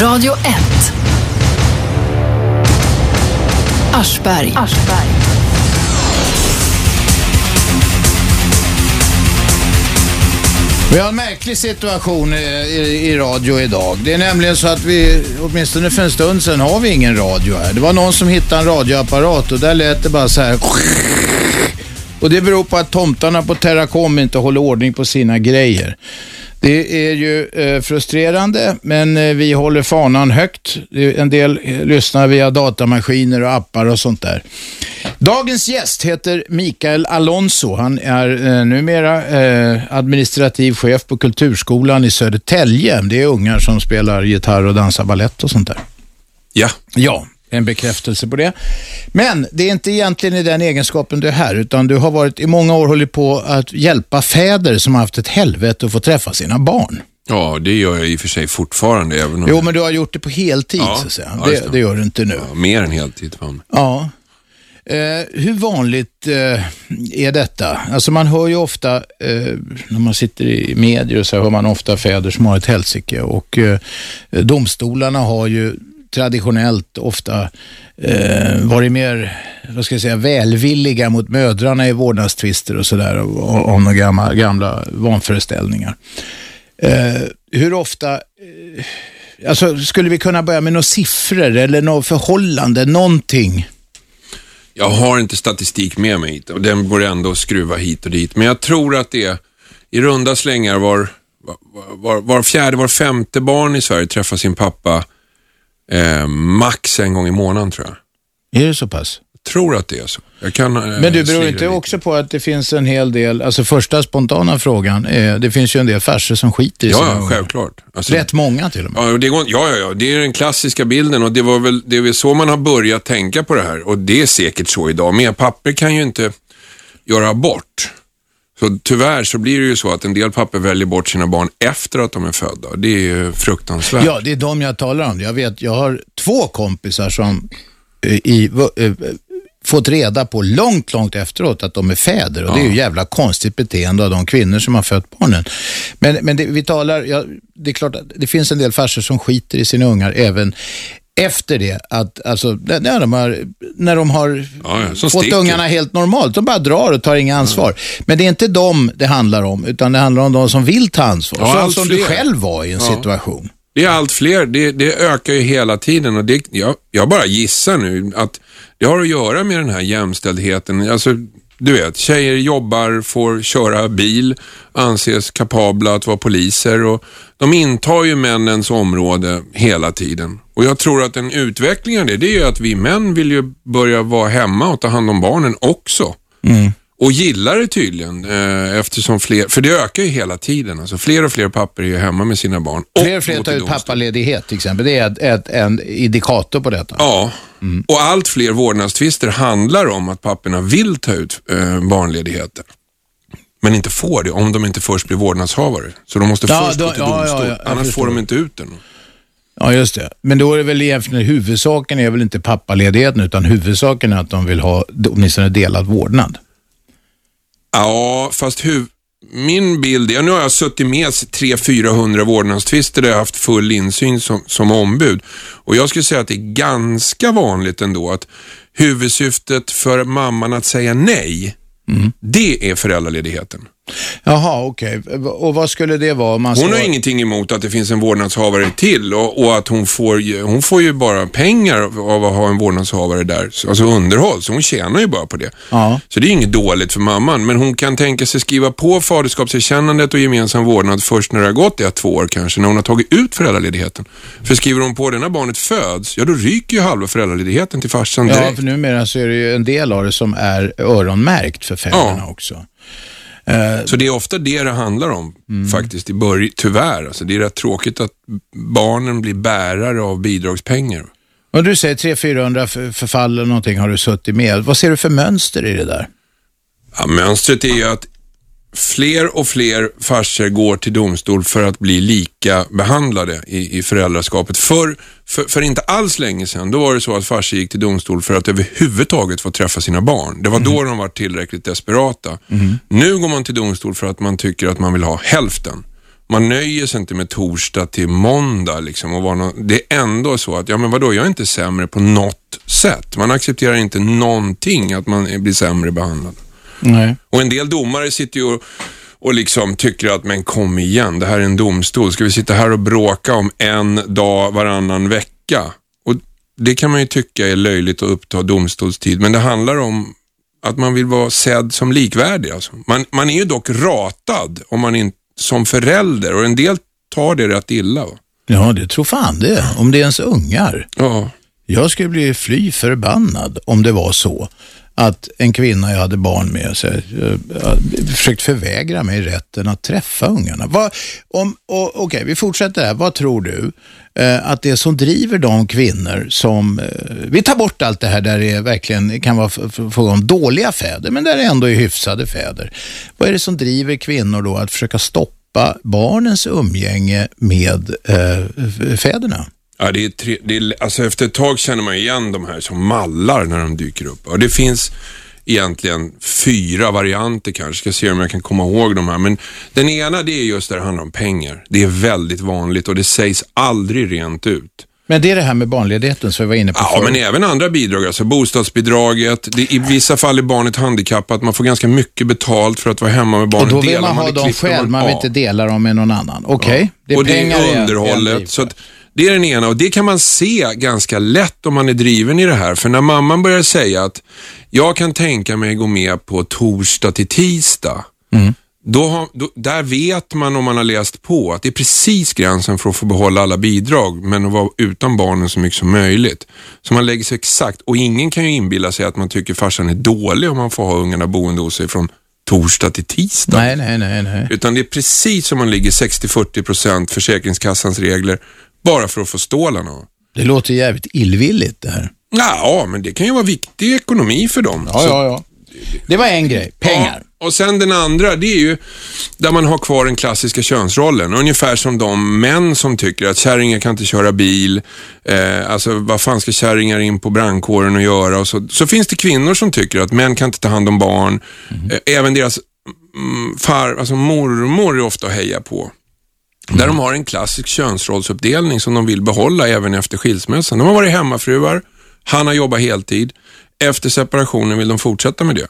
Radio 1. Aschberg. Aschberg. Vi har en märklig situation i, i, i, radio idag. Det är nämligen så att vi, åtminstone för en stund sedan, har vi ingen radio här. Det var någon som hittade en radioapparat och där lät det bara så här. Och det beror på att tomtarna på Terracom inte håller ordning på sina grejer. Det är ju eh, frustrerande, men eh, vi håller fanan högt. En del eh, lyssnar via datamaskiner och appar och sånt där. Dagens gäst heter Mikael Alonso. Han är eh, numera administrativ chef på Kulturskolan i Södertälje. Det är ungar som spelar gitarr och dansar ballett och sånt där. Ja. Ja, en bekräftelse på det. Men det är inte egentligen i den egenskapen du är här, utan du har varit i många år hållit på att hjälpa fäder som har haft ett helvete att få träffa sina barn. Ja, det gör jag i och för sig fortfarande. Även om jo, men du har gjort det på heltid, ja, så att säga. Ja, det, det, gör du inte nu. Ja, mer än heltid. Fan. Ja. Eh, hur vanligt eh, är detta? Alltså man hör ju ofta, eh, när man sitter i medier och så hör man ofta fäder som har ett helsike och eh, domstolarna har ju traditionellt ofta eh, varit mer, vad ska jag säga, välvilliga mot mödrarna i vårdnadstvister och sådär, om några gamla, gamla vanföreställningar. Eh, hur ofta, eh, alltså skulle vi kunna börja med några siffror eller något förhållande, någonting? Jag har inte statistik med mig hit och den går ändå att skruva hit och dit, men jag tror att det är i runda slängar var, var, var, var fjärde, var femte barn i Sverige träffar sin pappa Eh, max en gång i månaden tror jag. Är det så pass? Jag tror att det är så. Kan, eh, Men du beror inte också på att det finns en hel del, alltså första spontana frågan, är, det finns ju en del farser som skiter i Ja, ja självklart. Alltså, Rätt många till och med. Ja, det går, ja, ja, ja, det är den klassiska bilden och det, var väl, det är väl så man har börjat tänka på det här och det är säkert så idag. Men papper kan ju inte göra abort. Så tyvärr så blir det ju så att en del pappor väljer bort sina barn efter att de är födda. Det är ju fruktansvärt. Ja, det är de jag talar om. Jag vet, jag har två kompisar som eh, i, uh, fått reda på långt, långt efteråt att de är fäder och ja. det är ju jävla konstigt beteende av de kvinnor som har fött barnen. Men, men det, vi talar, ja, det är klart att det finns en del farsor som skiter i sina ungar även efter det, att, alltså, när de har, när de har ja, ja, fått sticker. ungarna helt normalt. De bara drar och tar inga ansvar. Ja. Men det är inte dem det handlar om, utan det handlar om de som vill ta ansvar. Ja, som fler. du själv var i en situation. Det är allt fler. Det, det ökar ju hela tiden och det, jag, jag bara gissar nu att det har att göra med den här jämställdheten. Alltså, du vet, tjejer jobbar, får köra bil, anses kapabla att vara poliser och de intar ju männens område hela tiden. Och jag tror att en utveckling av det, det är ju att vi män vill ju börja vara hemma och ta hand om barnen också. Mm. Och gillar det tydligen eh, eftersom fler, för det ökar ju hela tiden. Alltså fler och fler pappor är ju hemma med sina barn. Fler och fler tar ut pappaledighet till exempel. Det är ett, ett, en indikator på detta. Ja, mm. och allt fler vårdnadstvister handlar om att papporna vill ta ut eh, barnledigheter. Men inte får det om de inte först blir vårdnadshavare. Så de måste ja, först då, gå till domstol, ja, ja, annars får de inte ut den. Ja, just det. Men då är det väl egentligen huvudsaken är väl inte pappaledigheten utan huvudsaken är att de vill ha åtminstone delad vårdnad. Ja, fast huv min bild är, nu har jag suttit med 300-400 vårdnadstvister där jag har haft full insyn som, som ombud. Och jag skulle säga att det är ganska vanligt ändå att huvudsyftet för mamman att säga nej, mm. det är föräldraledigheten. Jaha, okej. Okay. Och vad skulle det vara? Man hon har ingenting emot att det finns en vårdnadshavare till och, och, att hon får, hon får ju bara pengar av att ha en vårdnadshavare där, alltså underhåll, så hon tjänar ju bara på det. Ja. Så det är inget dåligt för mamman, men hon kan tänka sig skriva på faderskapserkännandet och gemensam vårdnad först när det har gått ett, två år kanske, när hon har tagit ut föräldraledigheten. För skriver hon på det när barnet föds, ja då ryker ju halva föräldraledigheten till farsan direkt. Ja, för numera så är det ju en del av det som är öronmärkt för fäderna ja. också. Eh, så det är ofta det det handlar om mm. faktiskt, i början, tyvärr. Alltså, det är rätt tråkigt att barnen blir bärare av bidragspengar. Och du säger 300-400 förfall eller någonting har du suttit med. Vad ser du för mönster i det där? Ja, mönstret är ju att fler och fler farsor går till domstol för att bli lika behandlade i, i föräldraskapet. För, för, för, inte alls länge sedan, då var det så att farsor gick till domstol för att överhuvudtaget få träffa sina barn. Det var mm. då de var tillräckligt desperata. Mm. Nu går man till domstol för att man tycker att man vill ha hälften. man nöjer sig inte med torsdag till måndag. Liksom, och var no det är ändå så att, ja men vadå, jag är inte sämre på något sätt. Man accepterar inte någonting att man blir sämre behandlad. Nej. Och en del domare sitter ju och, och liksom tycker att, men kom igen, det här är en domstol. Ska vi sitta här och bråka om en dag varannan vecka? Och Det kan man ju tycka är löjligt att uppta domstolstid, men det handlar om att man vill vara sedd som likvärdig. Alltså. Man, man är ju dock ratad om man inte som förälder och en del tar det rätt illa. Va? Ja, det tror fan det. Om det är ens ungar. Ja. Jag skulle bli fly förbannad om det var så att en kvinna jag hade barn med sig, eh, försökt förvägra mig rätten att träffa ungarna. Vad, om, Okej, okay, vi fortsätter här. Vad tror du eh, att det är som driver de kvinnor som, eh, vi tar bort allt det här där det verkligen kan vara fråga om dåliga fäder, men där det ändå är hyfsade fäder. Vad är det som driver kvinnor då att försöka stoppa barnens umgänge med eh, fäderna? Ja, det är tre, det är, alltså efter ett tag känner man igen de här som mallar när de dyker upp. Och det finns egentligen fyra varianter kanske. Ska se om jag kan komma ihåg de här. Men den ena det är just där det handlar om pengar. Det är väldigt vanligt och det sägs aldrig rent ut. Men det är det här med barnledigheten som vi var inne på Ja, förut. men även andra bidrag. Alltså bostadsbidraget. Det, I vissa fall är barnet handikappat. Man får ganska mycket betalt för att vara hemma med barnet. Och då vill man ha dem själv. Man vill inte dela dem med någon annan. Okej, okay. ja. det är och pengar det är underhållet. Så att, det är den ena och det kan man se ganska lätt om man är driven i det här. För när mamman börjar säga att jag kan tänka mig gå med på torsdag till tisdag. Mm. Då, då, där vet man om man har läst på att det är precis gränsen för att få behålla alla bidrag men att vara utan barnen så mycket som möjligt. Så man lägger sig exakt och ingen kan ju inbilla sig att man tycker farsan är dålig om man får ha ungarna boende hos sig från torsdag till tisdag. Nej, nej, nej, nej. Utan det är precis som man ligger 60-40 procent Försäkringskassans regler bara för att få stålarna. Det låter jävligt illvilligt det här. Ja, men det kan ju vara viktig ekonomi för dem. Ja, Så, ja, ja. Det var en grej, pengar. Ja, och sen den andra, det är ju där man har kvar den klassiska könsrollen. Ungefär som de män som tycker att kärringar kan inte köra bil. Eh, alltså vad fan ska kärringar in på brandkåren och göra? Och så, så finns det kvinnor som tycker att män kan inte ta hand om barn. Mm. Eh, även deras mm, far, alltså mormor är ofta att heja på. Mm. Där de har en klassisk könsrollsuppdelning som de vill behålla även efter skilsmässan. De har varit hemmafruar, han har jobbat heltid. Efter separationen vill de fortsätta med det.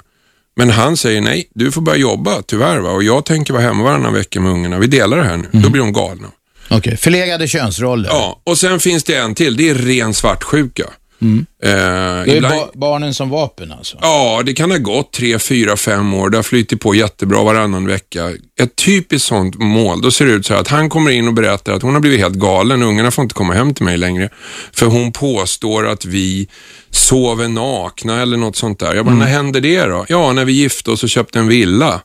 Men han säger nej, du får börja jobba tyvärr va? och jag tänker vara hemma varannan vecka med ungarna. Vi delar det här nu. Mm. Då blir de galna. Okej, okay. förlegade könsroller. Ja, och sen finns det en till. Det är ren svartsjuka. Mm. Eh, det är ibland... ba barnen som vapen alltså? Ja, det kan ha gått tre, fyra, fem år. Det har flyttit på jättebra varannan vecka. Ett typiskt sånt mål, då ser det ut så här att han kommer in och berättar att hon har blivit helt galen. Ungarna får inte komma hem till mig längre. För hon påstår att vi sover nakna eller något sånt där. Jag bara, mm. när hände det då? Ja, när vi gifte oss och köpte en villa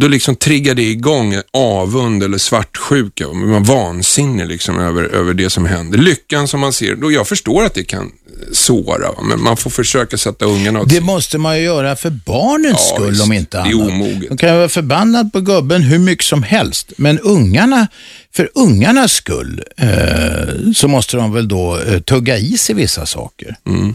då liksom triggar det igång avund eller svartsjuka. Man är vansinnig liksom över, över det som händer. Lyckan som man ser, då jag förstår att det kan såra, men man får försöka sätta ungarna åt Det måste man ju göra för barnens ja, skull visst, om inte annat. Det är omoget. De kan vara förbannad på gubben hur mycket som helst, men ungarna, för ungarnas skull eh, så måste de väl då eh, tugga i sig vissa saker. Mm.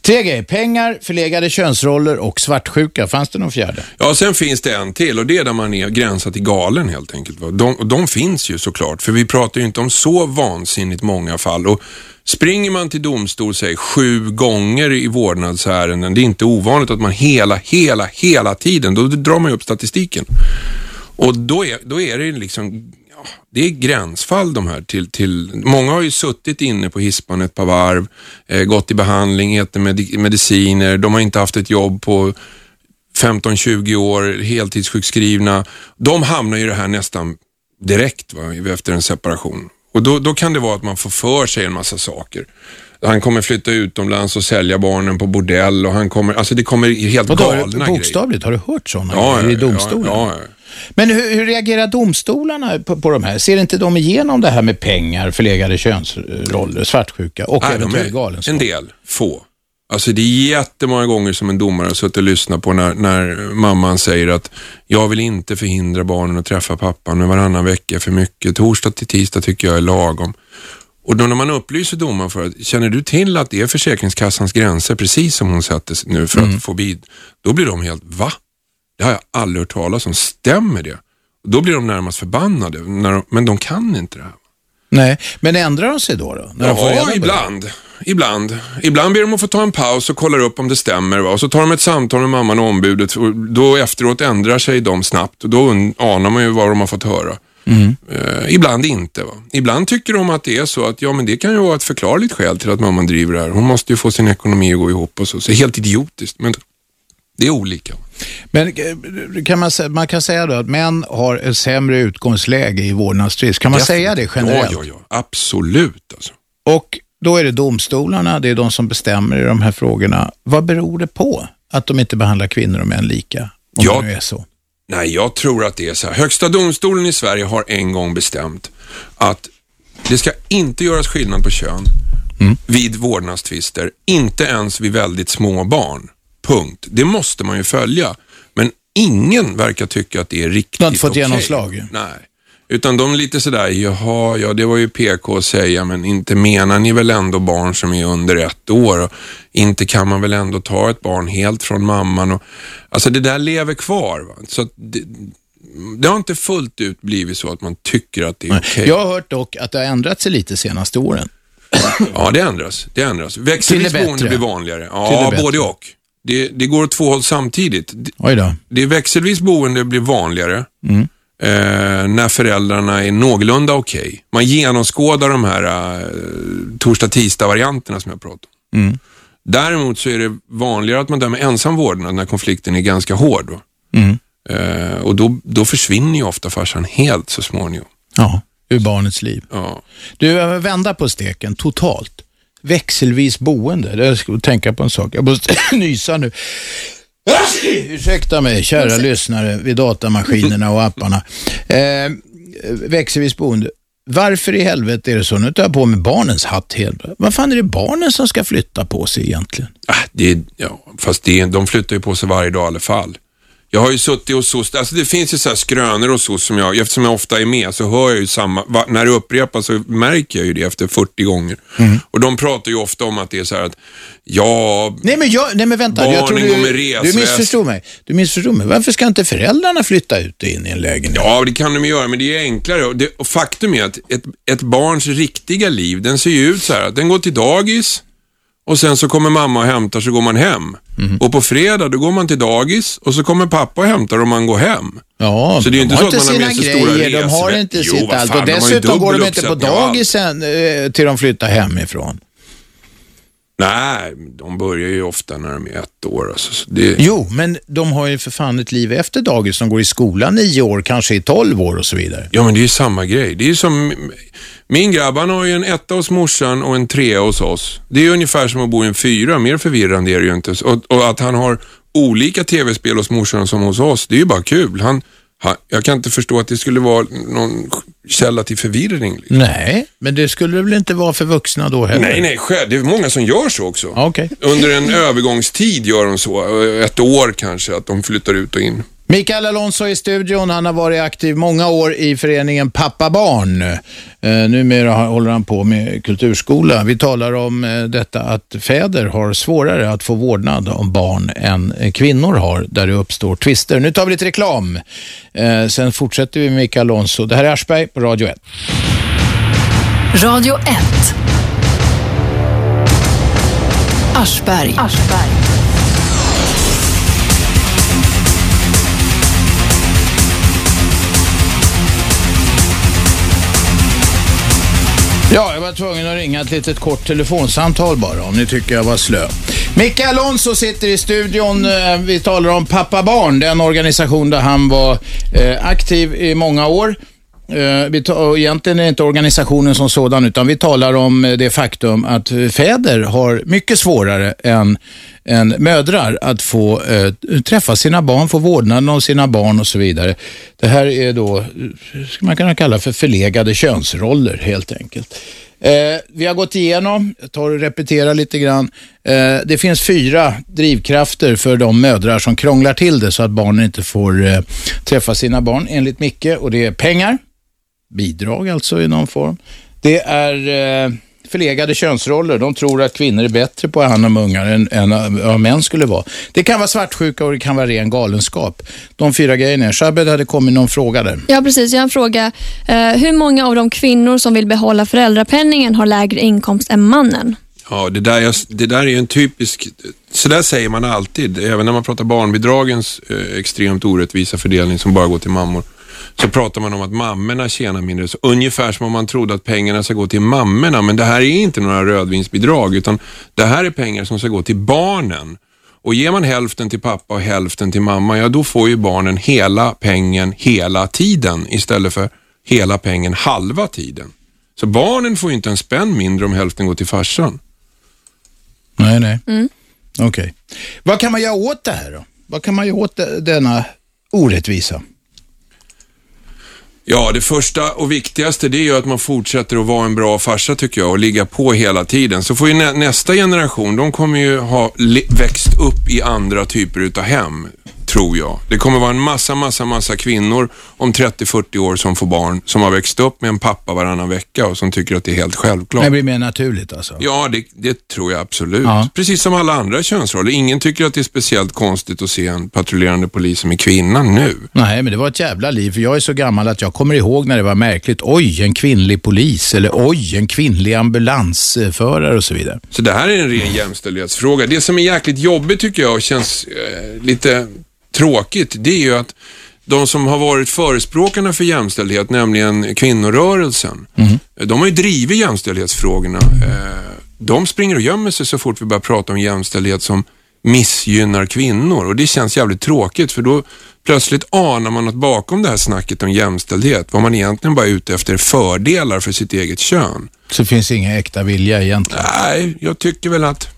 Tre grejer. Pengar, förlegade könsroller och svartsjuka. Fanns det någon fjärde? Ja, sen finns det en till och det är där man är gränsat till galen helt enkelt. De, de finns ju såklart, för vi pratar ju inte om så vansinnigt många fall. Och Springer man till domstol, säg sju gånger i vårdnadsärenden, det är inte ovanligt att man hela, hela, hela tiden, då drar man ju upp statistiken. Och då är, då är det liksom det är gränsfall de här till, till, många har ju suttit inne på hispan ett par varv, eh, gått i behandling, ätit med, mediciner, de har inte haft ett jobb på 15-20 år, heltidssjukskrivna. De hamnar ju det här nästan direkt va, efter en separation. Och då, då kan det vara att man får för sig en massa saker. Han kommer flytta utomlands och sälja barnen på bordell och han kommer, alltså det kommer helt Vadå, galna grejer. Bokstavligt, har du hört sådana ja, grejer i domstolen? Ja, ja, Men hur, hur, reagerar domstolarna på, på de här? Ser inte de igenom det här med pengar, förlegade könsroller, svartsjuka och Nej, eventuell galenskap? En del, få. Alltså det är jättemånga gånger som en domare har suttit och lyssnat på när, när mamman säger att jag vill inte förhindra barnen att träffa pappan, men varannan vecka är för mycket. Torsdag till tisdag tycker jag är lagom. Och då när man upplyser domaren för att, känner du till att det är Försäkringskassans gränser, precis som hon sätter nu för mm. att få bid, då blir de helt, va? Det har jag aldrig hört talas om. Stämmer det? Då blir de närmast förbannade, de, men de kan inte det här. Nej, men ändrar de sig då? då när de får reda på Ja, det? ibland. Ibland. Ibland ber de att få ta en paus och kollar upp om det stämmer. Va? Och så tar de ett samtal med mamman och ombudet och då efteråt ändrar sig de snabbt och då anar man ju vad de har fått höra. Mm. Eh, ibland inte. Va? Ibland tycker de att det är så att ja, men det kan ju vara ett förklarligt skäl till att mamman driver det här. Hon måste ju få sin ekonomi att gå ihop och så. Så helt idiotiskt. Men det är olika. Men eh, kan man, man kan säga då att män har ett sämre utgångsläge i vårdnadstvist. Kan man säga det generellt? Ja, ja, ja. Absolut. Alltså. Och då är det domstolarna, det är de som bestämmer i de här frågorna. Vad beror det på att de inte behandlar kvinnor och män lika? Om Ja. det nu är så. Nej, jag tror att det är så här. Högsta domstolen i Sverige har en gång bestämt att det ska inte göras skillnad på kön vid vårdnadstvister, inte ens vid väldigt små barn. Punkt. Det måste man ju följa. Men ingen verkar tycka att det är riktigt Det har inte fått okej. genomslag. Nej. Utan de är lite sådär, jaha, ja det var ju PK att säga, men inte menar ni väl ändå barn som är under ett år? Och inte kan man väl ändå ta ett barn helt från mamman? Och, alltså det där lever kvar. Va? Så att det, det har inte fullt ut blivit så att man tycker att det är okej. Jag har hört dock att det har ändrat sig lite senaste åren. Ja, det ändras. Det ändras. Växelvis boende blir vanligare. Ja, både och. Det, det går åt två håll samtidigt. Oj då. det är växelvis boende blir vanligare Mm. eh, när föräldrarna är någorlunda okej. Man genomskådar de här eh, torsdag-tisdag-varianterna som jag pratade om. Mm. Däremot så är det vanligare att man dömer ensam vårdnad när konflikten är ganska hård. Mm. Eh, och då, då försvinner ju ofta farsan helt så småningom. Ja, ur barnets liv. Ja. Du, vända på steken totalt. Växelvis boende. Jag ska tänka på en sak. Jag måste nysa nu. Ursäkta mig, kära lyssnare vid datamaskinerna och apparna. Eh, växelvis boende. Varför i helvete är det så? Nu tar jag på mig barnens hatt helt. Vad fan är det barnen som ska flytta på sig egentligen? Ah, det, är- ja, fast det, är- de flyttar ju på sig varje dag i alla fall. Jag har ju suttit hos SOS, alltså det finns ju så här skrönor hos SOS som jag, eftersom jag ofta är med så hör jag ju samma, va, när det upprepas så märker jag ju det efter 40 gånger. Och de pratar ju ofta om att det är så här att, ja, Nej men, jag, nej, men vänta, jag tror Barnen går med du, resväst. du missförstod mig. Du missförstod mig. Varför ska inte föräldrarna flytta ut och in i en lägenhet? ja det kan de ju göra men det är enklare. Det, och faktum är att ett, ett barns riktiga liv, den ser ju ut så här den går till dagis och sen så kommer mamma och hämtar så går man hem. Mhm. Och på fredag då går man till dagis och så kommer pappa och hämtar och man går hem. Ja, Så det är ju de inte så att man har med sig stora grejer, de har inte Jo, sitt allt. Och de dessutom går de inte på dagisen eh, till de flyttar hemifrån. Nej, de börjar ju ofta när de är ett år. Alltså. Så det, Jo, men de har ju för fan ett liv efter dagis. De går i skolan nio år, kanske i tolv år och så vidare. Ja, men det är ju samma grej. Det är ju som, min grabb han har ju en etta hos morsan och en trea hos oss. Det är ju ungefär som att bo i en fyra, mer förvirrande är det ju inte. Och, och att han har olika tv-spel hos morsan som hos oss, det är ju bara kul. Han, jag kan inte förstå att det skulle vara någon källa till förvirring. Liksom. Nej, men det skulle det väl inte vara för vuxna då heller? Nej, nej, själv. Det är många som gör så också. Okej. Under en övergångstid gör de så, ett år kanske, att de flyttar ut och in. Mikael Alonso i studion. Han har varit aktiv många år i föreningen Pappa Barn. Eh, numera håller han på med kulturskola. Vi talar om eh, detta att fäder har svårare att få vårdnad om barn än eh, kvinnor har, där det uppstår tvister. Nu tar vi lite reklam. Eh, sen fortsätter vi med Mikael Alonso. Det här är Aschberg på Radio 1. Radio 1. Aschberg. Aschberg. Ja, jag var tvungen att ringa ett litet kort telefonsamtal bara, om ni tycker jag var slö. Micke Alonso sitter i studion. Eh, vi talar om Pappa Barn, den organisation där han var eh, aktiv i många år. Eh, vi tar, egentligen är det inte organisationen som sådan, utan vi talar om eh, det faktum att fäder har mycket svårare än, än mödrar att få äh, träffa sina barn, få vårdnaden om sina barn och så vidare. Det här är då, ska man kunna kalla för förlegade könsroller helt enkelt. Eh, vi har gått igenom, jag tar och repeterar lite grann. Eh, det finns fyra drivkrafter för de mödrar som krånglar till det så att barnen inte får eh, träffa sina barn enligt Micke och det är pengar, bidrag alltså i någon form. Det är eh, förlegade könsroller. De tror att kvinnor är bättre på att hand om ungar än, än vad män skulle vara. Det kan vara svartsjuka och det kan vara ren galenskap. De fyra grejerna. Shabed hade kommit någon fråga där. Ja, precis. Jag har en fråga. Eh, hur många av de kvinnor som vill behålla föräldrapenningen har lägre inkomst än mannen? Ja, det där, det där är ju en typisk... Så där säger man alltid, även när man pratar barnbidragens eh, extremt orättvisa fördelning som bara går till mammor. Så pratar man om att mammorna tjänar mindre. Så ungefär som om man trodde att pengarna ska gå till mammorna. Men det här är inte några rödvinsbidrag, utan det här är pengar som ska gå till barnen. Och ger man hälften till pappa och hälften till mamma, ja då får ju barnen hela pengen hela tiden istället för hela pengen halva tiden. Så barnen får ju inte en spänn mindre om hälften går till farsan. Nej, nej. Mm. Okej. Okay. Vad kan man göra åt det här då? Vad kan man göra åt denna orättvisa? Ja, det första och viktigaste det är ju att man fortsätter att vara en bra farsa tycker jag och ligga på hela tiden. Så får ju nä nästa generation, de kommer ju ha växt upp i andra typer utav hem tror jag. Det kommer vara en massa, massa, massa kvinnor om 30-40 år som får barn som har växt upp med en pappa varannan vecka och som tycker att det är helt självklart. Det blir mer naturligt alltså? Ja, det, det tror jag absolut. Ja. Precis som alla andra könsroller. Ingen tycker att det är speciellt konstigt att se en patrullerande polis som är kvinna nu. Nej, men det var ett jävla liv. För jag är så gammal att jag kommer ihåg när det var märkligt. Oj, en kvinnlig polis eller oj, en kvinnlig ambulansförare och så vidare. Så det här är en ren jämställdhetsfråga. Det som är jäkligt jobbigt tycker jag och känns eh, lite tråkigt, det är ju att de som har varit förespråkarna för jämställdhet, nämligen kvinnorörelsen, mm. de har ju drivit jämställdhetsfrågorna. Eh, de springer och gömmer sig så fort vi börjar prata om jämställdhet som missgynnar kvinnor och det känns jävligt tråkigt för då plötsligt anar man att bakom det här snacket om jämställdhet, vad man egentligen bara är ute efter fördelar för sitt eget kön. Så det finns ingen äkta vilja egentligen? Nej, jag tycker väl att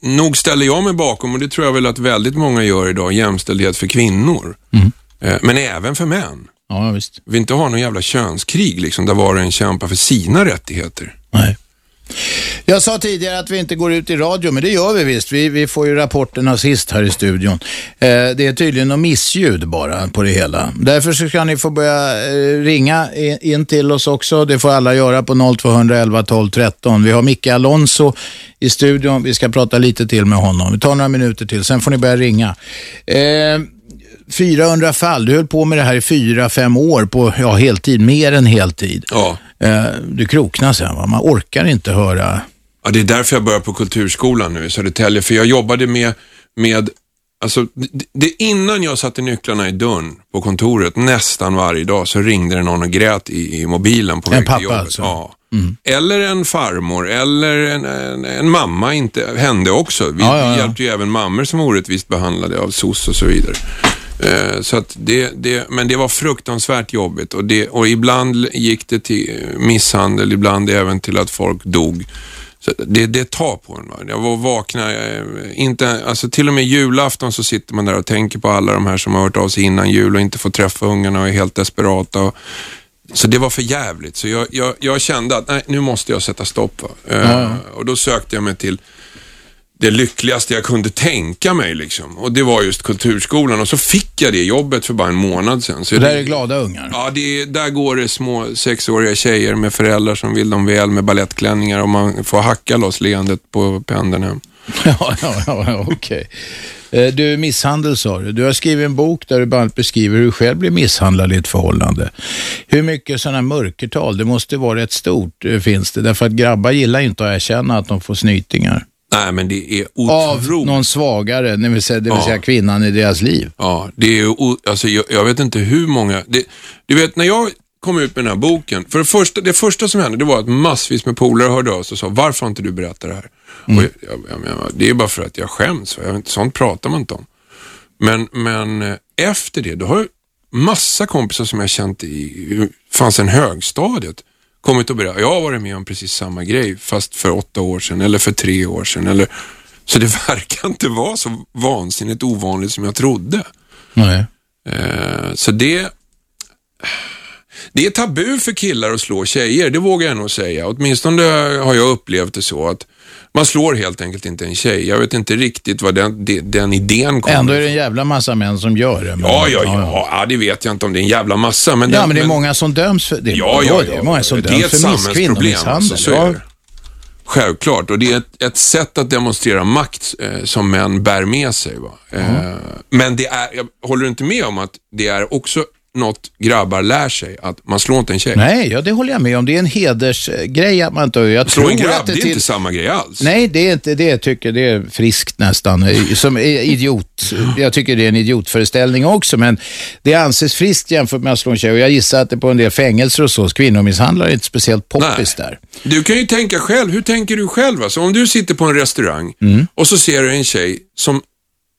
nog ställer jag mig bakom, och det tror jag väl att väldigt många gör idag, jämställdhet för kvinnor. Mm. Eh, men även för män. Ja, visst. Vi inte ha någon jävla könskrig liksom, där var och en kämpar för sina rättigheter. Nej. Jag sa tidigare att vi inte går ut i radio, men det gör vi visst. Vi, vi får ju rapporterna sist här i studion. Eh, det är tydligen något missljud bara på det hela. Därför så ska ni få börja eh, ringa in, till oss också. Det får alla göra på 0211 12 13. Vi har Micke Alonso i studion. Vi ska prata lite till med honom. Vi tar några minuter till, sen får ni börja ringa. Eh, 400 fall. Du höll på med det här i fyra, fem år på ja, heltid, mer än heltid. Ja. Eh, du kroknar sen, va? man orkar inte höra. Ja, det är därför jag börjar på Kulturskolan nu i Södertälje, för jag jobbade med, med Alltså, det, det, innan jag satte nycklarna i dörren på kontoret nästan varje dag så ringde det någon och grät i, i mobilen på väg till jobbet. Alltså. Ja. Mm. Eller en farmor eller en, en, en, mamma inte, hände också. Vi, ja, ja, ja. vi hjälpte ju även mammor som var orättvist behandlade av SOS och så vidare. Eh, så att det, det, men det var fruktansvärt jobbigt och, det, och ibland gick det till misshandel, ibland även till att folk dog. Så det, det tar på en. Jag var vakna, eh, inte, alltså till och med julafton så sitter man där och tänker på alla de här som har hört av sig innan jul och inte får träffa ungarna och är helt desperata. Och, så det var för jävligt. Så jag, jag, jag, kände att nej, nu måste jag sätta stopp. Mm. och då sökte jag mig till det lyckligaste jag kunde tänka mig. Liksom. Och det var just kulturskolan och så fick jag det jobbet för bara en månad sedan. Så det där är glada ungar? Ja, det, där går det små sexåriga tjejer med föräldrar som vill dem väl med ballettklänningar och man får hacka loss leendet på pendeln hem. ja, ja, ja okej. Okay. Eh, du, misshandel sa du. Du har skrivit en bok där du bland annat beskriver hur du själv blir misshandlad i ett förhållande. Hur mycket sådana mörkertal, det måste vara rätt stort, eh, finns det? Därför att grabbar gillar inte att erkänna att de får snytingar. Nej, men det är otroligt. Av någon svagare, det vill säga, det vill ja. säga kvinnan i deras liv. Ja, det är alltså jag, jag vet inte hur många. Det, du vet, när jag kom ut med den här boken, för det första, det första som hände det var att massvis med polare hörde av sig och sa, varför har inte du berättat det här? Mm. Och jag, jag, jag, det är bara för att jag skäms, jag sånt pratar man inte om. Men, men eh, efter det, då har jag massa kompisar som jag känt i, fanns en högstadiet kommit och berättat, jag har varit med om precis samma grej fast för åtta år sedan eller för tre år sedan. Eller, så det verkar inte vara så vansinnigt ovanligt som jag trodde. Nej. Eh, så det, det är tabu för killar att slå tjejer, det vågar jag nog säga. Åtminstone har jag upplevt det så att man slår helt enkelt inte en tjej. Jag vet inte riktigt var den, den idén kommer Ändå är det en jävla massa män som gör det. Men, ja, ja, ja, ja, det vet jag inte om det är en jävla massa. Men ja, men det är många som döms för det. Ja, ja, ja. Det är många som döms för samhällsproblem. Alltså, så är det. Självklart, och det är ett, ett sätt att demonstrera makt eh, som män bär med sig. Va? Mm. Eh, men det är, jag håller inte med om att det är också något grabbar lär sig, att man slår inte en tjej. Nej, ja, det håller jag med om. Det är en hedersgrej att man inte... Jag tror en grabb, det, till... är inte samma grej alls. Nej, det är inte det. Jag tycker det är friskt nästan. Som idiot. Jag tycker det är en idiotföreställning också, men det anses friskt jämfört med att slå en tjej. Och jag gissar att det på en del fängelser och så, kvinnomisshandlare är inte speciellt poppis där. Du kan ju tänka själv. Hur tänker du själv? Alltså, om du sitter på en restaurang mm. och så ser du en tjej som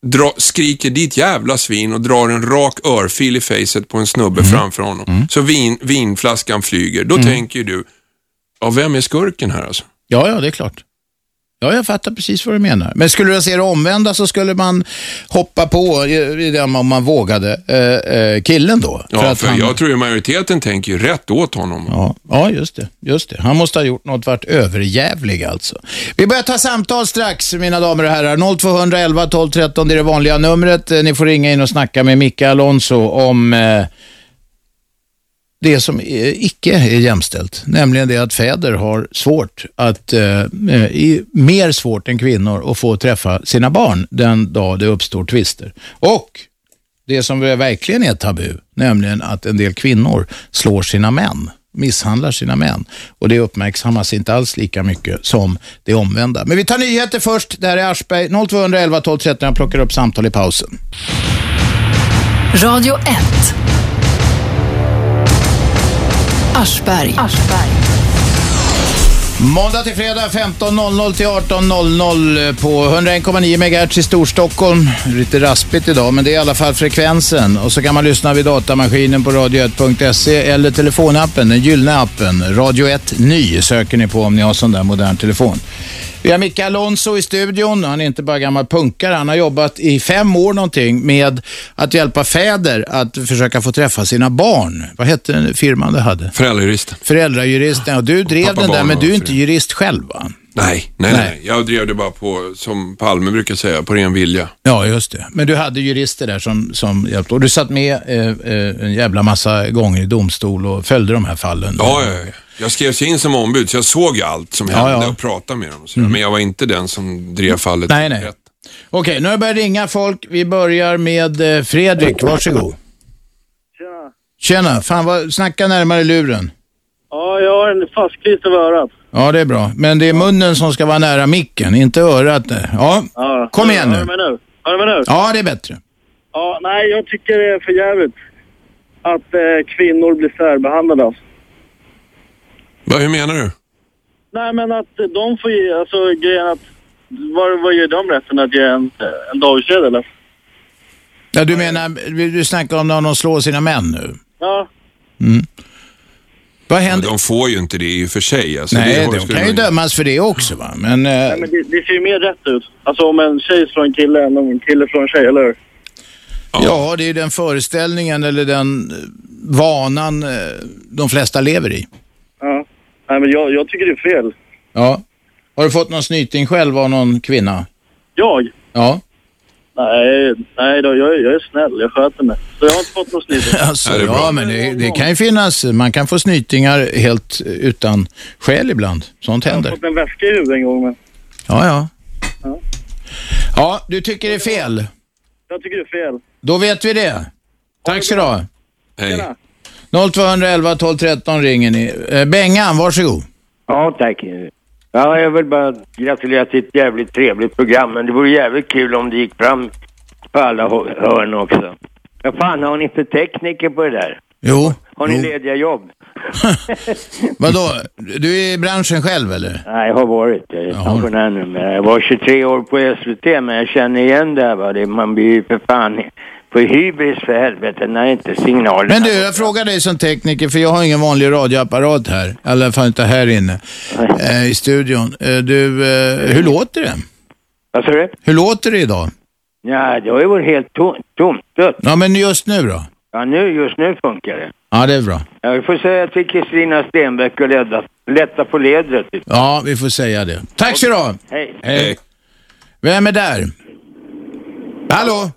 dra, skriker dit jävla svin och drar en rak örfil i facet på en snubbe mm. framför honom. Mm. Så vin, vinflaskan flyger. Då mm. tänker du, ja, vem är skurken här alltså? Ja, ja, det är klart. Ja, jag fattar precis vad du menar. Men skulle du se det omvända så skulle man hoppa på om man vågade eh, eh, killen då. För ja, för han... jag tror ju majoriteten tänker ju rätt åt honom. Ja, ja just, det, just det. Han måste ha gjort något varit överjävlig alltså. Vi börjar ta samtal strax, mina damer och herrar. 0211 12 13, det är det vanliga numret. Eh, ni får ringa in och snacka med Micke Alonso om eh, det som icke är jämställt, nämligen det att fäder har svårt att, eh, eh mer svårt än kvinnor, att få träffa sina barn den dag det uppstår tvister. Och det som verkligen är tabu, nämligen att en del kvinnor slår sina män misshandlar sina män. Och det uppmärksammas inte alls lika mycket som det omvända. Men vi tar nyheter först. Det här är Aschberg. 0211 12 13. Jag plockar upp samtal i pausen. Radio 1. Aschberg. Aschberg. Måndag till fredag 15.00 till 18.00 på 101,9 MHz i Storstockholm. Lite raspigt idag, men det är i alla fall frekvensen. Och så kan man lyssna vid datamaskinen på radio1.se eller telefonappen, den gyllene appen. Radio 1 Ny söker ni på om ni har sån där modern telefon. Vi har Micke Alonso i studion. Han är inte bara gammal punkare. Han har jobbat i fem år någonting med att hjälpa fäder att försöka få träffa sina barn. Vad hette firman du hade? Föräldrajuristen. Föräldrajuristen. Och du drev den där, men du är inte jurist själv va? Nej, nej, nej, Jag drev det bara på, som Palme brukar säga, på ren vilja. Ja, just det. Men du hade jurister där som, som hjälpte. Och du satt med eh, eh, en jävla massa gånger i domstol och följde de här fallen. Ja, ja, ja. Jag skrevs in som ombud så jag såg ju allt som hände ja, ja. och pratade med dem. Mm. Men jag var inte den som drev fallet nej, nej. rätt. Okej, nu har jag börjat ringa folk. Vi börjar med eh, Fredrik. Varsågod. Tjena. Tjena. Fan, vad, snacka närmare luren. Ja, jag har en fastklitt över örat. Ja, det är bra. Men det är munnen som ska vara nära micken, inte örat. Ja, ja kom igen nu. Hör du mig nu? Hör du mig nu? Ja, det är bättre. Ja, nej, jag tycker det är för jävligt att eh, kvinnor blir särbehandlade. Alltså. Vad, hur menar du? Nej, men att de får ge, alltså grejen att, vad, vad ger de rätten att ge en, en dagskedja eller? Ja, du menar, du snackar om när de slår sina män nu? Ja. Mm. Vad händer? Ja, de får ju inte det i och för sig. Alltså, Nej, det de kan ju dömas för det också va. Men, eh, Nej, men det, det, ser ju mer rätt ut. Alltså om en tjej slår en kille än om en kille slår en tjej, eller hur? Ja. ja, det är den föreställningen eller den vanan eh, de flesta lever i. Ja. Nej, men jag, jag tycker det är fel. Ja. Har du fått någon snyting själv av någon kvinna? Jag? Ja. Nej, nej då, jag, jag är snäll. Jag sköter mig. Så jag har inte fått någon snyting. Alltså, ja, men det, det, kan ju finnas. Man kan få snytingar helt utan skäl ibland. Sånt händer. Jag har fått en väska i huvudet en gång. Men... Ja, ja, ja. Ja, du tycker det är fel? Jag tycker det är fel. Då vet vi det. Tack så du ha. Hej. 0211 12 13 ringer ni. Eh, Bengan, varsågod. Ja, tack. Ja, jag vill bara gratulera till ett jävligt trevligt program, men det vore jävligt kul om det gick fram på alla hörn också. Vad fan har ni för tekniker på det där? Jo. Har ni jo. lediga jobb? Vadå? Du är i branschen själv eller? Nej, jag har varit. Jag är pensionär nu. Men jag var 23 år på SVT, men jag känner igen det här. Va? Man blir ju för fan på hybris för helvete när inte signalen... Men du, jag frågar dig som tekniker, för jag har ingen vanlig radioapparat här. I alla fall inte här inne eh, i studion. Eh, du, eh, hur låter det? Vad sa du? Hur låter det idag? Ja, det har ju varit helt tomt. Tom, ja, men just nu då? Ja, nu, just nu funkar det. Ja, det är bra. Jag får säga till Kristina Stenbeck och lätta, lätta på ledret. Ja, vi får säga det. Tack så du. Hej. Hej. Vem är där? Hallå?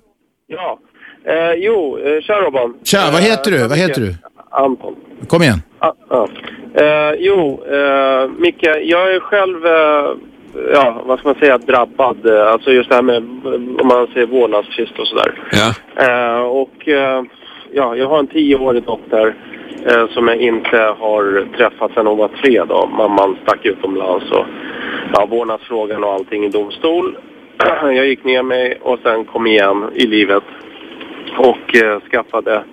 Ja. Eh, jo, eh, tja Robban. Tja, vad heter du? Eh, Vad heter du? Anton. Kom igen. Ah, ah. Eh, jo, eh, Micke, jag är själv, eh, ja, vad ska man säga, drabbad. Eh, Alltså just det här med, eh, om man säger vårdnadstvist och sådär. Ja. Eh, och eh, ja, jag har en tioårig dotter eh, som jag inte har träffat sedan hon var tre då. Mamman stack utomlands och ja, vårdnadsfrågan och allting i domstol. jag gick ner mig och sen kom igen i livet och eh, skaffade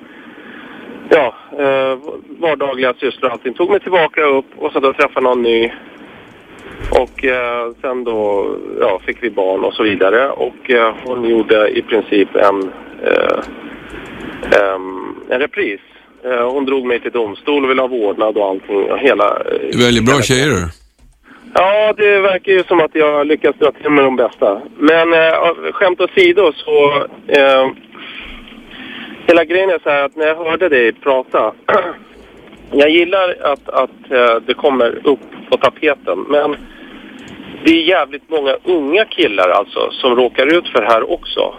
ja, eh, vardagliga sysslor och allting. Tog mig tillbaka upp och så då träffade någon ny. Och eh, sen då ja, fick vi barn och så vidare. Och hon gjorde i princip en, en repris. Hon drog mig till domstol och ville ha vårdnad och allting. Och hela, Du väljer bra tjejer du. Ja, det verkar ju som att jag lyckas dra till med de bästa. Men eh, skämt åsido så... Eh, hela grejen är så här att när jag hörde dig prata... jag gillar att, att eh, det kommer upp på tapeten, men det är jävligt många unga killar alltså som råkar ut för det här också.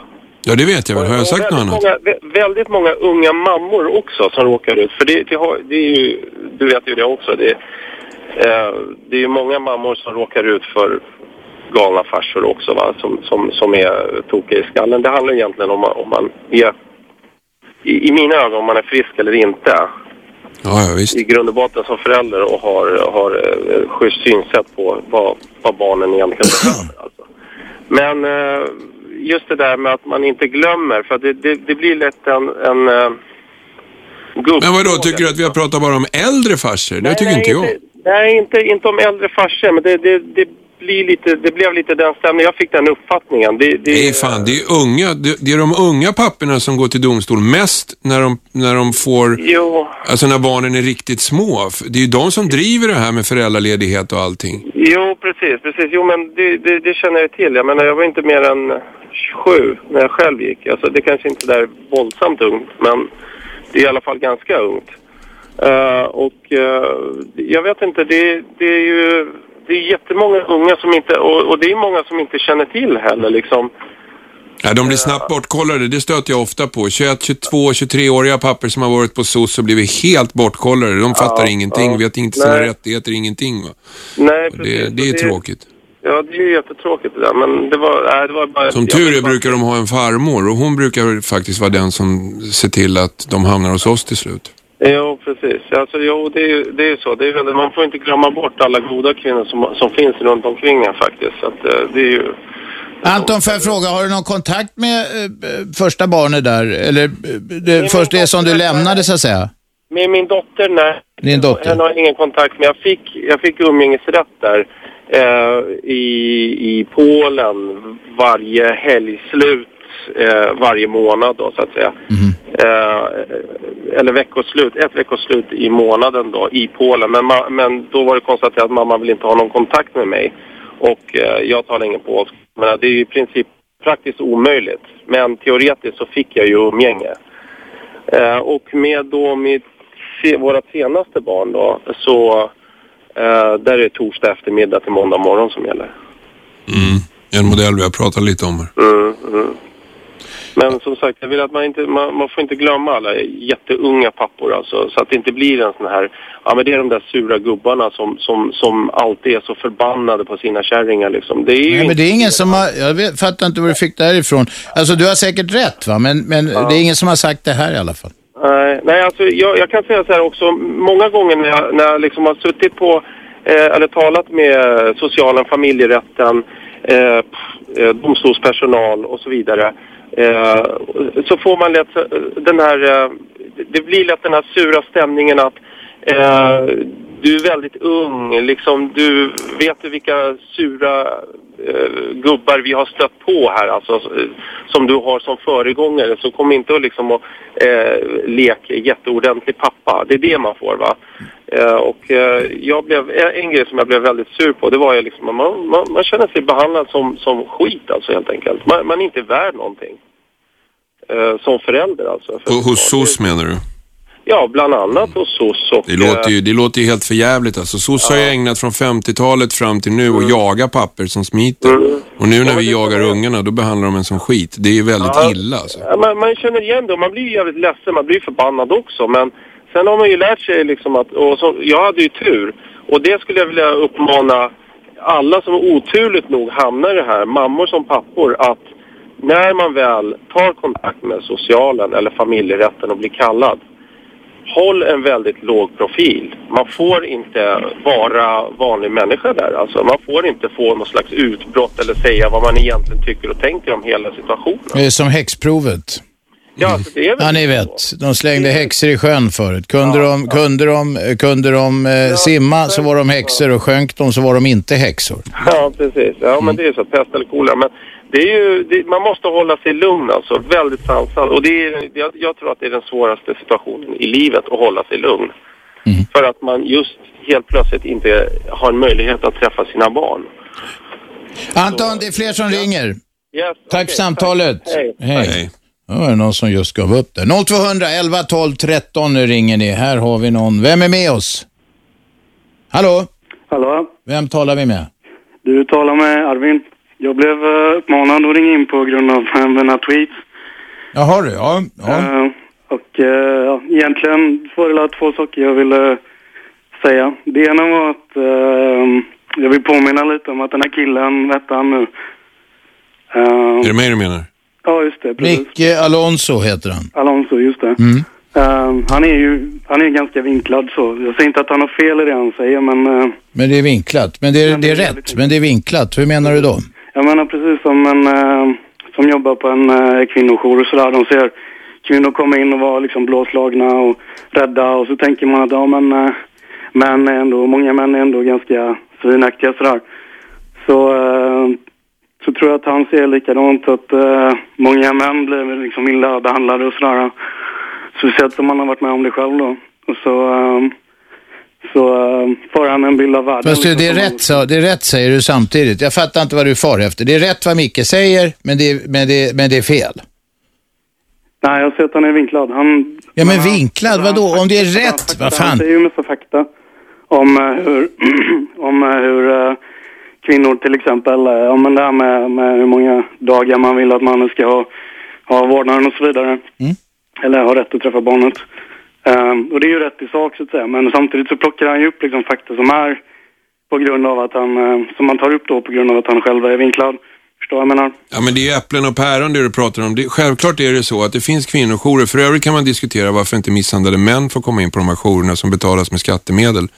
Ja, det vet jag väl. Har jag sagt något väldigt annat? Många, vä- väldigt många unga mammor också som råkar ut. För det, det, har, det är ju, du vet ju det också. Det, eh, det är ju många mammor som råkar ut för galna farsor också va? Som, som, som är tokiga i skallen. Det handlar egentligen om, om man är, i, i mina ögon, om man är frisk eller inte. Ja, ja visst. I grund och botten som förälder och har, har eh, schysst synsätt på vad, vad barnen egentligen behöver. Alltså. Men eh, just det där med att man inte glömmer, för det, det, det blir lätt en, en eh. Men vadå, tycker du att vi har pratat bara om äldre farsor? Det tycker inte jag. Nej, inte, inte om äldre farsor, men det, det, det, blir lite, det blev lite den stämningen. Jag fick den uppfattningen. Det, det, Nej fan, det är unga, det, det är de unga papporna som går till domstol mest när de, när de får, Jo, alltså när barnen är riktigt små. Det är ju de som driver det här med föräldraledighet och allting. jo precis, precis. Jo, men det, det, det känner jag till. Jag menar, jag var inte mer än 27 när jag själv gick. Alltså, det kanske inte är där våldsamt ungt, men det är i alla fall ganska ungt. Eh, och eh, jag vet inte, det, det är ju det är jättemånga unga som inte, och, och det är många som inte känner till heller liksom. Ja, de blir snabbt bortkollade, det stöter jag ofta på. 21, 22, 23-åriga papper som har varit på SOS och blivit helt bortkollade. De fattar ingenting, ja. vet inte sina Nej. rättigheter, ingenting. Va? Nej, precis. det, det är tråkigt. Ja, det är ju jättetråkigt det där, men det var, nej, det var bara... Som tur är brukar de ha en farmor och hon brukar faktiskt vara den som ser till att de hamnar hos oss till slut. Jo, precis. Alltså, jo, det är ju det är så. Det är, man får inte glömma bort alla goda kvinnor som, som finns runt omkring en faktiskt. Så att, eh, det är ju... Anton, får jag fråga, har du någon kontakt med eh, första barnet där? Eller eh, det, först det som du lämnade så att säga? Med min dotter, nej. Din dotter? Henne har jag ingen kontakt med. Jag fick, jag fick umgängesrätt där eh, i, i Polen varje helgslut eh, varje månad då så att säga. Eh, eller veckoslut, ett veckoslut i månaden då i Polen. Men, ma- men då var det konstaterat att mamma vill inte ha någon kontakt med mig. Och eh, jag talar ingen polska. Men det är ju i princip praktiskt omöjligt. Men teoretiskt så fick jag ju umgänge. Eh, och med då mitt, se, våra senaste barn då, så eh, där är det torsdag eftermiddag till måndag morgon som gäller. Mm. En modell vi har pratat lite om. Mm, mm. Men som sagt, jag vill att man inte, man, man får inte glömma alla jätteunga pappor alltså. Så att det inte blir en sån här, ja men det är de där sura gubbarna som, som, som alltid är så förbannade på sina kärringar liksom. Det är ju Nej, men det är ingen som har, jag vet, fattar inte var du fick det här ifrån. Alltså du har säkert rätt va, men, men det är ingen som har sagt det här i alla fall. Nej, nej alltså jag, jag kan säga så här också. Många gånger när jag, när jag liksom har suttit på eh, eller talat med socialen, familjerätten, eh, eh, domstolspersonal och så vidare. Eh, så får man lätt eh, den här, eh, det blir lätt den här sura stämningen att eh, du är väldigt ung, liksom du vet du vilka sura eh, gubbar vi har stött på här alltså, eh, som du har som föregångare så kom inte att liksom att eh, leka jätteordentlig pappa. Det är det man får va. Eh, och eh, jag blev, en en grej som jag blev väldigt sur på det var ju liksom att man, man, man känner sig behandlad som, som skit alltså helt enkelt. Man, man är inte värd någonting. eh, som förälder alltså. För Och hos SOS menar du? Ja, bland annat hos SOS. Och, Det låter eh, ju, det låter ju helt förjävligt alltså. SOS har ju ägnat från 50-talet fram till nu och jaga papper som smiter. Och nu när vi jagar ungarna, då behandlar de en som skit. Det är ju väldigt Ja. illa alltså. Ja, man, man känner igen det och man blir ju jävligt ledsen, man blir förbannad också. Men sen har man ju lärt sig liksom att, och så, jag hade ju tur. Och det skulle jag vilja uppmana alla som oturligt nog hamnar i det här, mammor som pappor, att när man väl tar kontakt med socialen eller familjerätten och blir kallad, håll en väldigt låg profil. Man får inte vara vanlig människa där. Alltså, man får inte få någon slags utbrott eller säga vad man egentligen tycker och tänker om hela situationen. Det är som häxprovet. Ja, alltså, det är väl Ja, ni vet. De slängde häxor i sjön förut. Kunde de, kunde de, kunde de eh, simma så var de häxor och sjönk de så var de inte häxor. Ja, precis. Ja, men det är så. Pest eller kolera. Men det är ju, det, man måste hålla sig lugn alltså. Väldigt sansad. Och det är, jag, jag tror att det är den svåraste situationen i livet att hålla sig lugn. För att man just helt plötsligt inte har en möjlighet att träffa sina barn. Anton, det är fler som ringer. Yes, Tack okej, för samtalet. Hej. Hej. Ja, var det någon som just gav upp där. 0200 11 12 13 nu ringer ni. Här har vi någon. Vem är med oss? Hallå? Hallå? Vem talar vi med? Du talar med Arvin. Jag blev eh, uppmanad att ringa in på grund av mina tweets. Jaha du, ja. ja. Eh, och eh, ja, egentligen var det två saker jag ville säga. Det ena var att eh, jag vill påminna lite om att den här killen, vad hette han nu? Är det mig du menar? ja, just det. Precis. Micke Alonso heter han. Alonso, just det. Mm. Eh, han är ju han är ganska vinklad så. Jag säger inte att han har fel i det han säger, men eh, Men det är vinklat. Men det är, det är rätt, men det är vinklat. Hur menar du då? Jag menar precis som en eh, som jobbar på en eh, kvinnojour och sådär. De ser kvinnor komma in och vara liksom blåslagna och rädda och så tänker man att ja men eh, män är ändå, många män är ändå ganska svinaktiga sådär. Så, eh, så tror jag att han ser likadant att eh, många män blir liksom illa behandlade och sådär. Speciellt som man har varit med om det själv då. Och så, eh, så eh, får han en bild av världen. Fast du, det är rätt, så, det är rätt säger du samtidigt. Jag fattar inte vad du far efter. Det är rätt vad Micke säger, men det, är- men det, men det är fel. Nej, jag ser att han är vinklad. Han, Ja, men han- vinklad, vadå? Om det är rätt, vad Han fan? säger ju massa fakta om eh, hur, om eh, hur kvinnor till exempel, om det här med, med hur många dagar man vill att mannen ska ha, ha vårdnaden och så vidare. Mm. Eller ha rätt att träffa barnet. Ehm, och det är ju rätt i sak så att säga. Men samtidigt så plockar han ju upp liksom fakta som är på grund av att han, eh, som man tar upp då på grund av att han själv är vinklad. Förstår vad jag menar? Ja, men det är äpplen och päron det du pratar om. Det, självklart är det så att det finns kvinnojourer. För övrigt kan man diskutera varför inte misshandlade män får komma in på de här jourerna som betalas med skattemedel.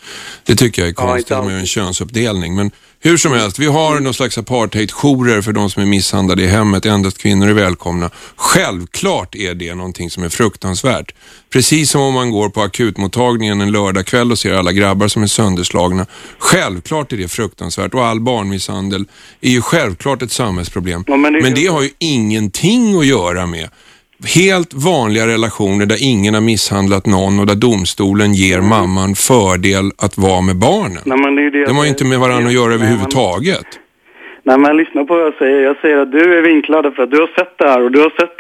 Det tycker jag är konstigt man gör en könsuppdelning. Men hur som helst, vi har någon slags apartheidjourer för de som är misshandlade i hemmet. Endast kvinnor är välkomna. Självklart är det någonting som är fruktansvärt. Precis som om man går på akutmottagningen en lördagkväll och ser alla grabbar som är sönderslagna. Självklart är det fruktansvärt och all barnmisshandel är ju självklart ett samhällsproblem. Ja, men det men det har ju ingenting att göra med helt vanliga relationer där ingen har misshandlat någon och där domstolen ger mamman fördel att vara med barnen. Nej, det det De har ju inte med varandra att göra överhuvudtaget. Nej men lyssna på vad jag säger. Jag säger att du är vinklad för att du har sett det här och du har sett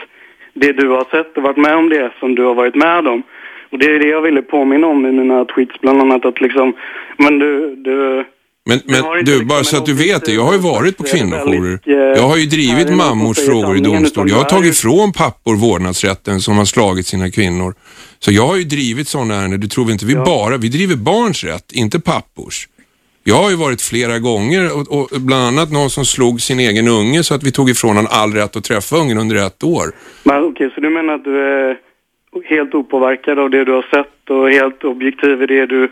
det du har sett och varit med om det som du har varit med om. Och det är det jag ville påminna om i mina tweets bland annat att liksom, men du, du Men, men du, bara så att du vet det. Jag har ju varit på kvinnojourer. eh, Jag har ju drivit mammors frågor i domstol. Jag har tagit ifrån pappor vårdnadsrätten som har slagit sina kvinnor. Så jag har ju drivit sådana ärenden. Du tror väl inte vi bara, vi driver barns rätt, inte pappors. Jag har ju varit flera gånger och, och bland annat någon som slog sin egen unge så att vi tog ifrån honom all rätt att träffa ungen under ett år. Men okej, så du menar att du är helt opåverkad av det du har sett och helt objektiv i det du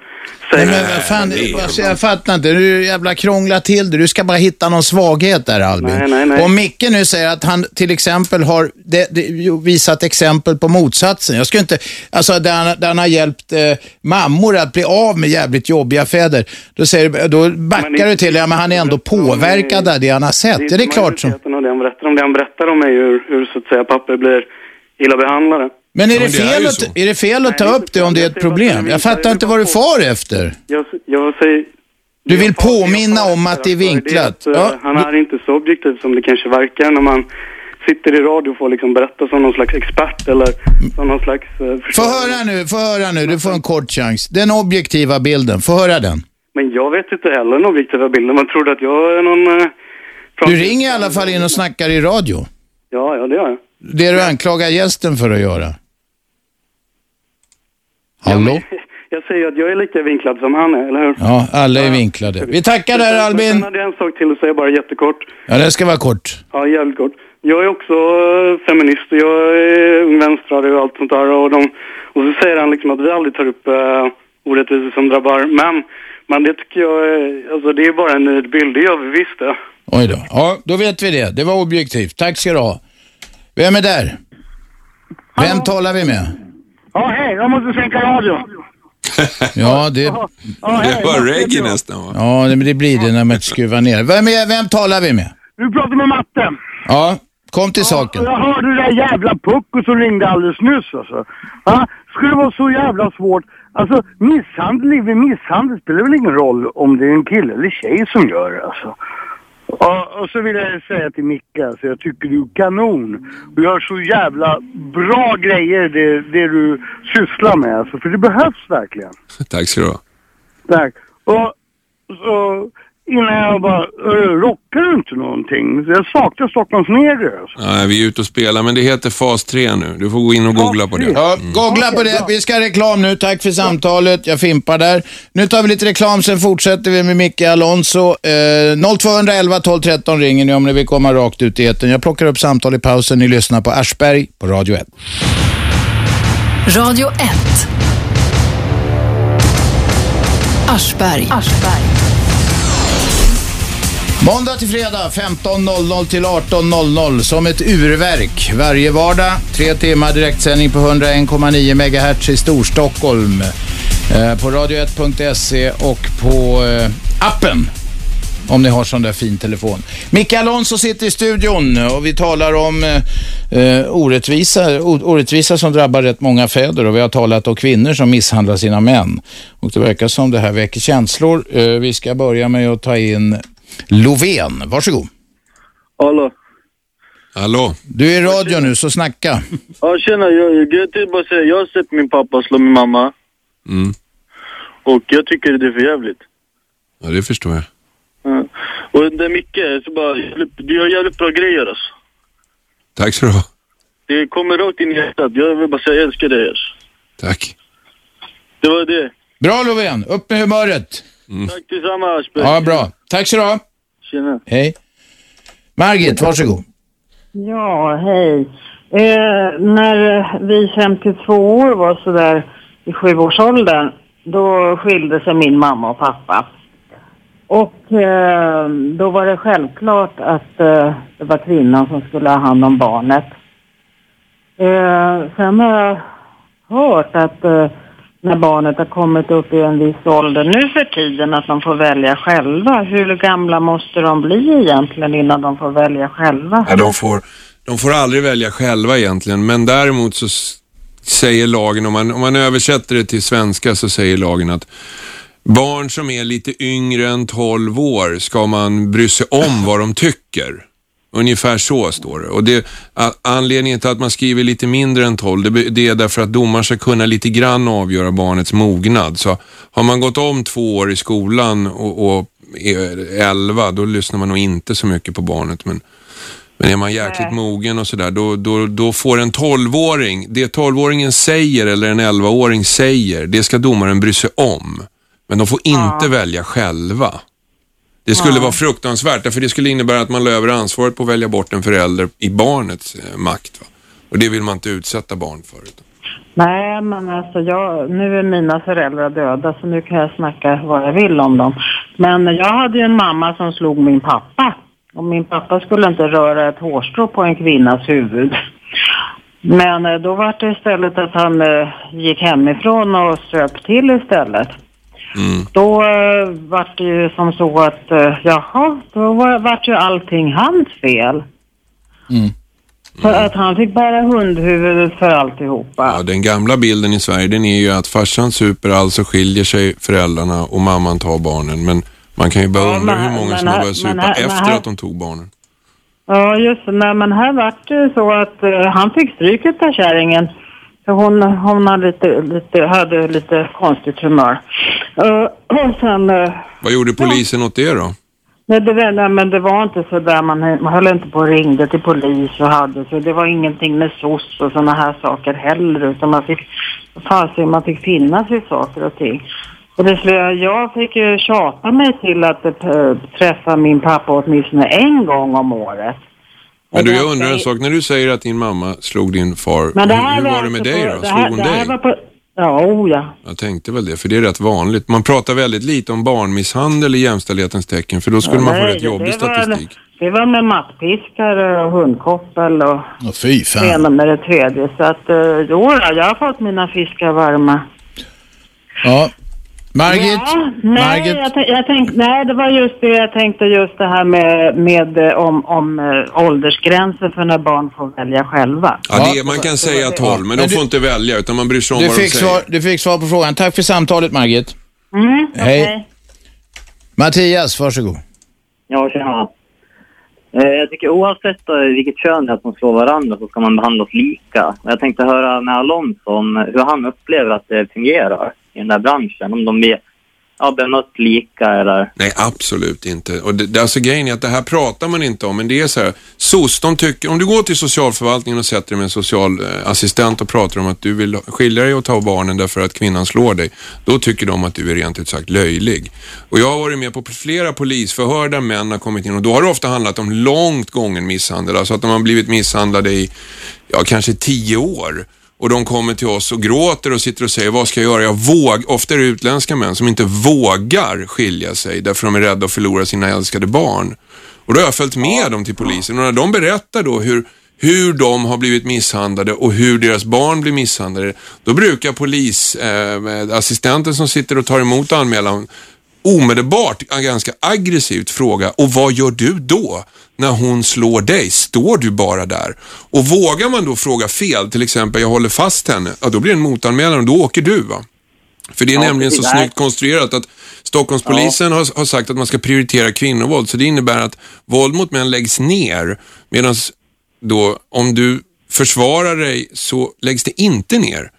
säger? Nej, men vad fan, alltså, jag fattar inte. Du jävla krånglar till det. Du ska bara hitta någon svaghet där Albin. Nej, nej, nej. Om Micke nu säger att han till exempel har det, det, visat exempel på motsatsen. Jag ska inte, alltså där han, där han har hjälpt eh, mammor att bli av med jävligt jobbiga fäder. Då, säger, du- då backar Men det- du till, ja men han är ändå påverkad av det han har sett. Det är det klart som... det han berättar om. Det han berättar om är ju hur, hur så att säga papper blir illa behandlade. Men är, Ja, det men det är fel ju att, så. är det fel att Nej, ta är upp det om det är ett problem? jag fattar inte vad du far efter. Jag, jag säger... Du vill påminna om att det är att vinklat. det är att, eh, Ja. Han är inte så objektiv som det kanske verkar när man sitter i radio och får liksom berätta som någon slags expert eller som någon slags... Eh, få höra nu, få höra nu. Du får en kort chans. Den objektiva bilden, få höra den. Men jag vet inte heller den objektiva bilden. Man trodde att jag är någon... Eh, du ringer i alla fall in och snackar i radio. Ja, ja det gör jag. Det du anklagar gästen för att göra. Hallå? Ja, jag säger att jag är lika vinklad som han är, eller hur? Ja, alla är vinklade. Vi tackar där Albin. Sen hade jag en sak till att säga bara jättekort. Ja, det ska vara kort. Ja, jävligt kort. Jag är också uh, feminist och jag är ung vänstrare och allt sånt där. Och, de, och så säger han liksom att vi aldrig tar upp uh, orättvisor som drabbar män. Men det tycker jag, är, alltså det är bara en nidbild, det gör vi visst det. Oj då. Ja, då vet vi det. Det var objektivt. Tack ska du ha. Vem är där? Vem Hallå? talar vi med? Ja, hej. Jag måste sänka radion. ja, det... Det var reggae nästan va? Ja, men det blir det när man skruvar ner. Vem, är, vem talar vi med? Du pratar med Matte. Ja, kom till saken. Jag hörde det där jävla Pucko som ringde alldeles nyss alltså. Ja, skulle det vara så jävla svårt? Alltså misshandel är misshandel. spelar väl ingen roll om det är en kille eller tjej som gör det alltså. Och, och så vill jag säga till Micke, alltså, jag tycker du är kanon. Du gör så jävla bra grejer det, det du sysslar med alltså, för det behövs verkligen. Tack ska du ha. Tack. Och så innan jag bara, rockar du inte någonting? Jag saknar Stockholms. Alltså. Nej, vi är ute och spelar, men det heter fas 3 nu. Du får gå in och googla på det. Ja, googla på det. Vi ska ha reklam nu. Tack för samtalet. Jag fimpar där. Nu tar vi lite reklam, sen fortsätter vi med Micke Alonso. Eh, 0211 12 13 ringer ni om ni vill komma rakt ut i eten. Jag plockar upp samtal i pausen. Ni lyssnar på Aschberg på Radio 1. Radio 1. Aschberg. Aschberg. Måndag till fredag 15.00 till 18.00 som ett urverk. Varje vardag, tre timmar direktsändning på 101,9 MHz i Storstockholm. Eh, på radio1.se och på eh, appen om ni har sån där fin telefon. Micke Alonso sitter i studion och vi talar om eh, eh orättvisa, orättvisa som drabbar rätt många fäder och vi har talat om kvinnor som misshandlar sina män. Och det verkar som det här väcker känslor. Eh, vi ska börja med att ta in Lovén, varsågod. Hallå. Hallå. Du är i radio nu, så snacka. Ja, tjena. Jag, jag till bara säga, jag har sett min pappa slå min mamma. Mm. Och jag tycker det är för jävligt. Ja, det förstår jag. Ja. Och det är mycket, så bara, du gör jävligt bra grejer alltså. Tack så du ha. Det kommer rakt in i hjärtat. Jag vill bara säga jag älskar dig alltså. Tack. Det var det. Bra Lovén, upp med humöret. Mm. Tack detsamma Aschberg. Ja, bra. Tack så du ha. Tjena. Hej. Margit, varsågod. Ja, hej. Eh, när vi 52 år var sådär i sjuårsåldern, då skilde sig min mamma och pappa. Och eh, då var det självklart att eh, det var kvinnan som skulle ha hand om barnet. Eh, sen har jag hört att eh, när barnet har kommit upp i en viss ålder nu för tiden att de får välja själva. Hur gamla måste de bli egentligen innan de får välja själva? Ja, de, får, de får aldrig välja själva egentligen, men däremot så säger lagen, om man, om man översätter det till svenska så säger lagen att barn som är lite yngre än 12 år ska man bry sig om vad de tycker. Ungefär så står det. Och det, anledningen till att man skriver lite mindre än 12, det, det är därför att domaren ska kunna lite grann avgöra barnets mognad. Så har man gått om två år i skolan och, och är 11, då lyssnar man nog inte så mycket på barnet. Men, men är man jäkligt Nej. mogen och sådär, då, då, då får en 12-åring, det 12-åringen säger eller en 11-åring säger, det ska domaren bry sig om. Men de får inte ja. välja själva. Det skulle ja. vara fruktansvärt, för det skulle innebära att man löver ansvaret på att välja bort en förälder i barnets eh, makt. Va? Och det vill man inte utsätta barn för. Nej, men alltså jag, nu är mina föräldrar döda så nu kan jag snacka vad jag vill om dem. Men jag hade ju en mamma som slog min pappa. Och min pappa skulle inte röra ett hårstrå på en kvinnas huvud. Men eh, då var det istället att han eh, gick hemifrån och söp till istället. Mm. Då uh, var det ju som så att, uh, jaha, då var, var ju allting hans fel. Mm. För att han fick bära hundhuvudet för alltihopa. Ja, den gamla bilden i Sverige den är ju att farsan super, alltså skiljer sig föräldrarna och mamman tar barnen. Men man kan ju bara ja, undra men, hur många som har börjat supa men, efter men, att de tog barnen. Ja, just det. Nej, men här vart det så att eh, han fick stryk av kärringen. Hon, hon hade, lite, lite, hade lite konstigt humör. Eh, och sen... eh, Vad gjorde polisen åt det då? Nej, det, nej, men det var inte så där. Man, man höll inte på och ringde till polis och hade så. Det var ingenting med SOS och sådana här saker heller. Utan man fick, fasen, man fick finna sig i saker och ting. Och det, jag fick ju tjata mig till att eh, träffa min pappa åtminstone en gång om året. Men du, jag undrar en sak. När du säger att din mamma slog din far, Men det hur, här hur var det alltså med dig på- då? det Slog här, hon det här dig? var på, ja, oh, ja. Jag tänkte väl det, för det är rätt vanligt. Man pratar väldigt lite om barnmisshandel i jämställdhetens tecken, för då skulle Ja, man få nej, rätt det- jobbig det var- statistik. Det var med mattpiskar och hundkoppel och Åh, fy det fan. ena med det tredje. Så att, uh, jo, då, jag har fått mina fiskar varma. Ja. Margit? Ja, nej, Margit? jag, tänk- jag tänkte, nej, det var just det jag tänkte, just det här med, med eh, om, om eh, åldersgränsen för när barn får välja själva. Ja, det, man kan säga 12, men de Men du- får inte välja utan man bryr sig om Du vad de fick, säger. svar, du fick svar på frågan. Tack för samtalet Margit. Mm, Hej. okej. Mattias, varsågod. Ja, tjena. Eh, jag tycker oavsett eh, vilket kön det är som slår varandra så ska man behandlas lika. Och Jag tänkte höra med Alonso om hur han upplever att det fungerar i den där branschen. Om de blir ja, något lika eller... Nej, absolut inte. Och det, det, alltså grejen är att det här pratar man inte om, men det är så här, SOS, de tycker, om du går till socialförvaltningen och sätter dig med en socialassistent eh, och pratar om att du vill skilja dig och ta barnen därför att kvinnan slår dig, då tycker de att du är rent ut sagt löjlig. Och jag har varit med på flera polisförhör där män har kommit in och då har det ofta handlat om långt gången misshandel, alltså att de har blivit misshandlade i, ja kanske tio år. Och de kommer till oss och gråter och sitter och säger, vad ska jag göra? Jag våg, ofta är det utländska män som inte vågar skilja sig därför de är rädda att förlora sina älskade barn. Och då har jag följt med dem till polisen och när de berättar då hur, hur de har blivit misshandlade och hur deras barn blir misshandlade, då brukar polisassistenten eh, som sitter och tar emot anmälan omedelbart eh, ganska aggressivt fråga och vad gör du då när hon slår dig? Står du bara där? Och vågar man då fråga fel, till exempel jag håller fast henne, ja då blir det en motanmälan och då åker du va? För det är Ja, nämligen så snyggt konstruerat att Stockholmspolisen har, har sagt att man ska prioritera kvinnovåld, så det innebär att våld mot män läggs ner, medan då om du försvarar dig så läggs det inte ner.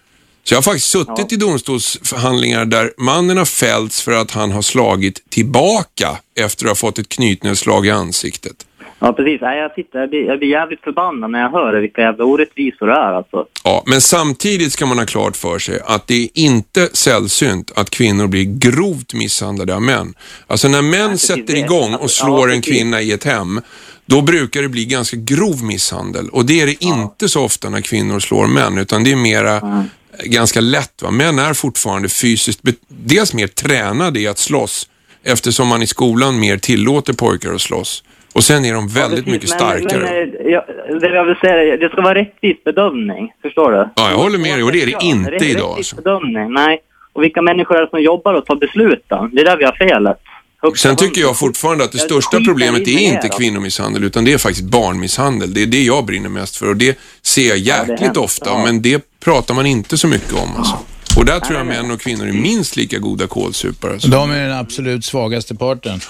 Så jag har faktiskt suttit i domstolsförhandlingar där mannen har fällts för att han har slagit tillbaka efter att ha fått ett knytnävsslag i ansiktet. Ja, precis. Nej, jag, tittar, jag, blir, jag blir jävligt förbannad när jag hör vilka jävla orättvisor det är alltså. Ja, men samtidigt ska man ha klart för sig att det är inte sällsynt att kvinnor blir grovt misshandlade av män. Alltså när män sätter det. igång och Alltså, slår ja, en kvinna i ett hem, då brukar det bli ganska grov misshandel. Och det är det inte så ofta när kvinnor slår män, utan det är mera ganska lätt. Va? Män är fortfarande fysiskt, dels mer tränade i att slåss, eftersom man i skolan mer tillåter pojkar att slåss. Och sen är de väldigt Precis, mycket men- starkare. Men, eh, jag, det jag vill säga det ska vara rättvis bedömning. Förstår du? Ja, jag håller med dig och det är det inte Rätt- idag. Rättvis bedömning, nej. Och vilka människor är det som jobbar och tar besluten? Det är där vi har felet. Högsta Sen tycker jag fortfarande att det Jag största problemet är inte kvinnomisshandel utan det är faktiskt barnmisshandel. Det är det jag brinner mest för och det ser jag jäkligt hemskt, ofta ja. men det pratar man inte så mycket om. Alltså. Och där tror jag män och kvinnor är minst lika goda kålsupare. De är den absolut svagaste parten.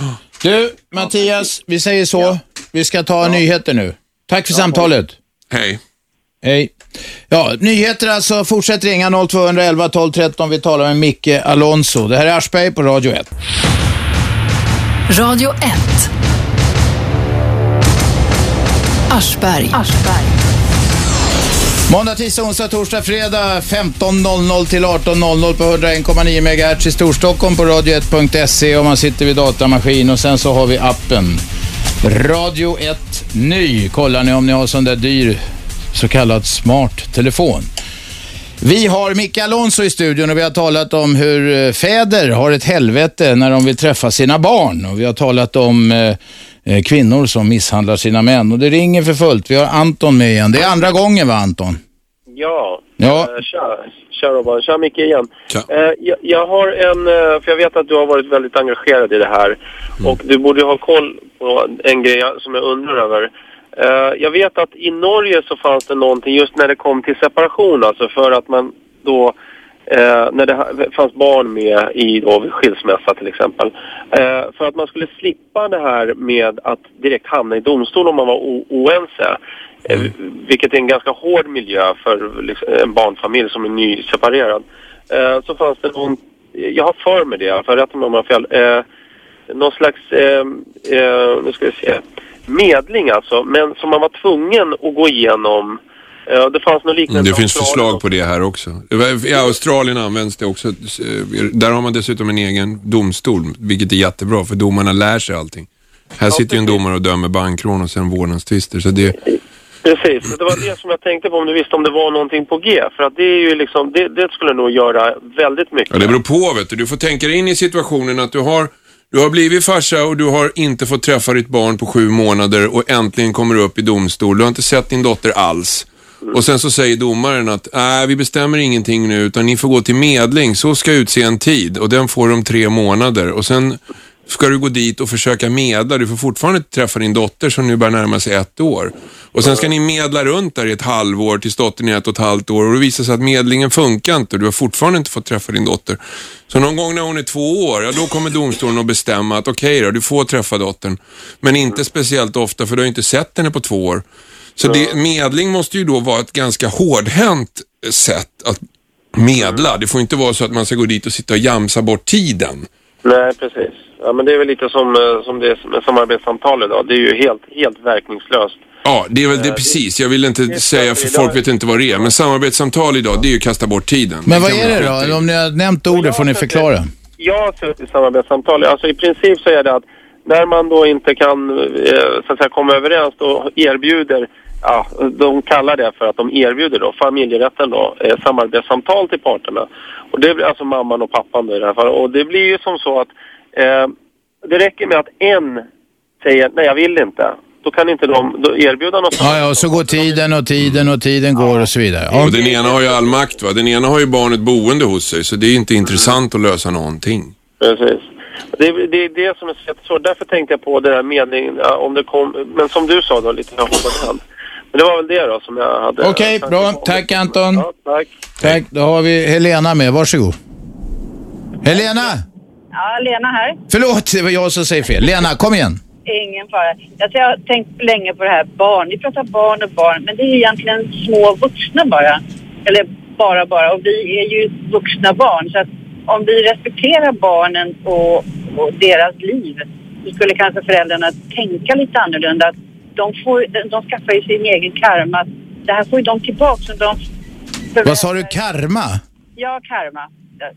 Du, Mattias, vi säger så. Vi ska ta nyheter nu. Tack för samtalet. Hej. Hej. Ja, nyheter alltså. Fortsätt ringa 0211 12 13. Vi talar med Micke Alonso. Det här är Aschberg på Radio 1. Radio 1. Aschberg. Måndag, tisdag, onsdag, torsdag, fredag 15.00 till 18.00 på 101,9 MHz i Storstockholm på radio1.se om man sitter vid datamaskin och sen så har vi appen Radio 1 Ny. Kollar ni om ni har sån där dyr så kallad smart telefon. Vi har Micke Alonso i studion och vi har talat om hur eh, fäder har ett helvete när de vill träffa sina barn. Och vi har talat om eh, kvinnor som misshandlar sina män. Och det ringer för fullt. Vi har Anton med igen. Det är andra gången va Anton? Ja. Ja. Eh, Tja, tja Robban. Tja Micke igen. Tja. Eh, jag, jag har en, eh, för jag vet att du har varit väldigt engagerad i det här. Och du borde ju ha koll på en grej som jag undrar över. Eh, jag vet att i Norge så fanns det någonting just när det kom till separation, alltså för att man då eh, när det fanns barn med i då skilsmässa till exempel. Eh, för att man skulle slippa det här med att direkt hamna i domstol om man var oense. Eh, vilket är en ganska hård miljö för liksom, en barnfamilj som är nyseparerad. Eh, så fanns det någon, jag har för mig det, jag får rätta mig om jag har fel. Eh, någon slags, eh, nu ska vi se, medling alltså, men som man var tvungen att gå igenom. Det fanns något liknande. Mm, Det finns förslag på det här också. I Australien används det också. eh, Där har man dessutom en egen domstol, vilket är jättebra för domarna lär sig allting. Här sitter ju en domare och dömer bankrån och sen vårdnadstvister. Så det, Precis, det var det som jag tänkte på om du visste om det var någonting på G. För att det är ju liksom, det, det skulle nog göra väldigt mycket. ja, det beror på vet du. Du får tänka dig in i situationen att du har, du har blivit farsa och du har inte fått träffa ditt barn på sju månader och äntligen kommer du upp i domstol. Du har inte sett din dotter alls. Och sen så säger domaren att nej, vi bestämmer ingenting nu utan ni får gå till medling. Så ska utse en tid och den får de tre månader. Och sen ska du gå dit och försöka medla. Du får fortfarande inte träffa din dotter som nu börjar närma sig ett år. Och sen ska ni medla runt där i ett halvår tills dottern är ett och ett halvt år och det visar sig att medlingen funkar inte och du har fortfarande inte fått träffa din dotter. Så någon gång när hon är två år, ja då kommer domstolen att bestämma att okej då, du får träffa dottern. Men inte speciellt ofta för du har inte sett henne på två år. Så det, medling måste ju då vara ett ganska hårdhänt sätt att medla. Det får inte vara så att man ska gå dit och sitta och jamsa bort tiden. Nej, precis. Ja, men det är väl lite som, eh, som det är med samarbetssamtal idag. Det är ju helt, helt verkningslöst. Ja, det är väl det precis. Jag vill inte säga för folk vet inte vad det är. Men samarbetssamtal idag, det är ju att kasta bort tiden. Men vad är det då? Om ni har nämnt ordet får ni förklara. Jag har suttit i samarbetssamtal. Alltså i princip så är det att när man då inte kan eh, så att säga, komma överens då erbjuder, ja, de kallar det för att de erbjuder då familjerätten då eh, samarbetssamtal till parterna. Och det blir alltså mamman och pappan då i det här fallet. Och det blir ju som så att eh, det räcker med att en säger nej jag vill inte. Då kan inte de då erbjuda något Ja, ja, och så går tiden och tiden och tiden går och så vidare. Ja. Och den ena har ju all makt va. Den ena har ju barnet boende hos sig så det är inte intressant att lösa någonting. Precis. Det är det, är det som är så. Därför tänkte jag på det där medling, ja, om det kom, men som du sa då, lite hårdhänt. Men det var väl det då som jag hade. Okej, bra. Tack Anton. Ja, tack. Tack. Då har vi Helena med. Varsågod. Helena! Ja, Lena här. Förlåt, det var jag som säger fel. Lena, kom igen. Ingen fara. Alltså, jag har tänkt länge på det här barn. Vi pratar barn och barn, men det är ju egentligen små vuxna bara. Eller bara bara. Och vi är ju vuxna barn. Så att om vi respekterar barnen och, och deras liv så skulle kanske föräldrarna tänka lite annorlunda. Att de, får, de, de skaffar ju sin egen karma. Det här får ju de tillbaka. Så de Vad sa du? Karma? Ja, karma.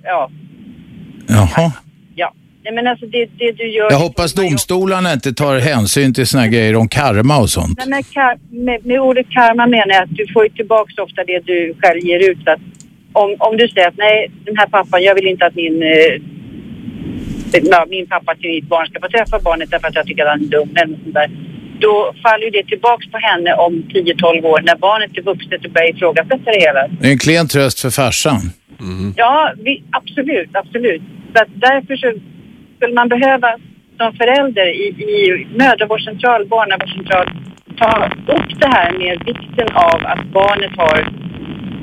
Ja. Jaha. ja. Nej, men alltså det, det du gör... Jag hoppas domstolarna inte tar hänsyn till såna grejer om karma och sånt. Nej, men med, med ordet karma menar jag att du får ju tillbaka ofta det du själv ger ut. Att om, om du säger att nej, den här pappan, jag vill inte att min, eh, min pappa till mitt barn ska få träffa barnet därför att jag tycker att han är dum eller något sånt där. Då faller ju det tillbaks på henne om 10-12 år när barnet är vuxet och börjar ifrågasätta det hela. Det är en klen tröst för farsan. Ja, vi, absolut, absolut. Så att därför så skulle man behöva som förälder i, i mödravårdscentral, barnavårdscentral ta upp det här med vikten av att barnet har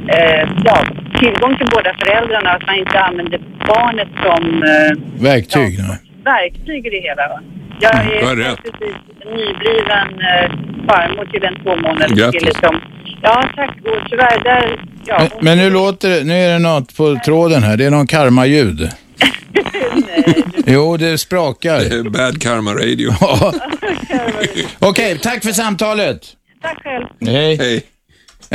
eh, ja, tillgång till båda föräldrarna att man inte använder barnet som eh, Verktyg. nej. verktyg i det hela. Va? Jag har är precis nybliven eh, farmor till en två kille som... Ja, tack. Och tyvärr, där... Ja, Men, men nu låter det, nu är det något på tråden här. Det är någon karma-ljud. Jo, det sprakar. Bad karma radio. Ja. Okej, tack för samtalet. Tack själv. Hej.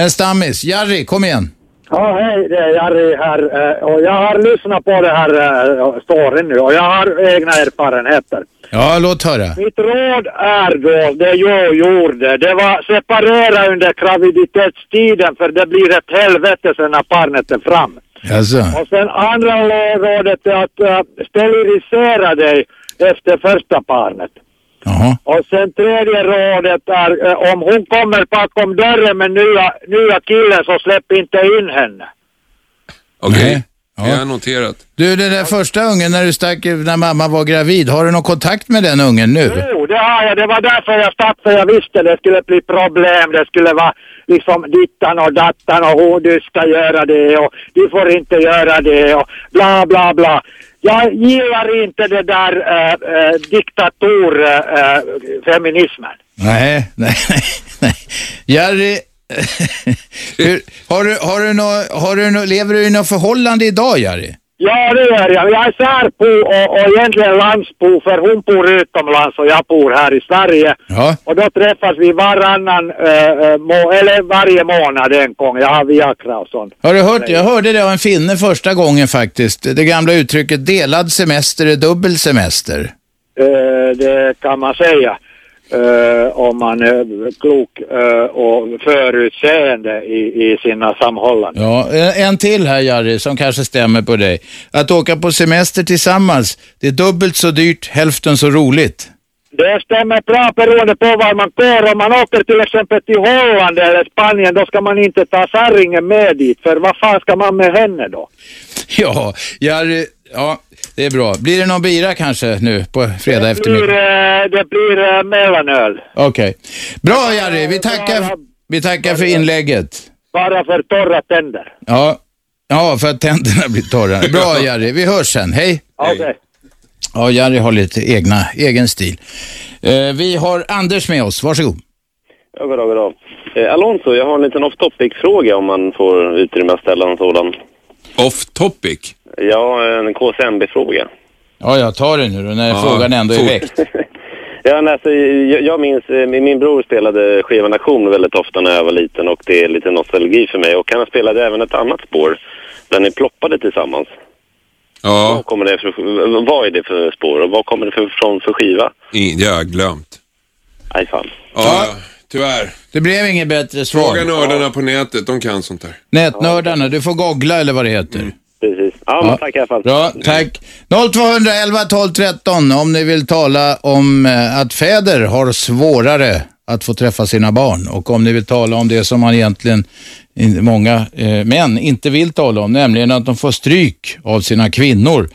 En stammis. Jari, kom igen. Ja, hej, det är Jari här. eh, Och jag har lyssnat på det här uh, storyn nu och jag har egna erfarenheter. Ja, låt höra. Mitt råd är då, det jag gjorde, det var separera under graviditetstiden för det blir ett helvete sen när barnet är fram. Alltså. Och sen andra rådet är att uh, sterilisera dig efter första barnet. Och sen tredje rådet är eh, om hon kommer bakom dörren med nya, nya killen så släpp inte in henne. Okej. Det är noterat. Du, den där första ungen när du stack när mamma var gravid, har du någon kontakt med den ungen nu? Jo, det har jag. Det var därför jag stack, för jag visste det skulle bli problem. Det skulle vara liksom dittan och dattan och hur du ska göra det och du får inte göra det och bla bla bla. Jag gillar inte det där eh, eh, äh, äh, diktatorfeminismen. Eh, nej, nej, nej, nej. Jerry, hur, har du, har du nå, har du nå, lever du i något förhållande idag, Jerry? Ja, det gör jag. Jag är särbo och, och egentligen landsbo för hon bor utomlands och jag bor här i Sverige. Ja. Och då träffas vi varannan, äh, må, eller varje månad en gång. Jag har Viagra och sånt. Har du hört? Jag hörde det av en finne första gången faktiskt. Det gamla uttrycket delad semester är dubbel semester. Eh, det kan man säga. Eh, om man är klok eh, och förutseende i, i sina samhållanden. Ja, en- en till här Jari som kanske stämmer på dig. Att åka på semester tillsammans, det är dubbelt så dyrt, hälften så roligt. Det stämmer bra beroende på var man går. Om man åker till exempel till Holland eller Spanien då ska man inte ta kärringen med dit. För vad fan ska man med henne då? Ja, Jari, ja, det är bra. Blir det någon bira kanske nu på fredag Det eftermiddag? blir, eh, det blir eh, mellanöl. Okej. Bra Jari, vi tackar, vi tackar för inlägget. Bara för torra tänder. Ja, ja för att tänderna blir torra. Bra Jari, vi hörs sen. Hej. Okej. Ja, Jari har lite egna, egen stil. Eh, vi har Anders med oss, varsågod. Ja, goddag, goddag. Eh, Alonso, jag har en liten off-topic-fråga om man får utrymme att ställa en sådan. Off-topic? Ja, en KCMB-fråga. Ja, jag tar det nu då när Ja, frågan ändå är väckt. Ja, men alltså, jag, jag minns, eh, min min bror spelade skivan Aktion väldigt ofta när jag var liten och det är lite nostalgi för mig. Och han spelade även ett annat spår där ni ploppade tillsammans. Ja. Vad, kommer det för, vad är det för spår och vad kommer det för, från för skiva? Det har jag glömt. Nej, fan. Ja, tyvärr. Det blev inget bättre svar. Fråga nördarna på nätet, de kan sånt där. Nätnördarna, du får googla eller vad det heter. Precis. Ja, men tack i alla fall. Bra, tack. 0211 12 13 om ni vill tala om eh, att fäder har svårare att få träffa sina barn och om ni vill tala om det som man egentligen många eh, män inte vill tala om, nämligen att de får stryk av sina kvinnor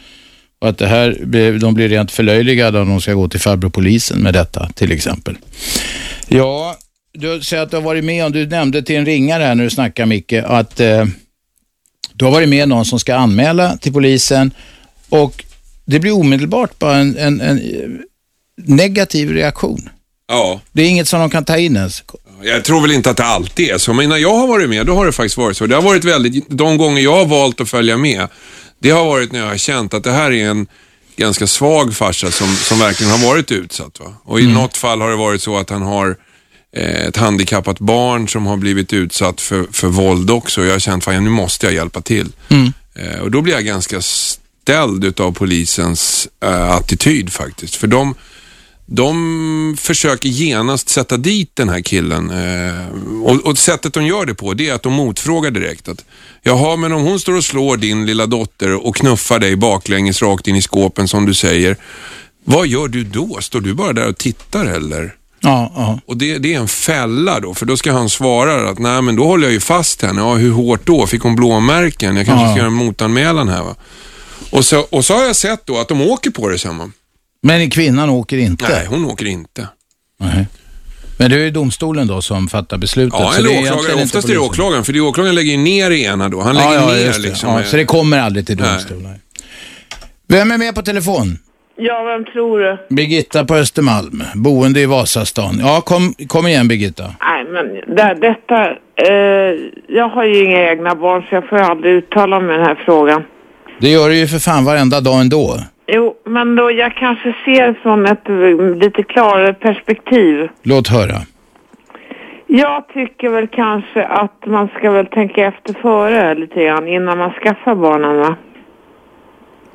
och att det här, de blir rent förlöjligade om de ska gå till farbrorpolisen med detta till exempel. Ja, du säger att du har varit med om, du nämnde till en ringare här när du snackade Micke, att eh, du har varit med någon som ska anmäla till polisen och det blir omedelbart bara en, en, en negativ reaktion. Ja. Det är inget som de kan ta in ens. Jag tror väl inte att det alltid är så, men när jag har varit med, då har det faktiskt varit så. Det har varit väldigt, de gånger jag har valt att följa med, det har varit när jag har känt att det här är en ganska svag farsa som, som verkligen har varit utsatt. Va? Och i Mm. något fall har det varit så att han har ett handikappat barn som har blivit utsatt för, för våld också. Jag har känt, fan nu måste jag hjälpa till. Mm. Eh, och då blir jag ganska ställd utav polisens eh, attityd faktiskt. För de, de försöker genast sätta dit den här killen. Eh, och, och sättet de gör det på, det är att de motfrågar direkt. att Jaha, men om hon står och slår din lilla dotter och knuffar dig baklänges rakt in i skåpen som du säger. Vad gör du då? Står du bara där och tittar eller? Ja, ja. Och det, det är en fälla då, för då ska han svara att nej men då håller jag ju fast henne. Ja, hur hårt då? Fick hon blåmärken? Jag kanske Ja. ska göra en motanmälan här va. Och så, och så har jag sett då att de åker på det sen va. Men kvinnan åker inte? Nej, hon åker inte. Nej. Men det är ju domstolen då som fattar beslutet. Ja, eller det är egentligen åklagare. inte Oftast är det åklagaren, för det är åklagaren lägger ner ena då. Han lägger ja, ja, ner liksom. Ja, så det kommer aldrig till domstol. Nej. Vem är med på telefon? Ja, vem tror du? Birgitta på Östermalm, boende i Vasastan. Ja, kom, kom igen Birgitta. Nej, men det, detta... Eh, jag har ju inga egna barn så jag får aldrig uttala mig i den här frågan. Det gör du ju för fan varenda dag ändå. Jo, men då jag kanske ser från ett lite klarare perspektiv. Låt höra. Jag tycker väl kanske att man ska väl tänka efter före lite grann innan man skaffar barnen va?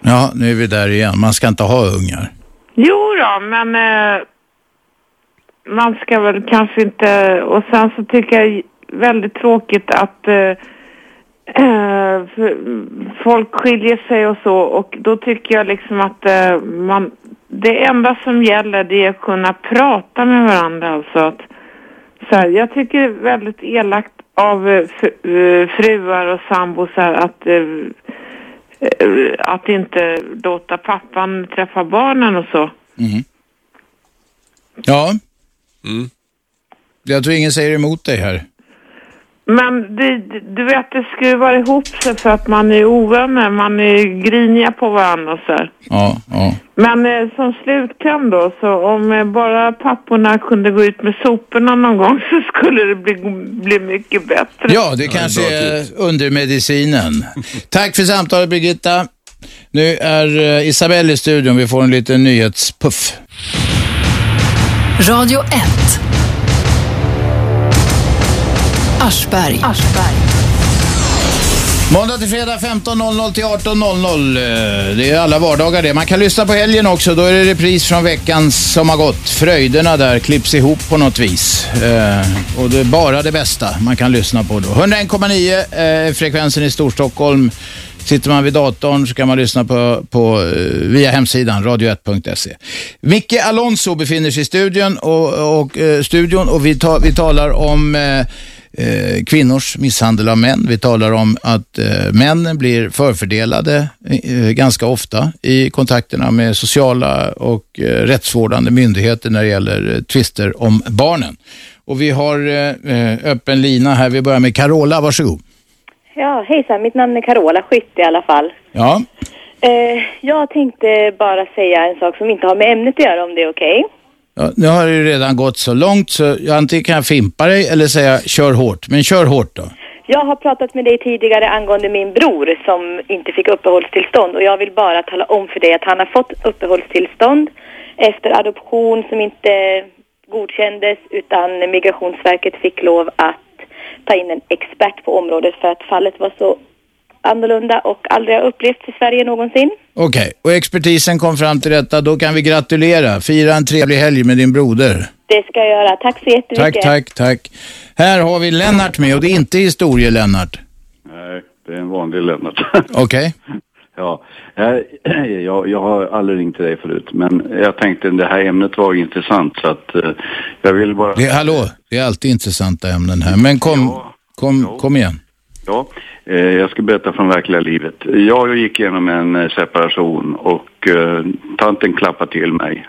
Ja, nu är vi där igen. Man ska inte ha ungar. Jo då, men eh, man ska väl kanske inte... Och sen så tycker jag väldigt tråkigt att eh, för- folk skiljer sig och så och då tycker jag liksom att eh, man... Det enda som gäller det är att kunna prata med varandra alltså. Att, så här, jag tycker det är väldigt elakt av eh, fr- eh, fruar och sambos att eh, att inte låta pappan träffa barnen och så. Mhm. Ja. Jag tror ingen säger emot dig här. Men det, du vet, det vara ihop sig för att man är ovänner, man är griniga på varandra och så här. Ja, ja. Men eh, som slutkläm då, så om eh, bara papporna kunde gå ut med soporna någon gång så skulle det bli, bli mycket bättre. Ja, det kanske är undermedicinen. Tack för samtalet Birgitta. Nu är eh, Isabelle i studion. Vi får en liten nyhetspuff. Radio 1. Aschberg. Måndag till fredag 15.00 till 18.00. Eh, Det är alla vardagar det. Man kan lyssna på helgen också. Då är det repris från veckan som har gått. Fröjderna där klipps ihop på något vis. Eh, och det är bara det bästa man kan lyssna på då. 101,9 är frekvensen i Storstockholm. Sitter man vid datorn så kan man lyssna på, på eh, via hemsidan radio1.se. Micke Alonso befinner sig i studion och, och, eh, studion och vi, ta, vi talar om eh, eh, kvinnors misshandel av män. Vi talar om att eh, männen blir förfördelade eh, ganska ofta i kontakterna med sociala och eh, rättsvårdande myndigheter när det gäller eh, tvister om barnen. Och vi har eh, eh, öppen lina här. Vi börjar med Carola, varsågod. Ja, hejsan. Mitt namn är Carola Skytt i alla fall. Ja, Eh, jag tänkte bara säga en sak som inte har med ämnet att göra om det är okej ja nu har det ju redan gått så långt så antingen kan jag fimpa dig eller säga kör hårt. Men kör hårt då. Jag har pratat med dig tidigare angående min bror som inte fick uppehållstillstånd och jag vill bara tala om för dig att han har fått uppehållstillstånd efter adoption som inte godkändes utan Migrationsverket fick lov att ta in en expert på området för att fallet var så annorlunda och aldrig har upplevts i Sverige någonsin. Okej, och expertisen kom fram till detta. Då kan vi gratulera. Fira en trevlig helg med din broder. Det ska jag göra. Tack så jättemycket. Tack, tack, tack. Här har vi Lennart med och det är inte historie-Lennart. Nej, det är en vanlig Lennart. Okej. ja, jag, jag, jag har aldrig ringt till dig förut, men jag tänkte det här ämnet var intressant så att eh, jag vill bara... Det, hallå, det är alltid intressanta ämnen här. Men kom, kom, kom igen. Ja, eh, jag ska berätta från verkliga livet. Jag gick igenom en eh, separation och eh, tanten klappade till mig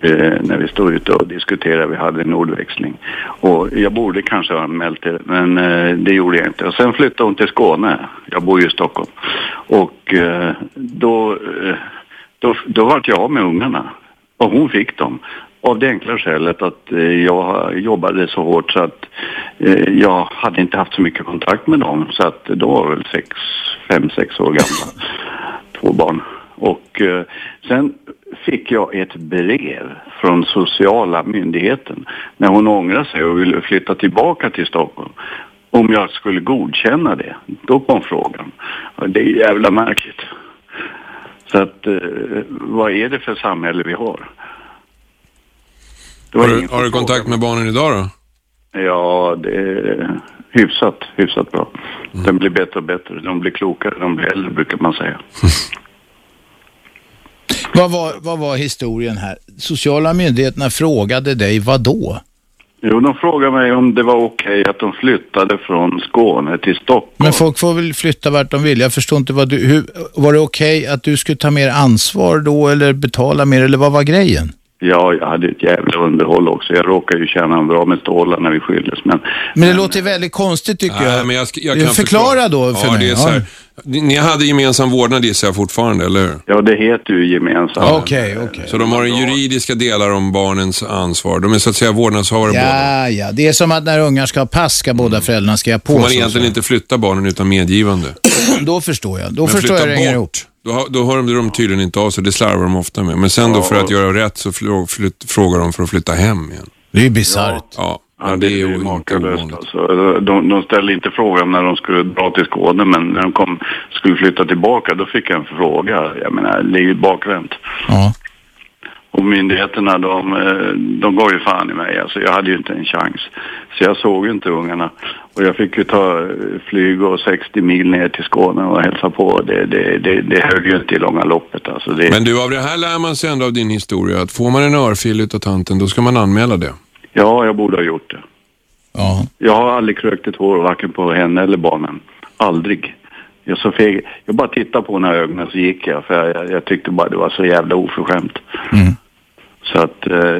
eh, när vi stod ute och diskuterade. Vi hade en ordväxling. Och jag borde kanske ha anmält det, men eh, det gjorde jag inte. Och sen flyttade hon till Skåne. Jag bor ju i Stockholm. Och eh, då, eh, då, då vart jag av med ungarna. Och hon fick dem. Av det enkla skälet att eh, jag jobbade så hårt så att eh, jag hade inte haft så mycket kontakt med dem. Så att de var väl sex, fem, sex år gamla. Två barn. Och eh, sen fick jag ett brev från sociala myndigheten när hon ångrade sig och ville flytta tillbaka till Stockholm. Om jag skulle godkänna det. Då kom frågan. Det är jävla märkligt. Så att, vad är det för samhälle vi har? Har du, har du kontakt med barnen idag då? Ja, det är hyfsat, hyfsat bra. De blir bättre och bättre. De blir klokare, de blir äldre brukar man säga. Vad var, vad var historien här? Sociala myndigheterna frågade dig vad då? Jo, de frågade mig om det var okej att de flyttade från Skåne till Stockholm. Men folk får väl flytta vart de vill. Jag förstår inte vad du, hur, var det okej att du skulle ta mer ansvar då eller betala mer eller vad var grejen? Ja, jag hade ett jävla underhåll också. Jag råkade ju tjäna en bra med stålar när vi skildes. Men Men det låter väldigt konstigt tycker Nej, jag. men jag, jag kan Förklara då för ja, mig. Det är så här, ni, ni hade gemensam vårdnad gissar jag fortfarande, eller hur? Ja, det heter ju gemensam. Okej, okej. Så de har en juridiska delar om barnens ansvar. De är så att säga vårdnadshavare båda. Ja, ja. Det är som att när ungar ska ha pass ska båda föräldrarna skriva på. Får man så- egentligen inte flytta barnen utan medgivande. Då förstår jag. Då Men förstår jag det ihop. Då, har- då hör de, tydligen inte av sig. Det slarvar de ofta med. Men sen då för att göra rätt så frågar de för att flytta hem igen. Det är ju bisarrt. Ja, Ja, det är ju makalöst alltså. De, de ställde inte frågan när de skulle dra till Skåne, men när de kom, skulle flytta tillbaka, då fick jag en fråga. Jag menar, det är ju bakvänt. Ja. Och myndigheterna, de, eh, de gav ju fan i mig. Alltså, jag hade ju inte en chans. Så jag såg ju inte ungarna. Och jag fick ju ta eh, flyg och 60 mil ner till Skåne och hälsa på. Det, det, det, det höll ju inte i långa loppet. Alltså, det, Men du, av det här lär man sig ändå av din historia att får man en örfil utav tanten, då ska man anmäla det. Ja, jag borde ha gjort det. Ja. Jag har aldrig krökt ett hår, varken på henne eller barnen. Aldrig. Jag, så feg, jag bara tittade på henne i ögonen så gick jag för jag, jag, tyckte bara det var så jävla oförskämt. Så att eh,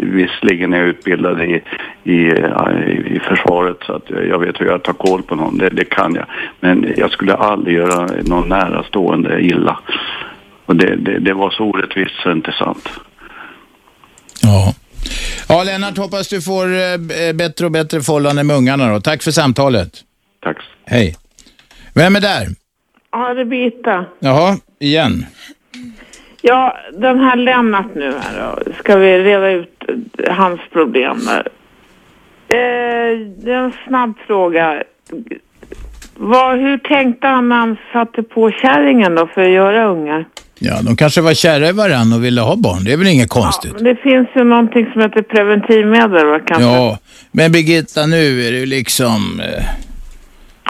visserligen är jag utbildad i, i, eh, i, försvaret så att jag vet hur jag tar koll på någon, det, det kan jag. Men jag skulle aldrig göra någon närastående illa. Och det, det, det var så orättvist så inte sant. Ja. Ja, Lennart, hoppas du får eh, bättre och bättre förhållanden med ungarna då. Tack för samtalet. Tack. Hej. Vem är där? Ja, det är Birgitta. Jaha, igen. Ja, den här Lennart nu här då. Ska vi reda ut eh, hans problem där? Eh, en snabb fråga. Vad, hur tänkte han när han satte på kärringen då för att göra ungar? Ja, de kanske var kära i varandra och ville ha barn. Det är väl inget konstigt? Men det finns ju någonting som heter preventivmedel va, kanske? Ja, men Birgitta, nu är det liksom... Eh,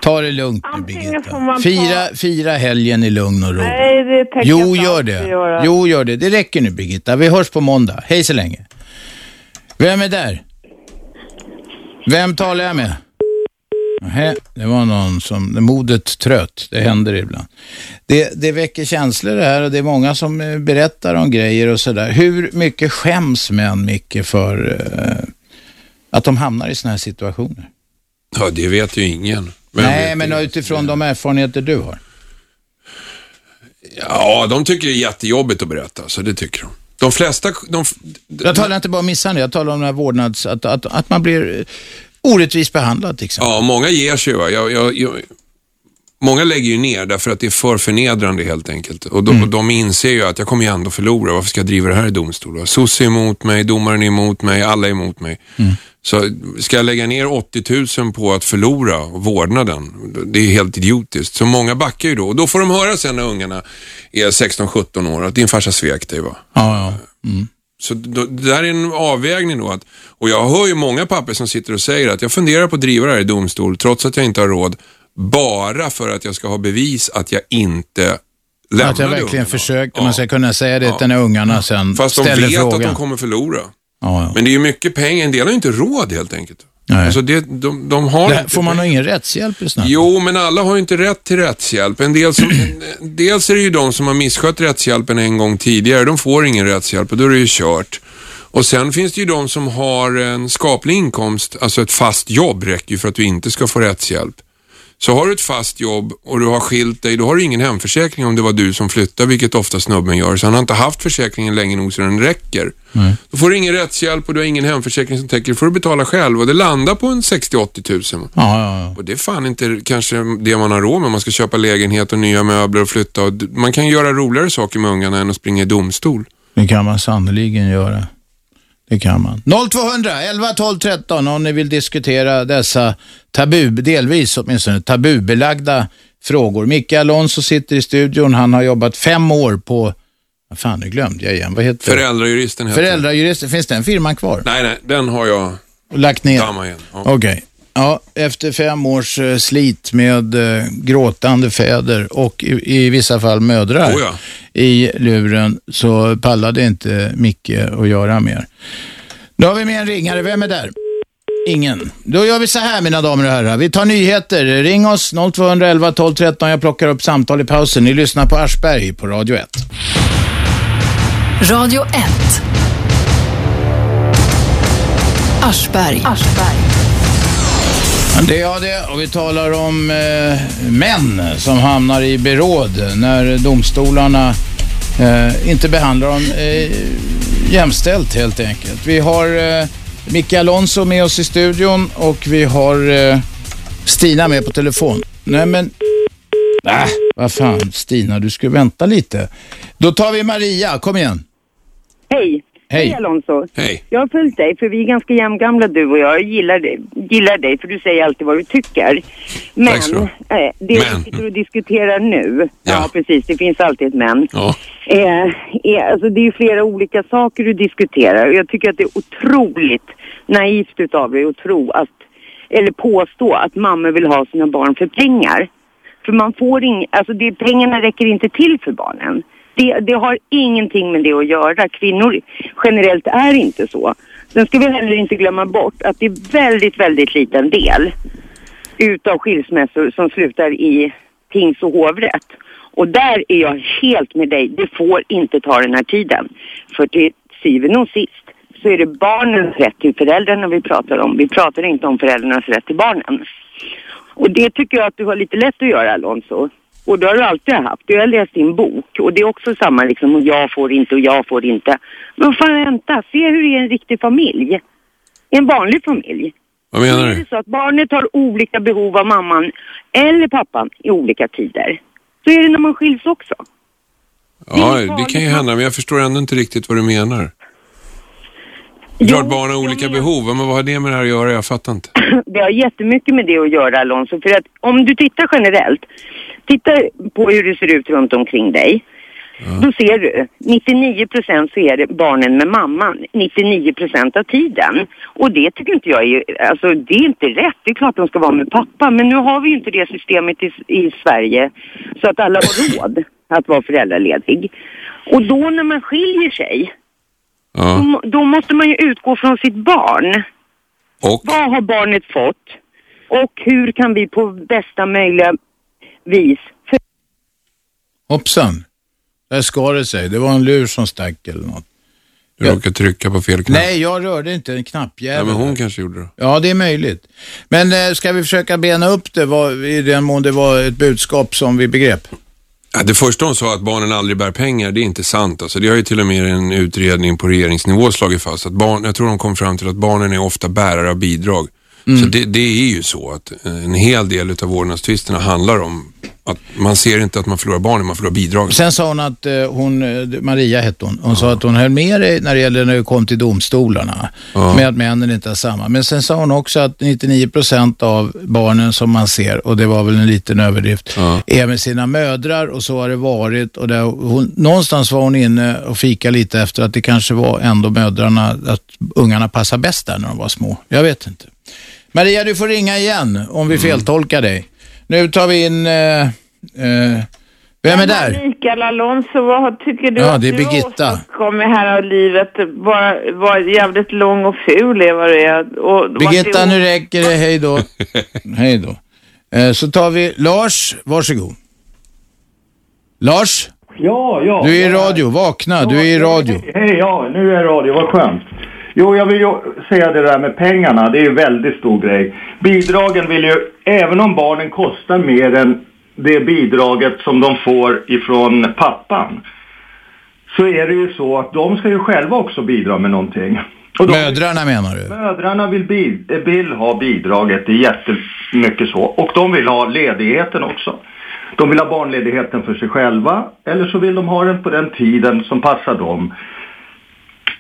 ta det lugnt nu, Birgitta. får man ta- Fira, fira helgen i lugn och ro. Nej, det tänker Jo, jag gör det. göra. Jo, gör det. Det räcker nu, Birgitta. Vi hörs på måndag. Hej så länge. Vem är där? Vem talar jag med? Nähä, det var någon som, modet trött. Det händer ibland. Det, det väcker känslor det här och det är många som eh, berättar om grejer och sådär. Hur mycket skäms män, Micke, för eh, att de hamnar i sådana här situationer? Ja, det vet ju ingen. Men Nej, men utifrån de erfarenheter du har. Ja, de tycker det är jättejobbigt att berätta, så det tycker de. De flesta... De, Jag talar inte bara om misshandel, jag talar om den här vårdnads... Att, att, att man blir orättvist behandlad till exempel. Ja, många ger sig. Va? Jag, jag, jag, många lägger ju ner därför att det är för förnedrande helt enkelt. Och de, de inser ju att jag kommer ju ändå förlora. Varför ska jag driva det här i domstol? Sosse är emot mig, domaren är emot mig, alla är emot mig. Så ska jag lägga ner 80 000 på att förlora vårdnaden? Det är helt idiotiskt. Så många backar ju då. Och då får de höra sen när ungarna är 16-17 år att din farsa svek dig. Va? Ja, ja. Mm. Så då, det där är en avvägning då. Att, och jag hör ju många papper som sitter och säger att jag funderar på att driva det här i domstol trots att jag inte har råd. Bara för att jag ska ha bevis att jag inte lämnade Att jag verkligen ungarna. försökte, man ska kunna säga det till när ungarna sen Fast de ställer vet frågan. att de kommer förlora. Ja, ja. Men det är ju mycket pengar. En del har ju inte råd helt enkelt. Nej. Alltså det, de, de har Det får man nog ingen rättshjälp i snabbt? Jo, men alla har ju inte rätt till rättshjälp. En del som, dels är det ju de som har misskött rättshjälpen en gång tidigare. De får ingen rättshjälp och då är det ju kört. Och sen finns det ju de som har en skaplig inkomst, alltså ett fast jobb räcker ju för att du inte ska få rättshjälp. Så har du ett fast jobb och du har skilt dig, då har du ingen hemförsäkring om det var du som flyttade, vilket ofta snubben gör. Så han har inte haft försäkringen länge nog så den räcker. Då får du ingen rättshjälp och du har ingen hemförsäkring som täcker. Då får du betala själv och det landar på en 60-80 tusen. Ja, ja, ja. Och det är fan inte kanske det man har råd med. Man ska köpa lägenhet och nya möbler och flytta. Och man kan göra roligare saker med ungarna än att springa i domstol. Det kan man sannoliken göra. Det kan man. 0200 11 12 13 om ni vill diskutera dessa tabu, delvis åtminstone tabubelagda frågor. Micke Alonso sitter i studion. Han har jobbat fem år på, vad fan det glömde jag igen. Vad heter? Föräldrajuristen heter. Föräldrajuristen. Finns den firman kvar? Nej, nej, den har jag Lagt ner? dammat igen. Ja. Efter fem års eh, slit med eh, gråtande fäder och i, i vissa fall mödrar Oh ja. i luren så pallade inte Micke att göra mer. Då har vi med en ringare. Vem är där? Ingen. Då gör vi så här mina damer och herrar. Vi tar nyheter. Ring oss 0211 12 13. Jag plockar upp samtal i pausen. Ni lyssnar på Aschberg på Radio 1. Radio 1. Aschberg. Det är det och vi talar om eh, män som hamnar i beråd när domstolarna eh, inte behandlar dem eh, jämställt helt enkelt. Vi har eh, Micke Alonso med oss i studion och vi har eh, Stina med på telefon. Nej men, äh, vad fan Stina, du ska vänta lite. Då tar vi Maria, kom igen. Hej. Hej. Alonso. Hej. Jag har följt dig för vi är ganska jämngamla du och jag. Jag gillar dig, gillar dig för du säger alltid vad du tycker. Men Tack ha. eh, det Men. vi sitter och diskuterar nu, ja. precis det finns alltid ett men. Ja. Eh, är, alltså det är ju flera olika saker du diskuterar och jag tycker att det är otroligt naivt utav dig att tro att, eller påstå att mammor vill ha sina barn för pengar. För man får ing, alltså det, pengarna räcker inte till för barnen. Det, det har ingenting med det att göra. Kvinnor generellt är inte så. Sen ska vi heller inte glömma bort att det är väldigt, väldigt liten del utav skilsmässor som slutar i tings och hovrätt. Och där är jag helt med dig. Det får inte ta den här tiden. För till syvende och sist så är det barnens rätt till föräldrarna vi pratar om. Vi pratar inte om föräldrarnas rätt till barnen. Och det tycker jag att du har lite lätt att göra Alonso. Och det har du alltid haft. Du har läst din bok och det är också samma liksom, och jag får inte och jag får inte. Men fan vänta, se hur det är en riktig familj. En vanlig familj. Vad menar Är du? det så att barnet har olika behov av mamman eller pappan i olika tider, så är det när man skiljs också. Ja, det kan ju hända, men jag förstår ändå inte riktigt vad du menar. Klart barn har olika behov, men vad har det med det här att göra? Jag fattar inte. Det har jättemycket med det att göra Alonso, för att om du tittar generellt, titta på hur det ser ut runt omkring dig. Då ser du, 99 procent så är det barnen med mamman, 99 procent av tiden. Och det tycker inte jag är, alltså det är inte rätt. Det är klart de ska vara med pappa, men nu har vi ju inte det systemet i, i Sverige så att alla har råd att vara föräldraledig. Och då när man skiljer sig, då, må- då måste man ju utgå från sitt barn. Och? Vad har barnet fått? Och hur kan vi på bästa möjliga vis Hoppsan. Där skar det sig. Det var en lur som stack eller något. Du råkade trycka på fel knapp. Nej, jag rörde inte en knappjävel. Nej, men hon kanske gjorde det. Ja, det är möjligt. Men eh, ska vi försöka bena upp det vad, i den mån det var ett budskap som vi begrep? Ja, det första hon sa att barnen aldrig bär pengar, det är inte sant. Alltså, det har ju till och med en utredning på regeringsnivå slagit fast. Att barn, jag tror de kom fram till att barnen är ofta bärare av bidrag. Mm. Så det, det är ju så att eh, en hel del av vårdnadstvisterna handlar om att man ser inte att man förlorar barnen, man förlorar bidragen. Sen sa hon att eh, hon, eh, Maria hette hon, hon sa att hon höll med dig när det gäller när det kom till domstolarna. Ja. Med att männen inte är samma. Men sen sa hon också att 99 procent av barnen som man ser, och det var väl en liten överdrift, är med sina mödrar och så har det varit. Och där hon, någonstans var hon inne och fika lite efter att det kanske var ändå mödrarna, att ungarna passar bäst där när de var små. Jag vet inte. Maria, du får ringa igen om vi feltolkar dig. Nu tar vi in, eh, eh, vem är där? Mikael Alonso, vad tycker du Ja, att det är du Birgitta. har åstadkommit här av livet? Bara var jävligt lång och ful är vad du är. Och, Birgitta, nu det- räcker det. Hej då. Hej då. Eh, Så tar vi Lars, varsågod. Lars, Ja, ja. du är i radio. Vakna, du är i radio. Hej, ja, nu är jag i radio. Vad skönt. Jo, jag vill ju säga det där med pengarna. Det är ju en väldigt stor grej. Bidragen vill ju, även om barnen kostar mer än det bidraget som de får ifrån pappan, så är det ju så att de ska ju själva också bidra med någonting. Och de, Mödrarna menar du? Mödrarna vill, vill ha bidraget, det är jättemycket så. Och de vill ha ledigheten också. De vill ha barnledigheten för sig själva eller så vill de ha den på den tiden som passar dem.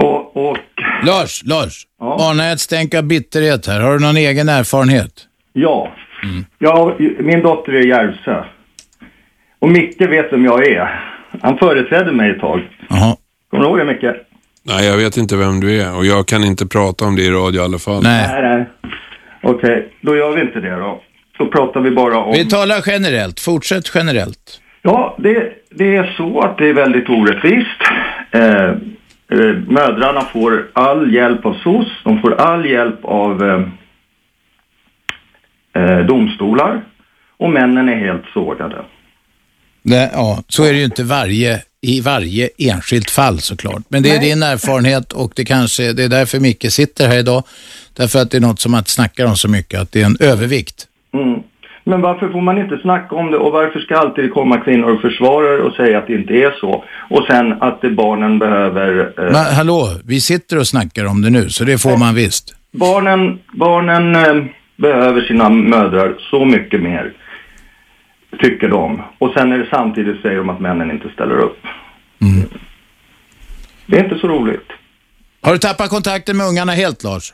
Och, och Lars, Lars. Anar jag ett stänk av bitterhet här. Har du någon egen erfarenhet? ja, ja, min dotter är i Järvsö. Och Micke vet vem jag är. Han företrädde mig ett tag. Jaha. Kommer du ihåg det Micke? Nej, jag vet inte vem du är och jag kan inte prata om det i radio i alla fall. Nej, nej. Okej, då gör vi inte det då. Då pratar vi bara om... Vi talar generellt. Fortsätt generellt. Ja, det, det är så att det är väldigt orättvist. Eh, mödrarna får all hjälp av SOS, de får all hjälp av eh, eh, domstolar och männen är helt sågade. Det, ja, så är det ju inte varje, i varje enskilt fall såklart. Men det är din erfarenhet och det kanske det är därför Micke sitter här idag. Därför att det är något som man snackar om så mycket, att det är en övervikt. Mm. Men varför får man inte snacka om det och varför ska alltid komma kvinnor och försvarare och säga att det inte är så? Och sen att det barnen behöver... Eh, Men hallå, vi sitter och snackar om det nu, så det får man visst. Barnen, barnen eh, behöver sina mödrar så mycket mer, tycker de. Och sen är det samtidigt säger de att männen inte ställer upp. Det är inte så roligt. Har du tappat kontakten med ungarna helt, Lars?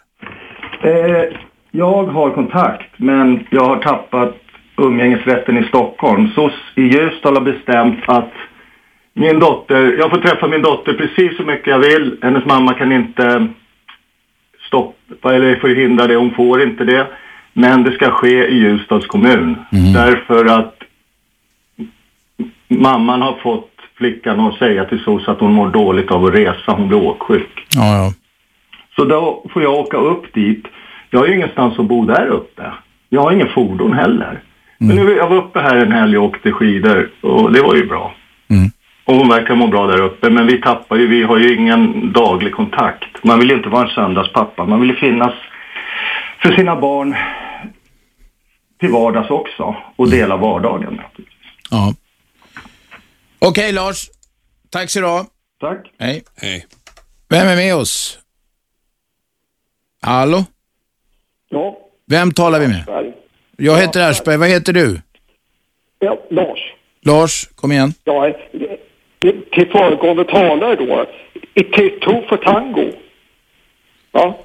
Eh, jag har kontakt, men jag har tappat umgängesrätten i Stockholm. SOS i Ljusdal har bestämt att min dotter, jag får träffa min dotter precis så mycket jag vill. Hennes mamma kan inte stoppa eller förhindra det, hon får inte det. Men det ska ske i Ljusdals kommun. Därför att mamman har fått flickan att säga till SOS att hon mår dåligt av att resa, hon blir åksjuk. Ja, ja. Så då får jag åka upp dit. Jag har ju ingenstans att bo där uppe. Jag har ingen fordon heller. Men nu, jag var uppe här en helg och åkte skidor och det var ju bra. Mm. Och hon verkar må bra där uppe, men vi tappar ju, vi har ju ingen daglig kontakt. Man vill ju inte vara en söndagspappa, man vill ju finnas för sina barn till vardags också och dela vardagen. Ja. Okej Lars, tack så du. Tack. Hej. Hej. Vem är med oss? Hallå? Ja. Vem talar vi med? Jag heter Aschberg, vad heter du? Ja, Lars. Lars, kom igen. Ja, eh, till föregående talare då. Takes two for tango. Ja,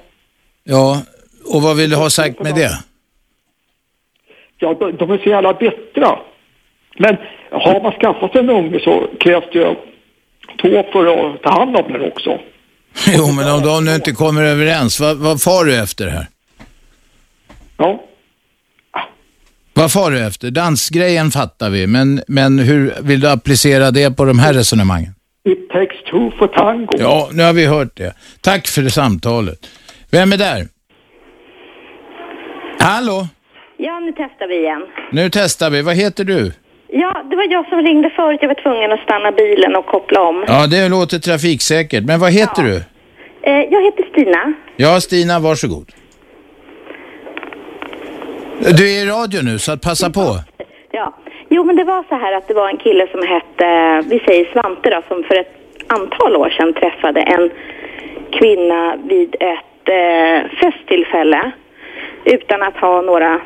Ja, och vad vill du ha sagt med det? ja de, de är så jävla bittra. Men har man skaffat en unge så krävs det ju två för att ta hand om den också. Jo, men om de nu inte kommer överens, vad, vad far du efter här? Ja. Vad far du efter? Dansgrejen fattar vi, men, men hur vill du applicera det på de här resonemangen? It takes two for tango. Ja, nu har vi hört det. Tack för det samtalet. Vem är där? Hallå? Ja, nu testar vi igen. Nu testar vi. Vad heter du? Ja, det var jag som ringde förut. Jag var tvungen att stanna bilen och koppla om. Ja, det låter trafiksäkert. Men vad heter du? Eh, jag heter Stina. Ja, Stina, varsågod. Du är i radio nu, så att passa på. Ja. Jo, men det var så här att det var en kille som hette, vi säger Svante då, som för ett antal år sedan träffade en kvinna vid ett eh, festtillfälle utan att ha några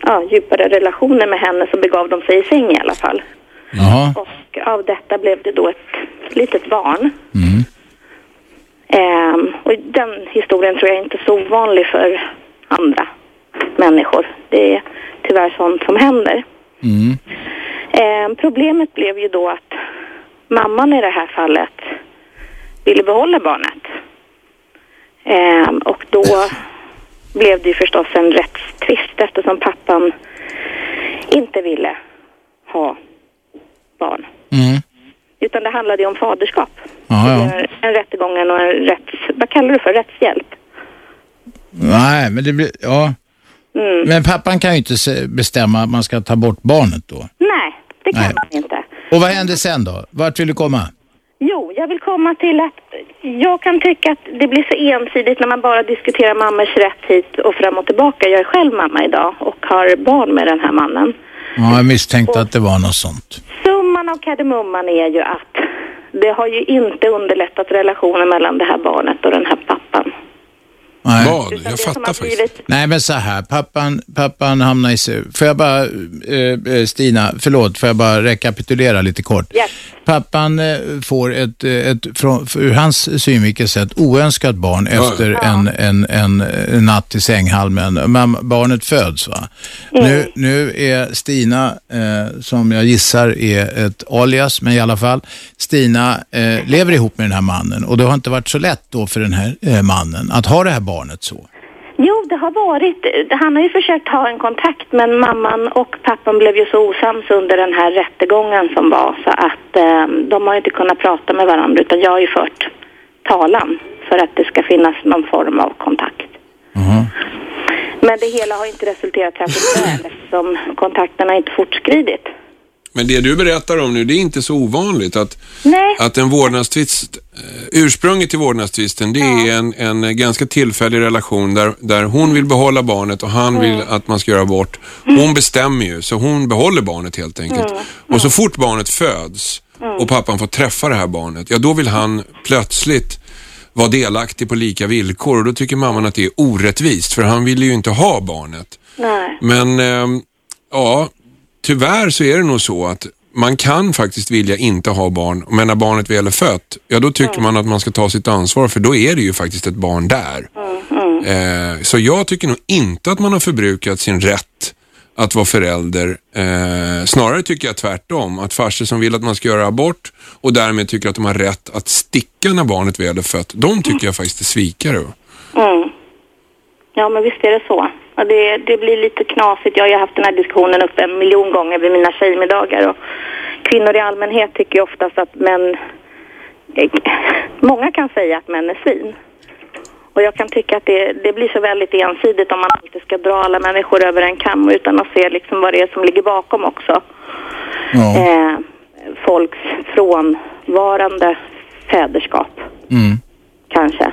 ja, djupare relationer med henne så begav de sig i säng i alla fall. Jaha. Och av detta blev det då ett litet barn. Mm. Ehm, och den historien tror jag inte är så ovanlig för andra människor. Det är tyvärr sånt som händer. Mm. Ehm, problemet blev ju då att mamman i det här fallet ville behålla barnet. Ehm, och då blev det ju förstås en rättstvist eftersom pappan inte ville ha barn. Mm. Utan det handlade ju om faderskap. Ja, ja. En rättegång och en rätts... Vad kallar du för? Rättshjälp? Nej, men det blir... Ja. Mm. Men pappan kan ju inte bestämma att man ska ta bort barnet då. Nej, det kan Nej. man inte. Och vad hände sen då? Vart vill du komma? Jo, jag vill komma till att jag kan tycka att det blir så ensidigt när man bara diskuterar mammors rätt hit och fram och tillbaka. Jag är själv mamma idag och har barn med den här mannen. Ja, jag misstänkte att det var något sånt. Summan av kardemumman är ju att det har ju inte underlättat relationen mellan det här barnet och den här pappan. Nej. Vad? Jag fattar faktiskt. Nej, men så här. Pappan, pappan hamnar i... sig- Får jag bara, eh, eh, Stina, förlåt, får jag bara rekapitulera lite kort? Pappan eh, får ett, eh, ett från, ur hans synvinkel sett, oönskat barn Ja. efter en, en, en, en natt i sänghalmen. Men barnet föds, va? Nu, nu är Stina, eh, som jag gissar är ett alias, men i alla fall, Stina eh, lever ihop med den här mannen och det har inte varit så lätt då för den här eh, mannen att ha det här barnet så. Jo, det har varit. Han har ju försökt ha en kontakt men mamman och pappan blev ju så osams under den här rättegången som var så att eh, de har inte kunnat prata med varandra utan jag har ju fört talan för att det ska finnas någon form av kontakt. Men det hela har inte resulterat särskilt väl eftersom kontakterna inte fortskridit. Men det du berättar om nu, det är inte så ovanligt att, Nej. att en vårdnadstvist, eh, ursprunget till vårdnadstvisten, det är en, en ganska tillfällig relation där, där hon vill behålla barnet och han vill att man ska göra bort. Hon bestämmer ju, så hon behåller barnet helt enkelt. Mm. Och så fort barnet föds och pappan får träffa det här barnet, ja då vill han plötsligt vara delaktig på lika villkor och då tycker mamman att det är orättvist för han vill ju inte ha barnet. Nej. Men ehm, ja, tyvärr så är det nog så att man kan faktiskt vilja inte ha barn, men när barnet väl är fött, ja då tycker man att man ska ta sitt ansvar för då är det ju faktiskt ett barn där. Eh, så jag tycker nog inte att man har förbrukat sin rätt att vara förälder. Eh, snarare tycker jag tvärtom, att farsor som vill att man ska göra abort och därmed tycker att de har rätt att sticka när barnet väl är fött, de tycker jag faktiskt är svikare. Mm. Ja, men visst är det så. Och det, det blir lite knasigt. Jag har ju haft den här diskussionen uppe en miljon gånger vid mina tjejmiddagar. Och kvinnor i allmänhet tycker ju oftast att män... Många kan säga att män är svin. Och jag kan tycka att det, det blir så väldigt ensidigt om man alltid ska dra alla människor över en kam utan att se liksom vad det är som ligger bakom också. Eh, folks frånvarande fäderskap Mm. kanske.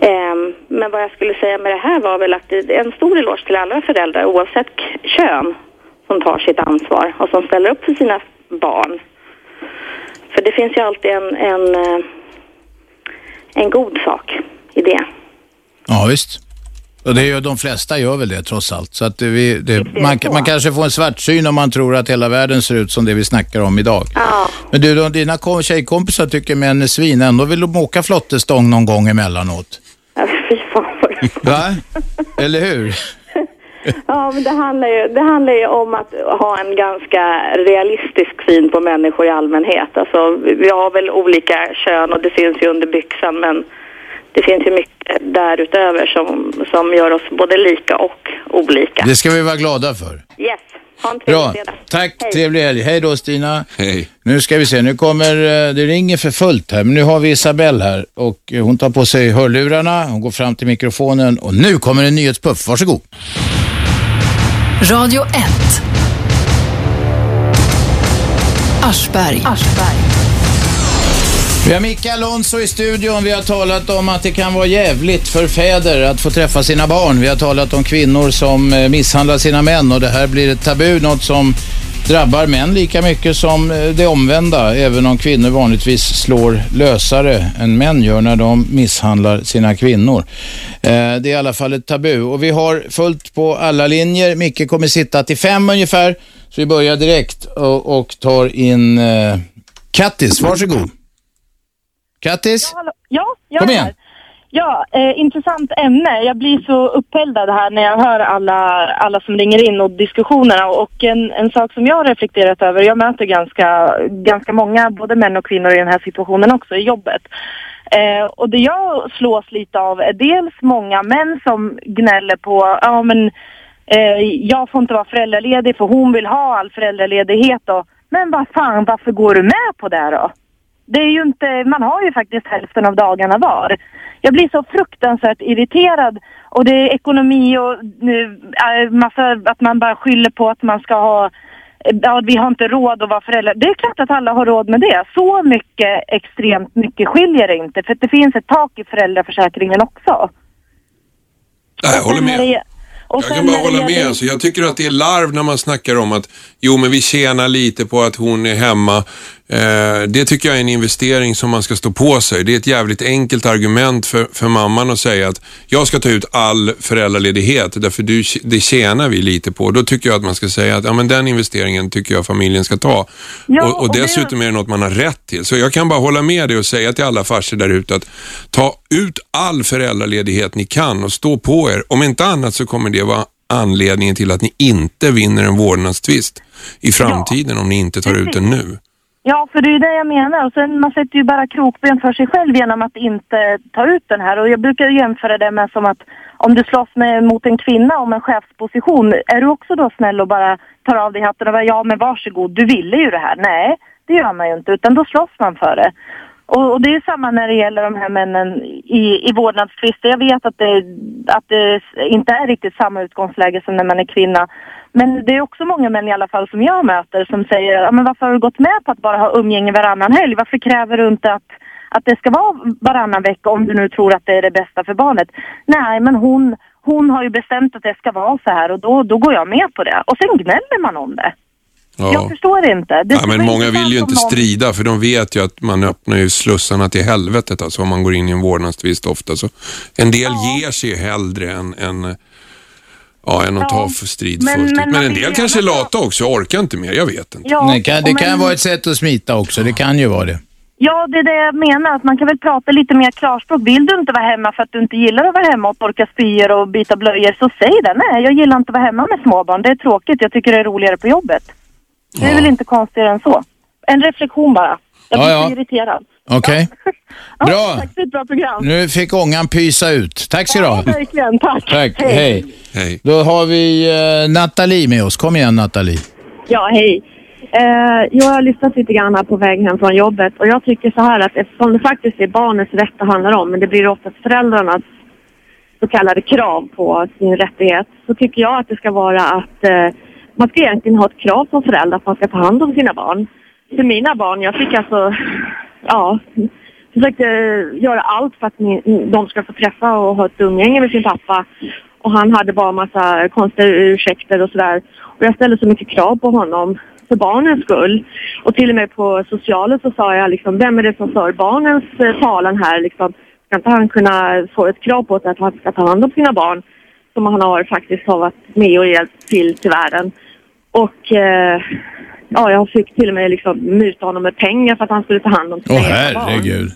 Ehm, men vad jag skulle säga med det här var väl att det är en stor eloge till alla föräldrar oavsett kön som tar sitt ansvar och som ställer upp för sina barn. För det finns ju alltid en, en, eh, en god sak i det. Ja, visst. Och det ju, de flesta gör väl det trots allt. Så att vi, det, man, man kanske får en svartsyn om man tror att hela världen ser ut som det vi snackar om idag. Ja. Men du, de, dina kom- tjejkompisar tycker män är svin. Ändå vill de åka flottestång någon gång emellanåt. Ja, Fy fan vad Va? Eller hur? Ja, men det handlar, ju, det handlar ju om att ha en ganska realistisk syn på människor i allmänhet. Alltså, vi vi har väl olika kön och det syns ju under byxan men det finns ju mycket därutöver som, som gör oss både lika och olika. Det ska vi vara glada för. Yes, ha en Bra. fredag. Tack, Hej. trevlig helg. Hej då Stina. Hej. Nu ska vi se, nu kommer, eh, det ringer för fullt här, men nu har vi Isabelle här och eh, hon tar på sig hörlurarna, hon går fram till mikrofonen och nu kommer en nyhetspuff. Varsågod. Radio 1. Aschberg. Vi har Micke Alonso i studion. Vi har talat om att det kan vara jävligt för fäder att få träffa sina barn. Vi har talat om kvinnor som eh, misshandlar sina män och det här blir ett tabu, något som drabbar män lika mycket som eh, det omvända, även om kvinnor vanligtvis slår lösare än män gör när de misshandlar sina kvinnor. Eh, det är i alla fall ett tabu och vi har fullt på alla linjer. Micke kommer sitta till fem ungefär, så vi börjar direkt och, och tar in eh, Kattis. Varsågod. Kattis? Ja, jag Kom igen. här. Ja, eh, intressant ämne. Jag blir så uppeldad här när jag hör alla, alla som ringer in och diskussionerna. Och en, en sak som jag har reflekterat över, jag möter ganska, ganska många, både män och kvinnor i den här situationen också i jobbet. Eh, och det jag slås lite av är dels många män som gnäller på, ja men eh, jag får inte vara föräldraledig för hon vill ha all föräldraledighet och, men vad fan, varför går du med på det då? Det är ju inte, man har ju faktiskt hälften av dagarna var. Jag blir så fruktansvärt irriterad och det är ekonomi och äh, massa, att man bara skyller på att man ska ha Ja, vi har inte råd att vara föräldrar. Det är klart att alla har råd med det. Så mycket, extremt mycket skiljer det inte. För att det finns ett tak i föräldraförsäkringen också. Nej, jag håller med. det- Jag kan bara när det hålla med. Alltså, jag tycker att det är larv när man snackar om att jo, men vi tjänar lite på att hon är hemma. Eh, det tycker jag är en investering som man ska stå på sig. Det är ett jävligt enkelt argument för, för mamman att säga att jag ska ta ut all föräldraledighet därför du, det tjänar vi lite på. Då tycker jag att man ska säga att ja, men den investeringen tycker jag familjen ska ta. Ja, och, och och det- dessutom är det något man har rätt till. Så jag kan bara hålla med dig och säga till alla farsor där ute att ta ut all föräldraledighet ni kan och stå på er. Om inte annat så kommer det vara anledningen till att ni inte vinner en vårdnadstvist i framtiden om ni inte tar ut den nu. Ja, för det är ju det jag menar. Och sen man sätter ju bara krokben för sig själv genom att inte ta ut den här. Och jag brukar jämföra det med som att om du slåss med, mot en kvinna om en chefsposition, är du också då snäll och bara tar av dig hatten och bara ja men varsågod, du ville ju det här. Nej, det gör man ju inte, utan då slåss man för det. Och, och det är samma när det gäller de här männen i, i vårdnadstvister. Jag vet att det, att det inte är riktigt samma utgångsläge som när man är kvinna. Men det är också många män i alla fall som jag möter som säger, ja, men varför har du gått med på att bara ha umgänge varannan helg? Varför kräver du inte att, att det ska vara varannan vecka om du nu tror att det är det bästa för barnet? Nej, men hon, hon har ju bestämt att det ska vara så här och då, då går jag med på det. Och sen gnäller man om det. Jag Ja. förstår inte. Det Ja, men många vill ju inte någon- strida för de vet ju att man öppnar ju slussarna till helvetet alltså om man går in i en vårdnadstvist ofta. Så en del ger sig ju hellre än, än, ja, än att ta för strid Men- fullt men Men en del kanske är lata också, orkar inte mer, jag vet inte. Ja, det kan, det och kan men- vara ett sätt att smita också. Det kan ju vara det. Ja, det är det jag menar. Att man kan väl prata lite mer klarspråk. Vill du inte vara hemma för att du inte gillar att vara hemma och torka spyor och byta blöjor, så säg det. Nej, jag gillar inte att vara hemma med småbarn. Det är tråkigt. Jag tycker det är roligare på jobbet. Det är väl inte konstigare än så. En reflektion bara. Jag blir Ja, ja. irriterad. Okej. Bra. Tack för ett bra program. Nu fick ångan pysa ut. Tack ska du ha. Ja, verkligen. Tack. Tack. Hej. Hej. Då har vi eh, Nathalie med oss. Kom igen Nathalie. Ja, hej. Eh, jag har lyssnat lite grann här på väg hem från jobbet och jag tycker så här att eftersom det faktiskt är barnets rätt det handlar om, men det blir oftast föräldrarnas så kallade krav på sin rättighet så tycker jag att det ska vara att eh, man ska egentligen ha ett krav som förälder att man ska ta hand om sina barn. För mina barn, jag fick alltså, ja, försökte eh, göra allt för att min, de ska få träffa och ha ett umgänge med sin pappa. Och han hade bara massa konstiga ursäkter och sådär. Och jag ställde så mycket krav på honom för barnens skull. Och till och med på socialen så sa jag liksom, vem är det som för barnens eh, talan här liksom? Ska inte han kunna få ett krav på sig att han ska ta hand om sina barn som han har faktiskt har varit med och hjälpt till till världen. Och eh, ja, jag fick till och med liksom muta honom med pengar för att han skulle ta hand om sina Åh egna barn. herregud.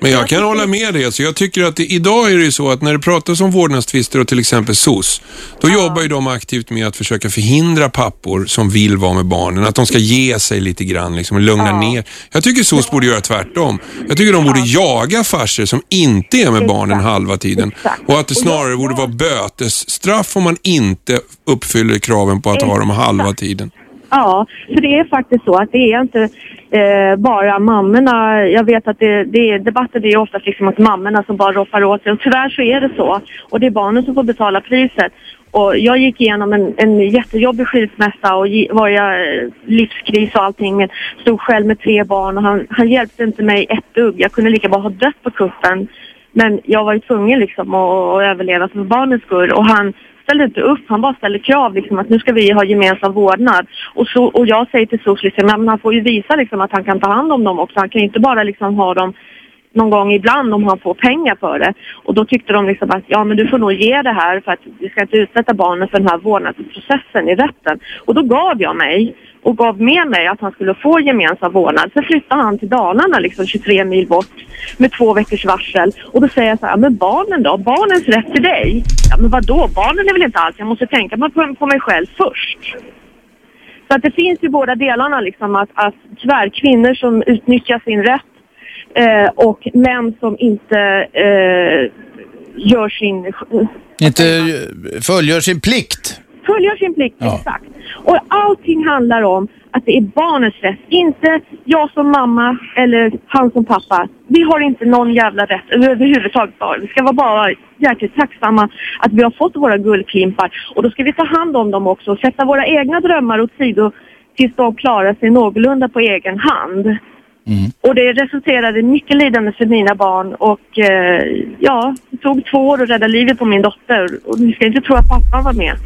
Men jag kan hålla med dig. Så jag tycker att det, idag är det ju så att när det pratas om vårdnadstvister och till exempel SOS, då jobbar ju de aktivt med att försöka förhindra pappor som vill vara med barnen, att de ska ge sig lite grann liksom, och lugna ner. Jag tycker SOS borde göra tvärtom. Jag tycker de borde jaga farsor som inte är med barnen halva tiden. Och att det snarare borde vara bötesstraff om man inte uppfyller kraven på att ha dem halva tiden. Ja, för det är faktiskt så att det är inte eh, bara mammorna. Jag vet att det, det är, debatten är ju oftast liksom att mammorna som bara roffar åt sig. Och tyvärr så är det så. Och det är barnen som får betala priset. Och jag gick igenom en, en jättejobbig skilsmässa och var jag eh, livskris och allting. Men stod själv med tre barn och han, han hjälpte inte mig ett dugg. Jag kunde lika bra ha dött på kuppen. Men jag var ju tvungen liksom att, att överleva för barnens skull. Och han ställde inte upp, han bara ställde krav liksom att nu ska vi ha gemensam vårdnad. Och, så, och jag säger till SOS liksom, men han får ju visa liksom att han kan ta hand om dem också. Han kan ju inte bara liksom ha dem någon gång ibland om han får pengar för det. Och då tyckte de liksom att ja men du får nog ge det här för att vi ska inte utsätta barnen för den här vårdnadsprocessen i rätten. Och då gav jag mig och gav med mig att han skulle få gemensam vårdnad. Sen flyttade han till Dalarna liksom 23 mil bort med två veckors varsel. Och då säger jag så här, men barnen då? Barnens rätt till dig? Ja men vadå? Barnen är väl inte allt. Jag måste tänka på, på mig själv först. Så att det finns ju båda delarna liksom att, att tyvärr kvinnor som utnyttjar sin rätt eh, och män som inte eh, gör sin, Inte eh, fullgör sin plikt. följer sin plikt, Ja. exakt. Och allting handlar om att det är barnets rätt, inte jag som mamma eller han som pappa. Vi har inte någon jävla rätt överhuvudtaget. Vi ska vara bara jäkligt tacksamma att vi har fått våra guldklimpar. Och då ska vi ta hand om dem också och sätta våra egna drömmar åt sido tills de klarar sig någorlunda på egen hand. Och det resulterade i mycket lidande för mina barn och eh, ja, det tog två år att rädda livet på min dotter. Och ni ska inte tro att pappan var med.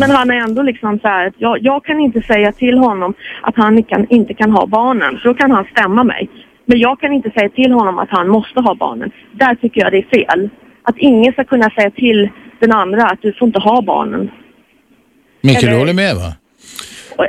Men han är ändå liksom så här, jag, jag kan inte säga till honom att han kan, inte kan ha barnen, för då kan han stämma mig. Men jag kan inte säga till honom att han måste ha barnen. Där tycker jag det är fel. Att ingen ska kunna säga till den andra att du får inte ha barnen. Micke, du håller med va?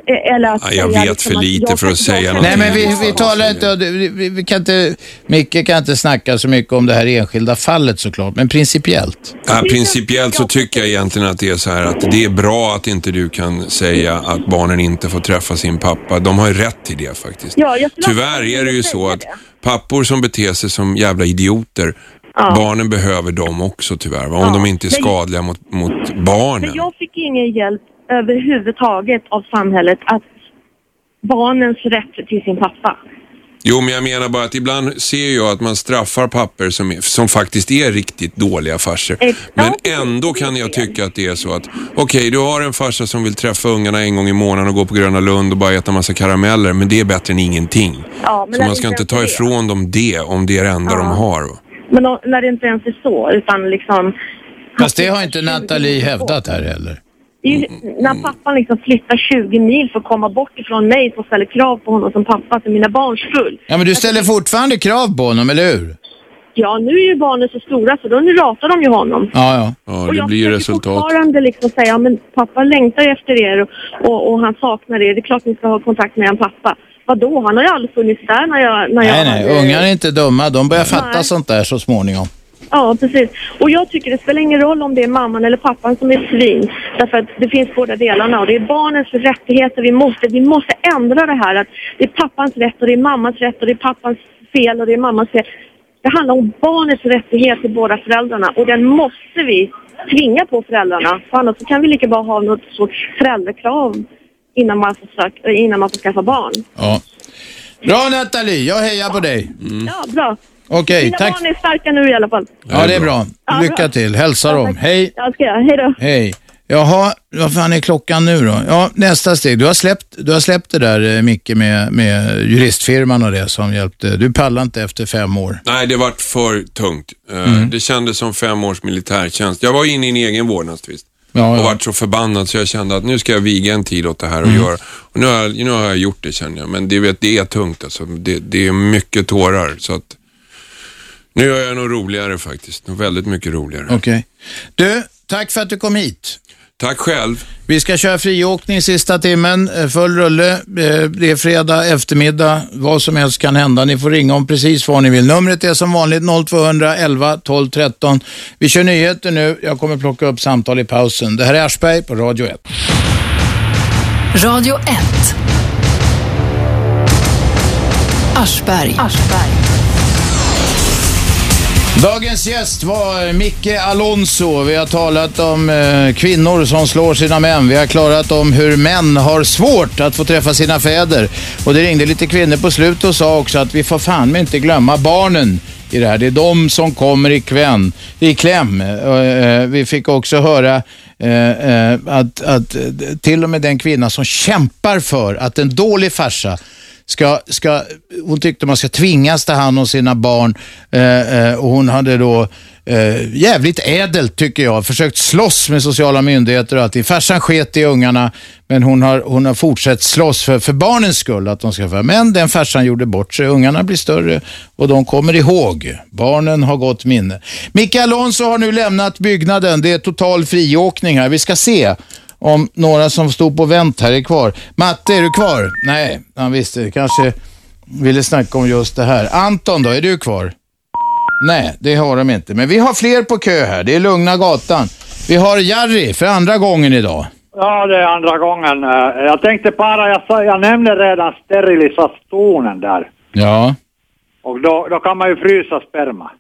Eh, Eller att Ja, jag säga vet liksom för att lite för att säga någonting. Nej, men vi, vi talar inte, vi, vi, kan inte, Micke kan inte snacka så mycket om det här enskilda fallet såklart, men principiellt. Ja, principiellt så tycker jag egentligen att det är så här att det är bra att inte du kan säga att barnen inte får träffa sin pappa. De har ju rätt till det faktiskt. Ja, Tyvärr är det ju så att pappor som beter sig som jävla idioter, barnen behöver dem också tyvärr. Va? Om Ja. de inte är skadliga mot, mot barnen. Men jag fick ingen hjälp överhuvudtaget av samhället att barnens rätt till sin pappa. Jo, men jag menar bara att ibland ser jag att man straffar papper som, är, som faktiskt är riktigt dåliga farsor. Men ändå kan jag tycka att det är så att, okej, du har en farsa som vill träffa ungarna en gång i månaden och gå på Gröna Lund och bara äta massa karameller, men det är bättre än ingenting. Ja, men Så man ska inte ta är det. ifrån dem det om det är det enda de har. Men då, när det inte ens är så, utan liksom... Fast det har inte Nathalie hävdat här heller. Det är ju, när pappan liksom flyttar 20 mil för att komma bort ifrån mig som ställer krav på honom som pappa för mina barns skull. Ja, men du ställer fortfarande krav på honom, eller hur? Ja, nu är ju barnen så stora så då nu ratar de ju honom. Ja, ja. Ja, och det jag blir ju resultat. fortfarande liksom säga, men pappa längtar ju efter er och, och, och han saknar er. Det är klart ni ska ha kontakt med en pappa. Vadå? Han har ju aldrig funnits där när jag... När Nej, jag nej, hade- ungar är inte dumma. De börjar fatta Nej. sånt där så småningom. Ja, precis. Och jag tycker det spelar ingen roll om det är mamman eller pappan som är svin. Därför att det finns båda delarna och det är barnens rättigheter. Vi måste, vi måste ändra det här att det är pappans rätt och det är mammans rätt och det är pappans fel och det är mammans fel. Det handlar om barnets rättighet till båda föräldrarna och den måste vi tvinga på föräldrarna. För annars kan vi lika bra ha något sorts föräldrakrav innan man får, sök, innan man får skaffa barn. Ja. Bra Nathalie, jag hejar på dig. Ja, bra. Okej, Mina tack. barn är starka nu i alla fall. Ja, det är bra. Lycka till. Hälsa dem. Hej. Jag ska jag. Hej då. Hej. Jaha, vad fan är klockan nu då? Ja, nästa steg. Du har släppt, du har släppt det där eh, Micke med, med juristfirman och det som hjälpte. Du pallar inte efter fem år. Nej, det vart för tungt. Eh, Mm. Det kändes som fem års militärtjänst. Jag var inne i en egen vårdnadstvist. Ja, och ja. vart så förbannad så jag kände att nu ska jag viga en tid åt det här och Mm. göra. Och nu har, jag, nu har jag gjort det känner jag. Men det, vet, det är tungt alltså. Det, det är mycket tårar. Så att nu gör jag nog roligare faktiskt. Nog väldigt mycket roligare. Okej. Du, tack för att du kom hit. Tack själv. Vi ska köra friåkning sista timmen, eh, full rulle. Eh, Det är fredag eftermiddag, vad som helst kan hända. Ni får ringa om precis vad ni vill. Numret är som vanligt 0211 12 13. Vi kör nyheter nu. Jag kommer plocka upp samtal i pausen. Det här är Aschberg på Radio 1. Radio 1. Aschberg. Dagens gäst var Micke Alonso. Vi har talat om eh, kvinnor som slår sina män. Vi har klarat om hur män har svårt att få träffa sina fäder. Och det ringde lite kvinnor på slutet och sa också att vi får fan med inte glömma barnen i det här. Det är de som kommer i, kvän, i kläm. Eh, eh, vi fick också höra eh, eh, att, att eh, till och med den kvinna som kämpar för att en dålig farsa ska, ska, hon tyckte man ska tvingas ta hand om sina barn eh, eh, och hon hade då eh, jävligt ädelt tycker jag, försökt slåss med sociala myndigheter och allting. Farsan sket i ungarna men hon har, hon har fortsatt slåss för, för barnens skull att de ska få. Men den farsan gjorde bort sig, ungarna blir större och de kommer ihåg. Barnen har gott minne. Micke Alonso har nu lämnat byggnaden, det är total friåkning här. Vi ska se om några som stod på vänt här är kvar. Matte, är du kvar? Nej, han visste. Kanske ville snacka om just det här. Anton då, är du kvar? Nej, det har de inte. Men vi har fler på kö här. Det är Lugna Gatan. Vi har Jari för andra gången idag. Ja, det är andra gången. Eh, Jag tänkte bara, jag, sa, jag nämnde redan sterilisationen där. Ja. Och då, då kan man ju frysa sperma.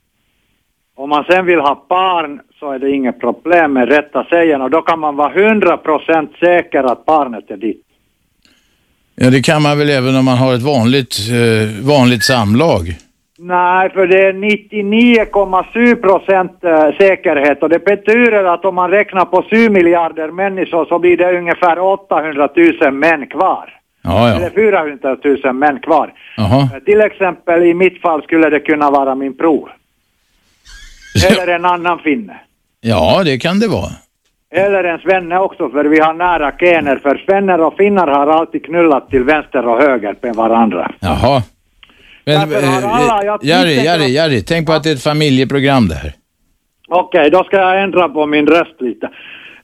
Om man sen vill ha barn så är det inget problem med rätta sägen och då kan man vara 100% säker att barnet är ditt. Ja, det kan man väl även om man har ett vanligt, eh, vanligt samlag. Nej, för det är 99,7 procent eh, säkerhet och det betyder att om man räknar på 7 miljarder människor så blir det ungefär 800 000 män kvar. Ja, ja. Eller 400 000 män kvar. Jaha. Eh, Till exempel i mitt fall skulle det kunna vara min bror. Eller en annan finne. Ja, det kan det vara. Eller en svenne också för vi har nära gener för svenner och finnar har alltid knullat till vänster och höger med varandra. Jaha. Men, eh, alla- jag Jari, Jari, Jari, tänk på att det är ett familjeprogram det här. Okej, då ska jag ändra på min röst lite.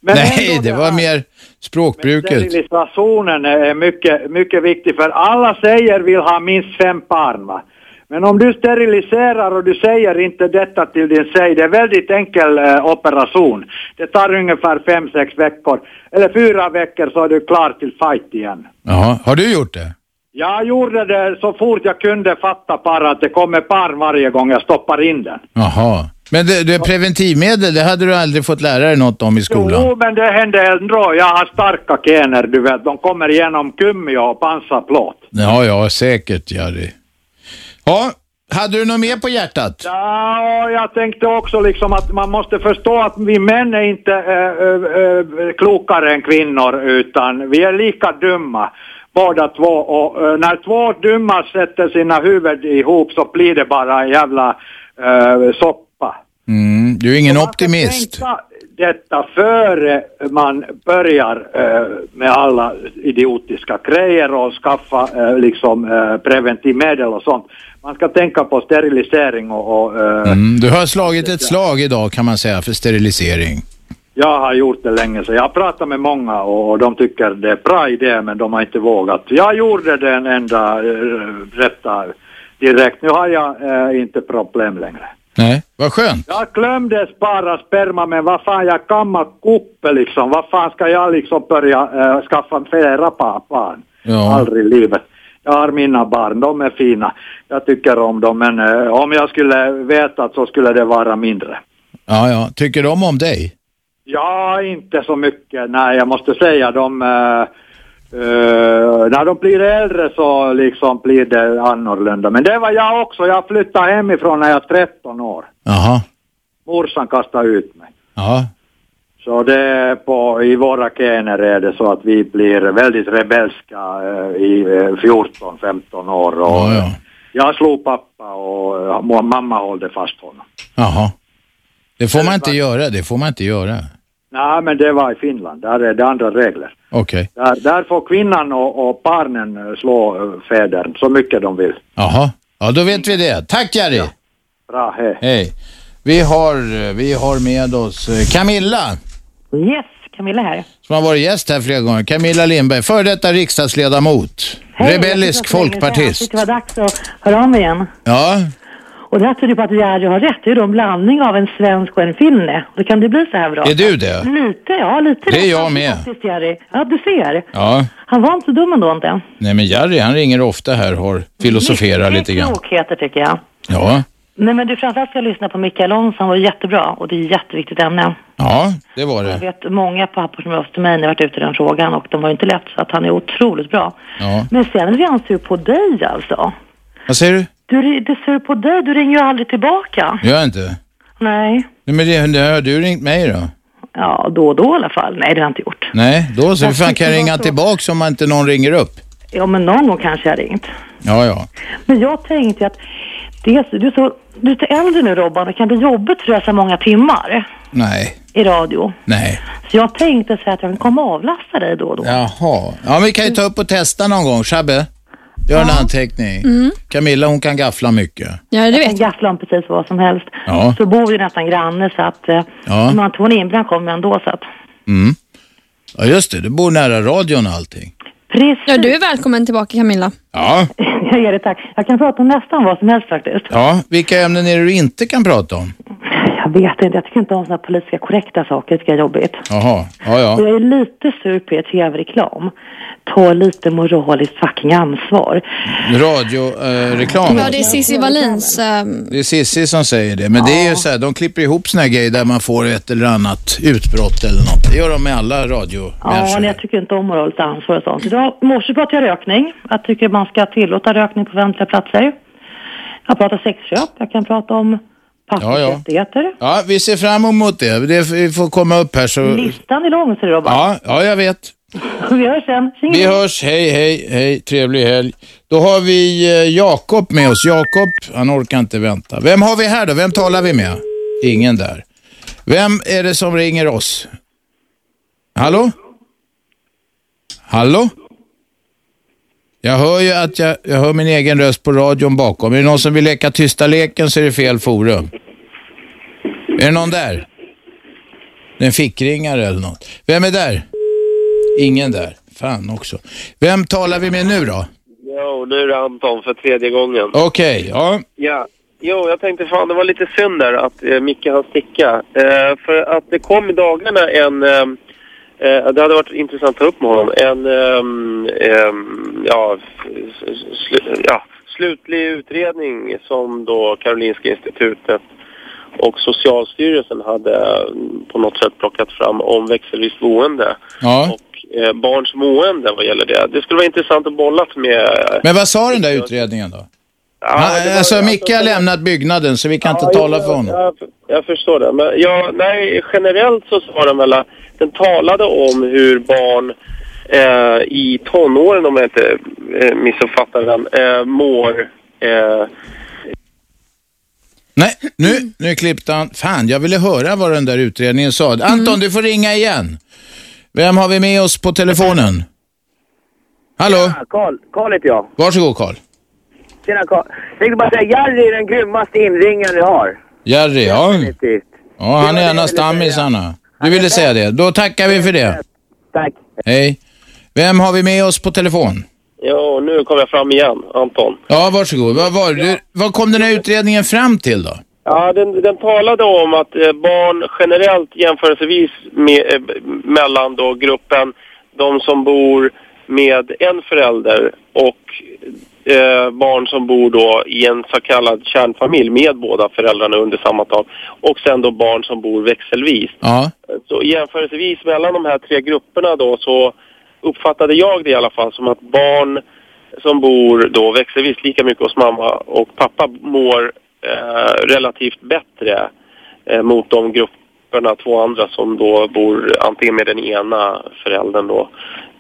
Men Nej, det var mer språkbruket. Sterilisationen är mycket, mycket viktig för alla säger vill ha minst fem barn va. Men om du steriliserar och du säger inte detta till din tjej, det är väldigt enkel eh, operation. Det tar ungefär fem, sex veckor. Eller fyra veckor så är du klar till fight igen. Jaha, har du gjort det? Jag gjorde det så fort jag kunde fatta bara att det kommer barn varje gång jag stoppar in den. Jaha. Men det, det preventivmedel, det hade du aldrig fått lära dig något om i skolan? Jo, men det hände ändå. Jag har starka gener, du vet. De kommer igenom kummi och pansarplåt. Ja, ja, säkert Jari. Ja, hade du något mer på hjärtat? Ja, jag tänkte också liksom att man måste förstå att vi män är inte äh, äh, klokare än kvinnor, utan vi är lika dumma båda två. Och äh, när två dumma sätter sina huvud ihop så blir det bara en jävla soppa. Mm, du är ingen optimist. Detta före man börjar med alla idiotiska grejer och skaffa liksom preventivmedel och sånt. Man ska tänka på sterilisering och, och äh, Mm, du har slagit ett slag idag kan man säga för sterilisering. Jag har gjort det länge så jag har pratat med många och, och de tycker det är bra idé men de har inte vågat. Jag gjorde den enda äh, rätta direkt. Nu har jag äh, inte problem längre. Nej, vad skönt. Jag glömde spara sperma men vad fan jag kammar kuppe liksom. Vad fan ska jag liksom börja äh, skaffa flera barn? Ja. Aldrig i livet. Jag har mina barn, de är fina. Jag tycker om dem men äh, om jag skulle veta så skulle det vara mindre. Ja, ja. Tycker de om dig? Ja, inte så mycket. Nej, jag måste säga de... eh, Eh, när de blir äldre så liksom blir det annorlunda. Men det var jag också. Jag flyttade hemifrån när jag var 13 år. Jaha. Morsan kastade ut mig. Ja. Så det är på, i våra gener är det så att vi blir väldigt rebelska eh, i eh, 14-15 år. Och, Ja, ja. Jag slog pappa och eh, mamma hållde fast honom. Jaha. Det får man inte göra, det får man inte göra. Nej, men det var i Finland. Där är det andra regler. Okej. Där, där får kvinnan och, och barnen eh, slå eh, fädern så mycket de vill. Jaha. Ja, då vet vi det. Tack Jerry. Bra, hej. Hej. Vi har, vi har med oss eh, Camilla. Yes, Camilla här. Som har varit gäst här flera gånger. Camilla Lindberg, före detta riksdagsledamot. Hej, Rebellisk folkpartist. det var dags att höra om igen. Ja, Och det här tyder på att Jerry har rätt. Det är då en blandning av en svensk och en finne. Då kan det bli så här bra. är du det? Lite, ja lite. Det är jag med. Faktiskt, Jerry. Ja, du ser. Ja. Han var inte så dum ändå inte. Nej men Jerry han ringer ofta här och filosoferar lite grann. Klokheter tycker jag. Ja, Nej men du framförallt ska lyssna på Mikael Olsson. Han var jättebra och det är ett jätteviktigt ämne. ja det var Jag det. vet många pappor som har röstat mig när jag varit ute i den frågan och de var ju inte lätt så att han är otroligt bra. Ja. Men sen är han sur på dig alltså. Vad säger du? Du, det sur på dig, du ringer ju aldrig tillbaka. Gör jag inte? Nej. Nej men det, det har du ringt mig då? Ja, då och då i alla fall. Nej, det har jag inte gjort. Nej, då så. Hur fan kan jag ringa så. tillbaks om inte någon ringer upp? Ja, men någon gång kanske jag har ringt. Ja, ja. Men jag tänkte att det är så, du, är så, du är lite äldre nu Robban, det kan bli jobbigt tror jag så många timmar Nej, i radio. nej. Så jag tänkte så här att jag kan komma och avlasta dig då och då. Jaha. Ja, men vi kan ju ta upp och testa någon gång. Shabbe, gör en anteckning. Mm. Camilla hon kan gaffla mycket. Ja, det vet jag. kan gaffla om precis vad som helst. Ja. Så bor vi nästan granne så att eh, Ja. om Anton Inbrand kommer ändå så att. Mm. Ja, just det. Du bor nära radion och allting. Precis. Ja, du är välkommen tillbaka Camilla. Ja. jag ger det tack. Jag kan prata om nästan vad som helst faktiskt. Ja, vilka ämnen är det du inte kan prata om? Jag vet inte, jag tycker inte om sådana politiska korrekta saker, det tycker jag är jobbigt. Jaha, ja, ja. Och jag är lite sur på er tv-reklam. Ta lite moraliskt fucking ansvar. Radioreklam. Ja, det är Cissi Wallins. ehm, Det är Sissi som säger det. Men det är ju så här, de klipper ihop såna här grejer där man får ett eller annat utbrott eller något. Det gör de med alla Ja, radiomänniskor. men jag tycker inte om moraliskt ansvar och sånt. Idag, morse pratade jag rökning. Jag tycker man ska tillåta rökning på offentliga platser. Jag pratar sexköp. Jag kan prata om Ja, ja. Ja, vi ser fram emot det. Det vi får komma upp här så... Listan är lång, ser du Robban. Ja, ja, jag vet. Vi hörs sen. Tjing! Vi hörs. Hej, hej, hej. Trevlig helg. Då har vi eh, Jakob med oss. Jakob, han orkar inte vänta. Vem har vi här då? Vem talar vi med? Ingen där. Vem är det som ringer oss? Hallå? Hallå? Jag hör ju att jag, jag hör min egen röst på radion bakom. Är det någon som vill leka tysta leken så är det fel forum. Är det någon där? Det är en fickringare eller något. Vem är där? Ingen där. Fan också. Vem talar vi med nu då? Jo, nu är det Anton för tredje gången. Okej, ja. Ja. Jo, jag tänkte fan det var lite synd där att eh, Micke hann sticka. Eh, för att det kom i dagarna en, eh, eh, det hade varit intressant att ta upp med honom, en, ehm, ehm, ja, sl- ja, slutlig utredning som då Karolinska institutet och Socialstyrelsen hade på något sätt plockat fram om växelvis boende ja. och barns mående vad gäller det. Det skulle vara intressant att bolla med... Men vad sa den där utredningen då? Ja, det var- alltså Micke har lämnat byggnaden så vi kan inte Ja, tala jo, för honom. Jag, jag förstår det. Men ja, nej, generellt så sa den väl att den talade om hur barn eh, i tonåren, om jag inte eh, missuppfattar den, eh, mår. Eh, Nej, nu, nu klippte han. Fan, jag ville höra vad den där utredningen sa. Anton, du får ringa igen. Vem har vi med oss på telefonen? Hallå? Karl, Karl heter jag. Varsågod Karl. Tjena Karl. Jag tänkte bara säga, Jerry är den grymmaste inringaren vi har. Jerry, ja. Definitivt. Ja, han är en av stammisarna. Du ville säga det. Då tackar vi för det. Tack. Hej. Vem har vi med oss på telefon? ja, nu kom jag fram igen, Anton. Ja, varsågod. Vad, var, du, vad kom den här utredningen fram till då? Ja, den, den talade om att eh, barn generellt jämförelsevis med, eh, mellan då gruppen de som bor med en förälder och eh, barn som bor då i en så kallad kärnfamilj med båda föräldrarna under samma tak och sen då barn som bor växelvis. Ja. Så jämförelsevis mellan de här tre grupperna då så uppfattade jag det i alla fall som att barn som bor då växelvis lika mycket hos mamma och pappa mår Eh, relativt bättre eh, mot de grupperna, två andra som då bor antingen med den ena föräldern då,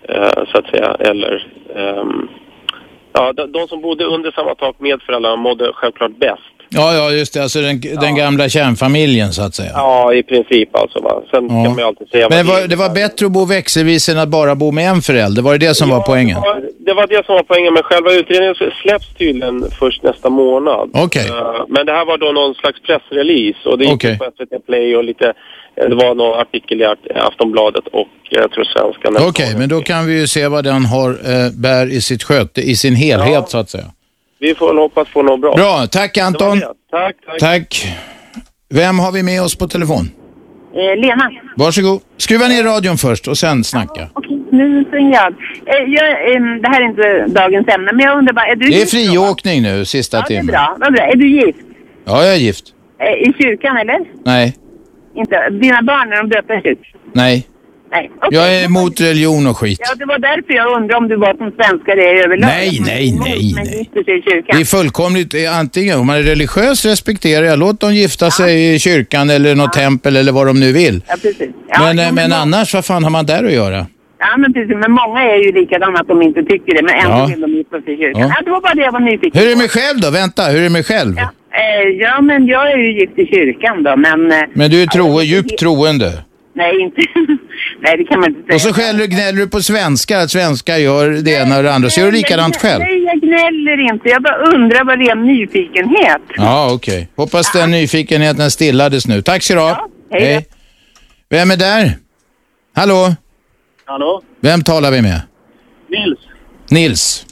eh, så att säga, eller ehm, ja, de, de som bodde under samma tak med föräldrarna mådde självklart bäst. Ja, ja, just det. Alltså den, den gamla kärnfamiljen så att säga. Ja, i princip alltså. Va? Sen kan man ju alltid säga Men det var, det var bättre att bo växelvis än att bara bo med en förälder. Var det det som var poängen? Ja, det var det som var poängen, men själva utredningen släpps tydligen först nästa månad. Okej. Eh, Men det här var då någon slags pressrelease och det gick Okej. på SVT Play och lite, eh, det var någon artikel i Aftonbladet och eh, jag tror Svenskan. Okej, men då kan vi ju se vad den har bär i sitt sköte, i sin helhet så att säga. Vi får väl hoppas på något bra. Bra, tack Anton. Det var det. Tack, tack. Tack. Vem har vi med oss på telefon? Eh, Lena. Varsågod. Skruva ner radion först och sen snacka. Nu svänger jag. Eh, jag ehm, det här är inte dagens ämne, men jag undrar bara, är du Det är friåkning nu, sista Ja, det är timmen. bra. Vad bra. Är du gift? Ja, jag är gift. Eh, I kyrkan, eller? Nej, Inte. Dina barn, är de döpta i kyrkan? Nej. Nej. Okej. Jag är emot religion och skit. Ja, det var därför jag undrade om du var som svenskar är överlag. Nej, nej, nej, Men kyrkan. Det är fullkomligt, eh, antingen om man är religiös respekterar jag, låt dem gifta sig i kyrkan eller något tempel eller vad de nu vill. Ja, precis. Ja, Men, eh, men må- annars, vad fan har man där att göra? Ja, men precis. Men många är ju likadana att de inte tycker det, men ändå Ja. vill de gifta sig i kyrkan. Ja. Ja. det var bara det jag var nyfiken Hur är det på. med själv då? Vänta, hur är det med själv? Eh, ja, men jag är ju gift i kyrkan då, men... Men du är tro, djupt troende. Nej, inte... nej, det kan man inte säga. Och så skäller du, gnäller du på svenskar, att svenskar gör det ena och det andra. Så gör du likadant själv. Nej, jag gnäller inte. Jag bara undrar vad det är en nyfikenhet. Ja, okej. Hoppas den nyfikenheten stillades nu. Tack så du ha. hej då. Vem är där? Hallå? Hallå? Vem talar vi med? Nils, Nils.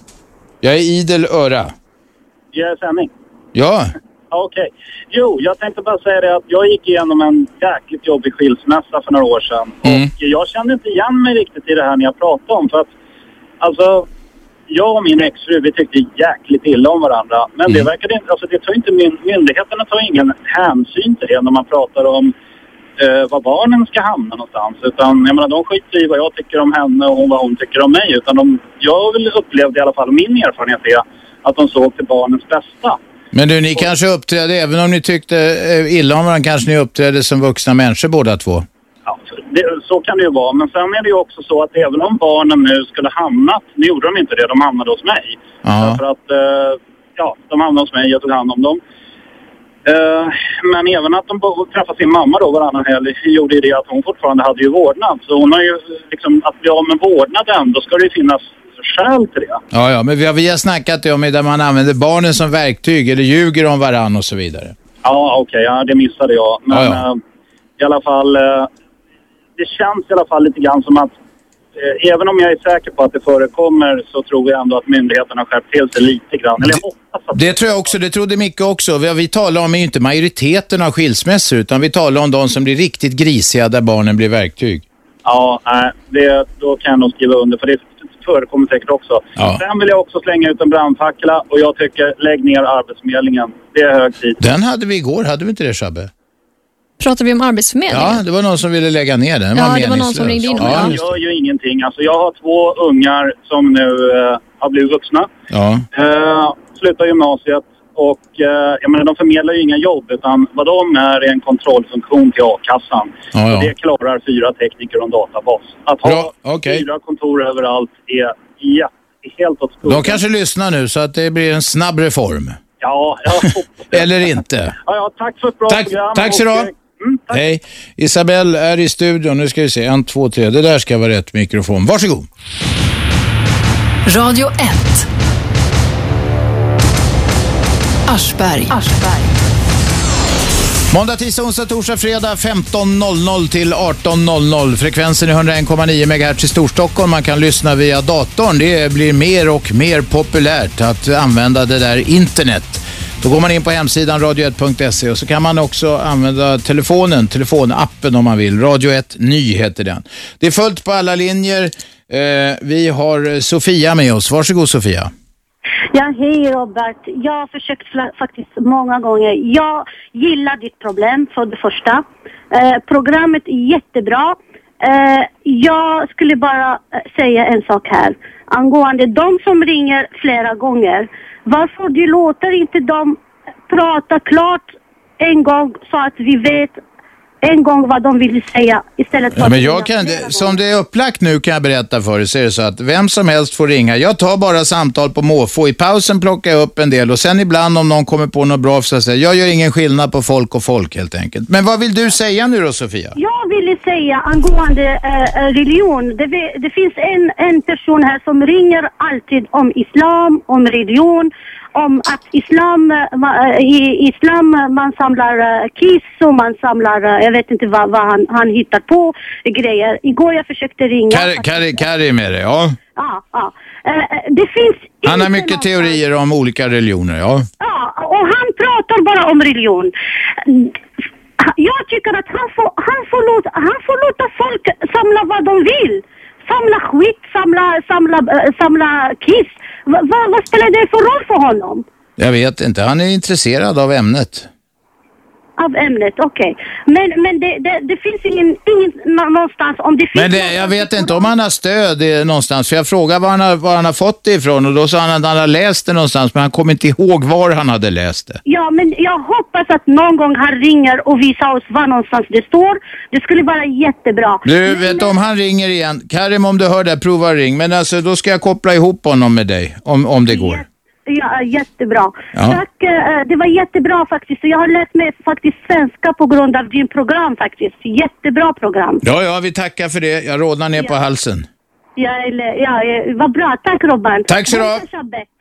Jag är idel öra. jag är sändning. Ja, Okej. Jo, jag tänkte bara säga det att jag gick igenom en jäkligt jobbig skilsmässa för några år sedan. Mm. Och jag kände inte igen mig riktigt i det här när jag pratade om. För att, alltså, jag och min exfru, vi tyckte jäkligt illa om varandra. Men Mm. det verkade inte, alltså det tar inte, min, myndigheterna tar ingen hänsyn till det när man pratar om eh, var barnen ska hamna någonstans. Utan jag menar, de skiter i vad jag tycker om henne och vad hon tycker om mig. Utan de, jag upplevde i alla fall, min erfarenhet är att de såg till barnens bästa. Men du, ni kanske uppträdde, även om ni tyckte eh, illa om varandra, kanske ni uppträdde som vuxna människor båda två. Det, så kan det ju vara. Men sen är det ju också så att även om barnen nu skulle hamnat, nu gjorde de inte det, de hamnade hos mig. Ja. För att, eh, ja, de hamnade hos mig, jag tog hand om dem. Eh, men även att de träffade sin mamma då varannan helg gjorde ju det att hon fortfarande hade ju vårdnad. Så hon har ju liksom, att bli av med vårdnaden, då ska det ju finnas skäl till det. Ja, ja, men vi har, vi har snackat om där man använder barnen som verktyg eller ljuger om varann och så vidare. Ja, okej, ja, det missade jag. Men Ja, ja. eh, i alla fall, eh, det känns i alla fall lite grann som att eh, även om jag är säker på att det förekommer så tror jag ändå att myndigheterna har skärpt till sig lite grann. Eller jag hoppas att Det tror jag också, det trodde Micke också. Vad vi talar om är ju inte majoriteten av skilsmässor, utan vi talar om de som blir riktigt grisiga där barnen blir verktyg. Ja, nej, det, då kan jag nog skriva under för det förekommer säkert också. Ja. Sen vill jag också slänga ut en brandfackla och jag tycker lägg ner Arbetsförmedlingen. Det är hög tid. Den hade vi igår, hade vi inte det Shabbe? Pratar vi om Arbetsförmedlingen? Ja, det var någon som ville lägga ner den. Ja, var det var någon som ringde in och- Ja, Jag gör ju ingenting. Alltså jag har två ungar som nu eh, har blivit vuxna. ja. Eh, slutar gymnasiet och eh, jag menar, de förmedlar ju inga jobb utan vad de är är en kontrollfunktion till a-kassan. Ja, ja. Det klarar fyra tekniker och en databas. Att ha Bra, okej. fyra kontor överallt är ja, helt åt skogen. De kanske lyssnar nu så att det blir en snabb reform. Ja, jag. Eller inte. Ja, ja, tack för ett bra Tack, program. tack så du eh, Mm, tack. Hej. Isabelle är i studion. Nu ska vi se. En, två, tre. Det där ska vara rätt mikrofon. Varsågod. Radio 1. Aschberg. Måndag, tisdag, onsdag, torsdag, fredag 15.00 till 18.00. Frekvensen är 101,9 MHz i Storstockholm. Man kan lyssna via datorn. Det blir mer och mer populärt att använda det där internet. Då går man in på hemsidan radio1.se och så kan man också använda telefonen, telefonappen om man vill. Radio 1 Ny heter den. Det är fullt på alla linjer. Eh, vi har Sofia med oss. Varsågod Sofia. Ja, hej Robert. Jag har försökt faktiskt många gånger. Jag gillar ditt problem för det första. Eh, programmet är jättebra. Eh, jag skulle bara eh, säga en sak här. Angående de som ringer flera gånger. Varför du låter inte dem prata klart en gång så att vi vet en gång vad de vill säga istället för Ja, men jag kan, flera som det är upplagt nu kan jag berätta för dig så är det så att vem som helst får ringa. Jag tar bara samtal på måfå. I pausen plockar jag upp en del och sen ibland om någon kommer på något bra så säger jag, jag gör ingen skillnad på folk och folk helt enkelt. Men vad vill du säga nu då Sofia? Jag ville säga angående eh, eh, religion. Det, det finns en, en person här som ringer alltid om islam, om religion, om att islam, eh, eh, i islam eh, man samlar uh, kiss och man samlar, eh, jag vet inte vad, vad han, han hittar på grejer. Igår jag försökte ringa. Kari, Kari, Kari är med dig, ja. Ja, ja. Eh, eh, det finns Han har mycket teorier om olika religioner, ja. Ja, och han pratar bara om religion. Jag tycker att han får, han får, låta, han får låta folk samla vad de vill. Samla skit, samla, samla, eh, samla kiss. Va, va, vad spelar det för roll för honom? Jag vet inte, han är intresserad av ämnet. Av ämnet, okej. Men, men det, det, det finns ingen, ingen nå- någonstans om det finns... Men det, jag vet inte om han har stöd eh, någonstans, för jag frågade var han, har, var han har fått det ifrån och då sa han att han har läst det någonstans, men han kommer inte ihåg var han hade läst det. Ja, men jag hoppas att någon gång han ringer och visar oss var någonstans det står. Det skulle vara jättebra. Du, vet du, om han ringer igen, Karim om du hör det, prova ring, men alltså då ska jag koppla ihop honom med dig, om, om det går. Ja, jättebra. Ja. Tack, eh, det var jättebra faktiskt. Jag har lärt mig faktiskt svenska på grund av din program faktiskt. Jättebra program. Ja, ja, vi tackar för det. Jag rodnar ner på halsen. Ja, eller, ja, eh, vad bra. Tack Robban. Tack så du.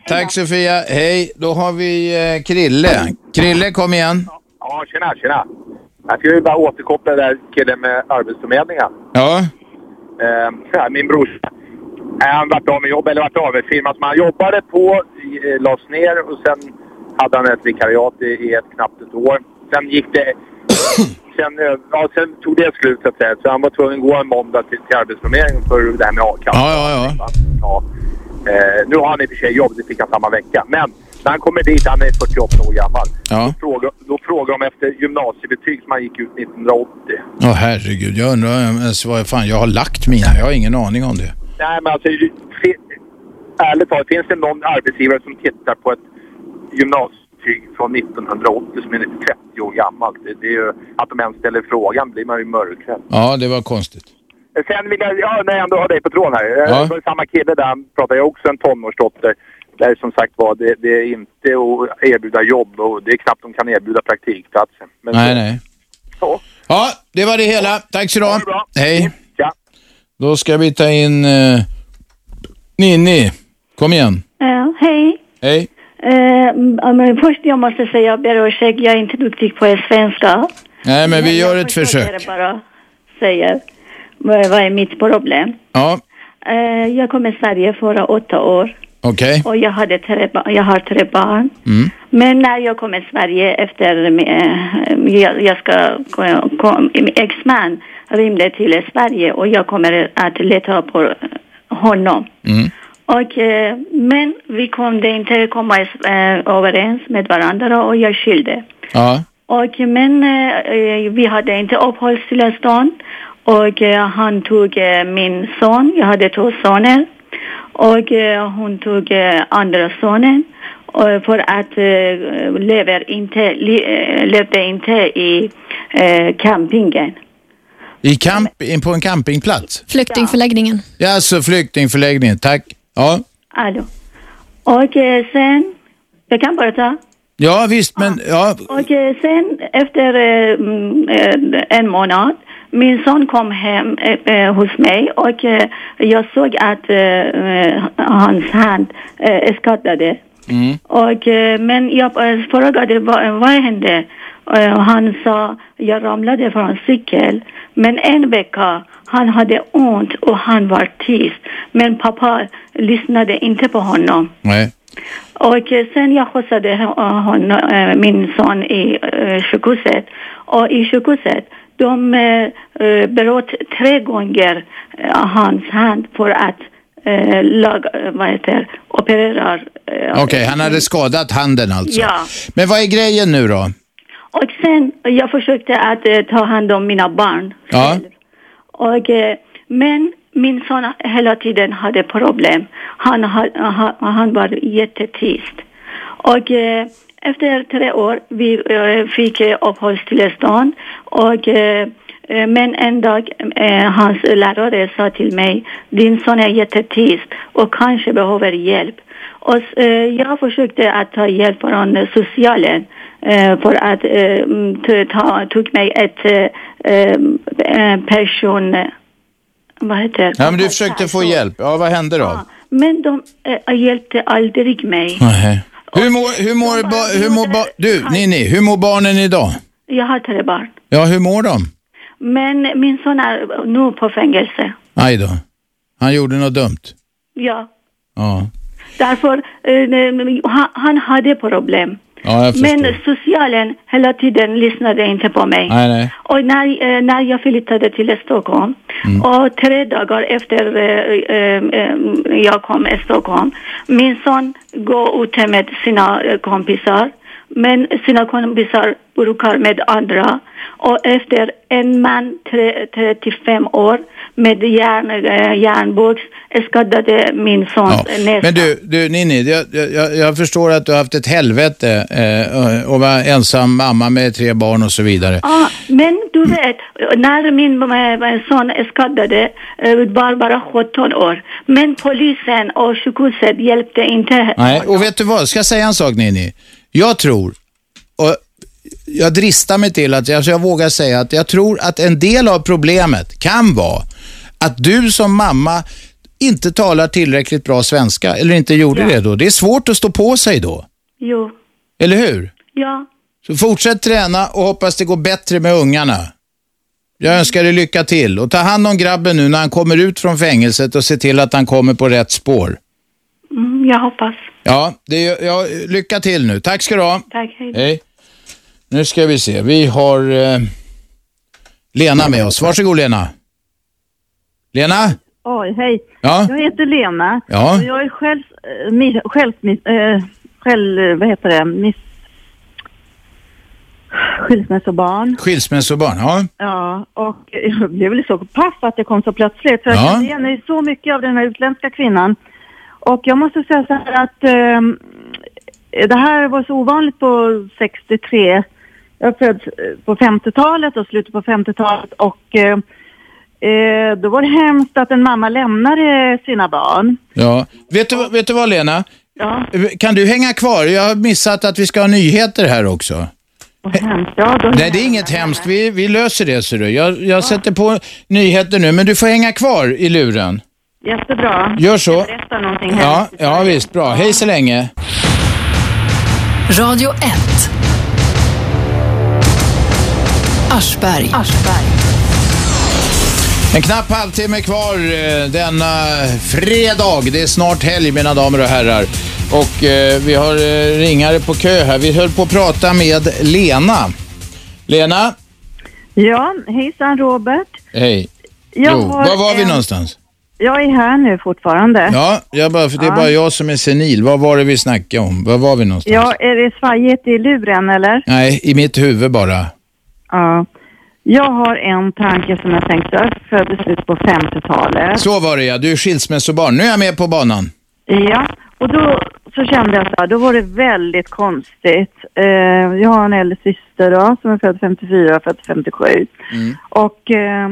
Tack Sofia, hej. Då har vi eh, Krille. Krille, kom igen. Ja, tjena, tjena. Jag skulle ju bara återkoppla det där killen med Arbetsförmedlingen. Ja. Eh, ja, min bror, eh, han vart av med jobb, eller vart av med firma som han jobbade på, eh, lades ner och sen hade han ett vikariat i, ett knappt ett år. Sen gick det... Sen, eh, ja, sen tog det slut så att säga. Så han var tvungen att gå en måndag till, till Arbetsförmedlingen för det här med a-kassa. Ja, ja, ja. Ja. Eh, nu har han i och för sig jobb, det fick han samma vecka. Men när han kommer dit, han är 48 år gammal. Ja. Då, frågar, då frågar de efter gymnasiebetyg som han gick ut 1980. Åh herregud, jag undrar ens vad fan jag har lagt mina. Jag har ingen aning om det. Nej, men alltså ärligt talat, finns det någon arbetsgivare som tittar på ett gymnasiebetyg från 1980 som är 30 år gammalt? Det, det är ju, att de ens ställer frågan blir man ju mörkrädd. Ja, det var konstigt. Sen vill jag, ja, när jag ändå har dig på tråden här. Ja. Ja. Samma kille där, pratar ju också en tonårsdotter. Där som sagt var, det, det är inte att erbjuda jobb och det är knappt de kan erbjuda praktikplatser. Men nej, nej. Ja. Ja, det var det hela. Tack så du ha. Hej. Ja. Då ska vi ta in eh, Ninni. Kom igen. Ja, hej. Hej. Eh, men först jag måste säga, jag ber om ursäkt, jag är inte duktig på svenska. Nej, men vi gör ett försök. bara säga vad vad är mitt problem. Ja, Eh, jag kom till Sverige förra åtta år okej. och jag, hade tre, jag har tre barn. Mm. Men när jag kom till Sverige efter, eh, jag, jag ska, kom, min exman rymde till Sverige och jag kommer att leta på honom. Mm. Och, eh, men vi kunde inte komma eh, överens med varandra och jag skilde. Ja. Och, men eh, vi hade inte uppehållstillstånd och eh, han tog min son, jag hade två söner och hon tog andra sonen för att eh, lever inte, li, eh, levde inte i campingen. I camp, in på en campingplats? Flyktingförläggningen. Ja, alltså flyktingförläggningen. Tack. Ja. Alltså. Och eh, sen, jag kan bara ta. Ja, visst, men ja. Och eh, sen efter eh, mm, eh, en månad, min son kom hem hos mig och jag såg att hans hand eh, skadade. Mm. Och, men jag frågade vad, vad hände? Och han sa, jag ramlade från cykel. Men en vecka, han hade ont och han var tyst. Men pappa lyssnade inte på honom. Nej. Och sen jag skjutsade eh, min son i eh, sjukhuset. Och i sjukhuset, de eh, bröt tre gånger hans hand för att eh, lag, vad heter, operera. Eh, Okej, han hade skadat handen alltså. Ja. Men vad är grejen nu då? Och sen, jag försökte att eh, ta hand om mina barn. Ja. Och, eh, men min son hela tiden hade problem. Han, han, han var jättetyst. Och eh, efter tre år vi eh, fick vi uppehållstillstånd och men en dag hans lärare sa till mig, din son är jättetyst och kanske behöver hjälp. Och jag försökte att ta hjälp från socialen för att eh, ta, tog mig ett eh, eh, person, eh, vad heter det? Ja, men du försökte få hjälp. Ja, vad hände då? Men de eh, hjälpte aldrig mig. Nej. Hur mår, hur mår, ba, hur mår ba, du, Nini, hur mår barnen idag? Jag har tre barn. Ja, hur mår de? Men min son är nu på fängelse. Aj då. Han gjorde något dumt. Ja. Ja, Därför, eh, han, han hade problem. Ja. Men socialen hela tiden lyssnade inte på mig. Nej, nej. Och när, eh, när jag flyttade till Stockholm Mm. och tre dagar efter eh, eh, jag kom till Stockholm, min son går ute med sina kompisar, men sina kompisar brukar med andra. Och efter en man, tre, 35 år, med järn, eh, järnbox skadade min sons Ja. näsa. Men du, du Nini, jag, jag, jag förstår att du har haft ett helvete eh, och var ensam mamma med tre barn och så vidare. Ja, men du vet, när min eh, son skadade eh, var bara 17 år. Men polisen och sjukhuset hjälpte inte. Nej, och vet du vad? Ska jag säga en sak Nini? Jag tror, och jag dristar mig till att, alltså jag vågar säga att jag tror att en del av problemet kan vara att du som mamma inte talar tillräckligt bra svenska, eller inte gjorde Ja. det då. Det är svårt att stå på sig då, Jo, eller hur? ja. Så fortsätt träna och hoppas det går bättre med ungarna. Jag önskar dig lycka till och ta hand om grabben nu när han kommer ut från fängelset och se till att han kommer på rätt spår. Mm, jag hoppas. Ja, det ja, lycka till nu. Tack ska du ha. Tack, hej. Hej. Nu ska vi se. Vi har eh, Lena med oss. Varsågod Lena. Lena? Oj, hej. Ja. Jag heter Lena. Ja. Och jag är själv, mi, själv, eh, själv, eh, vad heter det, miss, skilsmässobarn. Skilsmässobarn, ja. Ja, och jag blev väl så paff att det kom så plötsligt. För jag Ja. kände igen mig så mycket av den här utländska kvinnan. Och jag måste säga så här att ehm, det här var så ovanligt på 63. Jag är född eh, på 50-talet och slutet på 50-talet och eh, då var det hemskt att en mamma lämnade sina barn. ja. Vet, du, vet du vad Lena? Ja. Kan du hänga kvar? Jag har missat att vi ska ha nyheter här också. Ja, Nej, det är inget hemskt. Vi, vi löser det, ser du. Jag, jag sätter på nyheter nu, men du får hänga kvar i luren. Jättebra. Gör så. Jag berättar någonting. Ja, ja visst. Bra. Hej så länge. Radio 1. Aschberg. En knapp halvtimme kvar eh, denna fredag. Det är snart helg mina damer och herrar. Och eh, vi har eh, ringare på kö här. Vi höll på att prata med Lena. Lena? Ja, hejsan Robert. Hej. Jag jo, var var vi en- någonstans? Jag är här nu fortfarande. Ja, jag bara, för det är Ja. bara jag som är senil. Vad var det vi snackade om? Var var vi någonstans? Ja, är det svajigt i luren eller? Nej, i mitt huvud bara. Ja. Jag har en tanke som jag tänkte, föddes i slutet på 50-talet. Så var det ja, du är skilsmässobarn. Nu är jag med på banan. Ja, och då så kände jag så här, då var det väldigt konstigt. Eh, jag har en äldre syster då, som är född 54 och född 57. Mm. Och eh,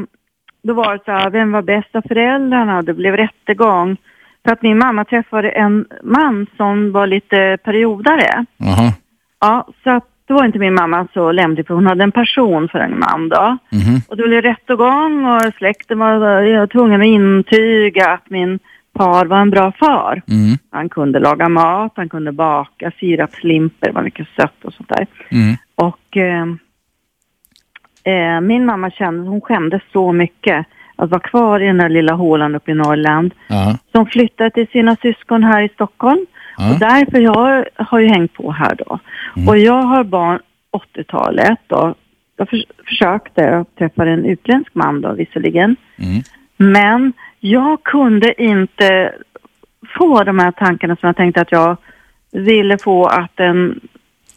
då var det så här, vem var bästa föräldrarna? Det blev rättegång. För att min mamma träffade en man som var lite periodare. Jaha. Ja, så att då var inte min mamma så lämplig för hon hade en person för en man då. Mhm. Och det blev rättegång och släkten var jag var tvungen att intyga att min far var en bra far. Mm. Han kunde laga mat, han kunde baka sirapslimper, var mycket sött och sånt där. Mm. Och eh, eh, min mamma kände, hon skämdes så mycket att vara kvar i den där lilla hålan uppe i Norrland. Ja. Så hon flyttade till sina syskon här i Stockholm. Och därför jag har ju hängt på här då. Och jag har barn 80-talet då. Jag förs- försökte, jag träffade en utländsk man då visserligen. Mm. Men jag kunde inte få de här tankarna som jag tänkte att jag ville få att en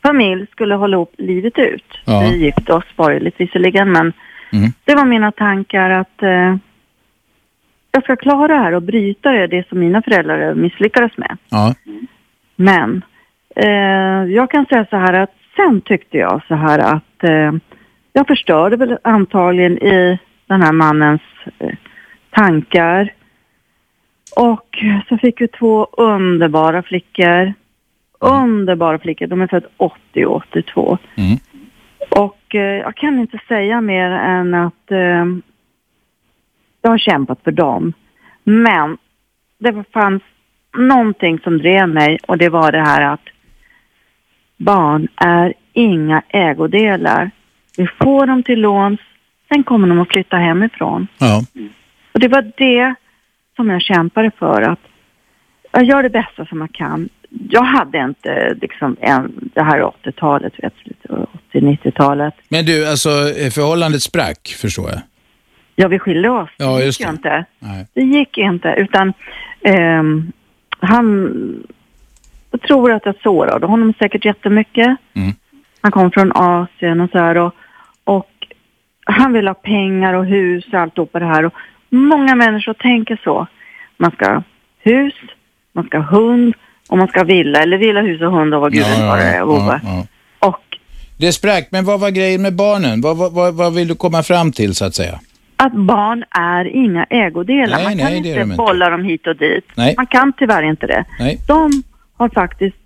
familj skulle hålla ihop livet ut. Ja. Vi gifte oss borgerligt visserligen men Mm. Det var mina tankar att eh, jag ska klara det här och bryta det, det som mina föräldrar misslyckades med. Ja. Men eh, jag kan säga så här att sen tyckte jag så här att eh, jag förstörde väl antagligen i den här mannens eh, tankar. Och så fick vi två underbara flickor. Underbara flickor. De är födda 80 och 82. Mm. Och eh, jag kan inte säga mer än att eh, jag har kämpat för dem. Men det fanns någonting som drev mig och det var det här att barn är inga ägodelar. Vi får dem till låns, sen kommer de att flytta hemifrån. Ja. Och det var det som jag kämpade för, att jag gör det bästa som jag kan. Jag hade inte liksom en, det här 80-talet, vet du, 80-90-talet. Men du, alltså förhållandet sprack, förstår jag. Ja, vi skilde oss. Ja, det gick det. inte. Nej. Det gick inte, utan ehm, han jag tror att jag sårade honom säkert jättemycket. Mm. Han kom från Asien och så här och, och han vill ha pengar och hus och alltihopa det här. Och många människor tänker så. Man ska ha hus, man ska ha hund och man ska ha villa eller villa, hus och hund och vad gud vet vad det och ja, ja. Det sprack, men vad var grejen med barnen? Vad, vad, vad, vad vill du komma fram till, så att säga? Att barn är inga ägodelar. Nej, man kan nej, inte bolla dem hit och dit. Nej. Man kan tyvärr inte det. Nej. De har faktiskt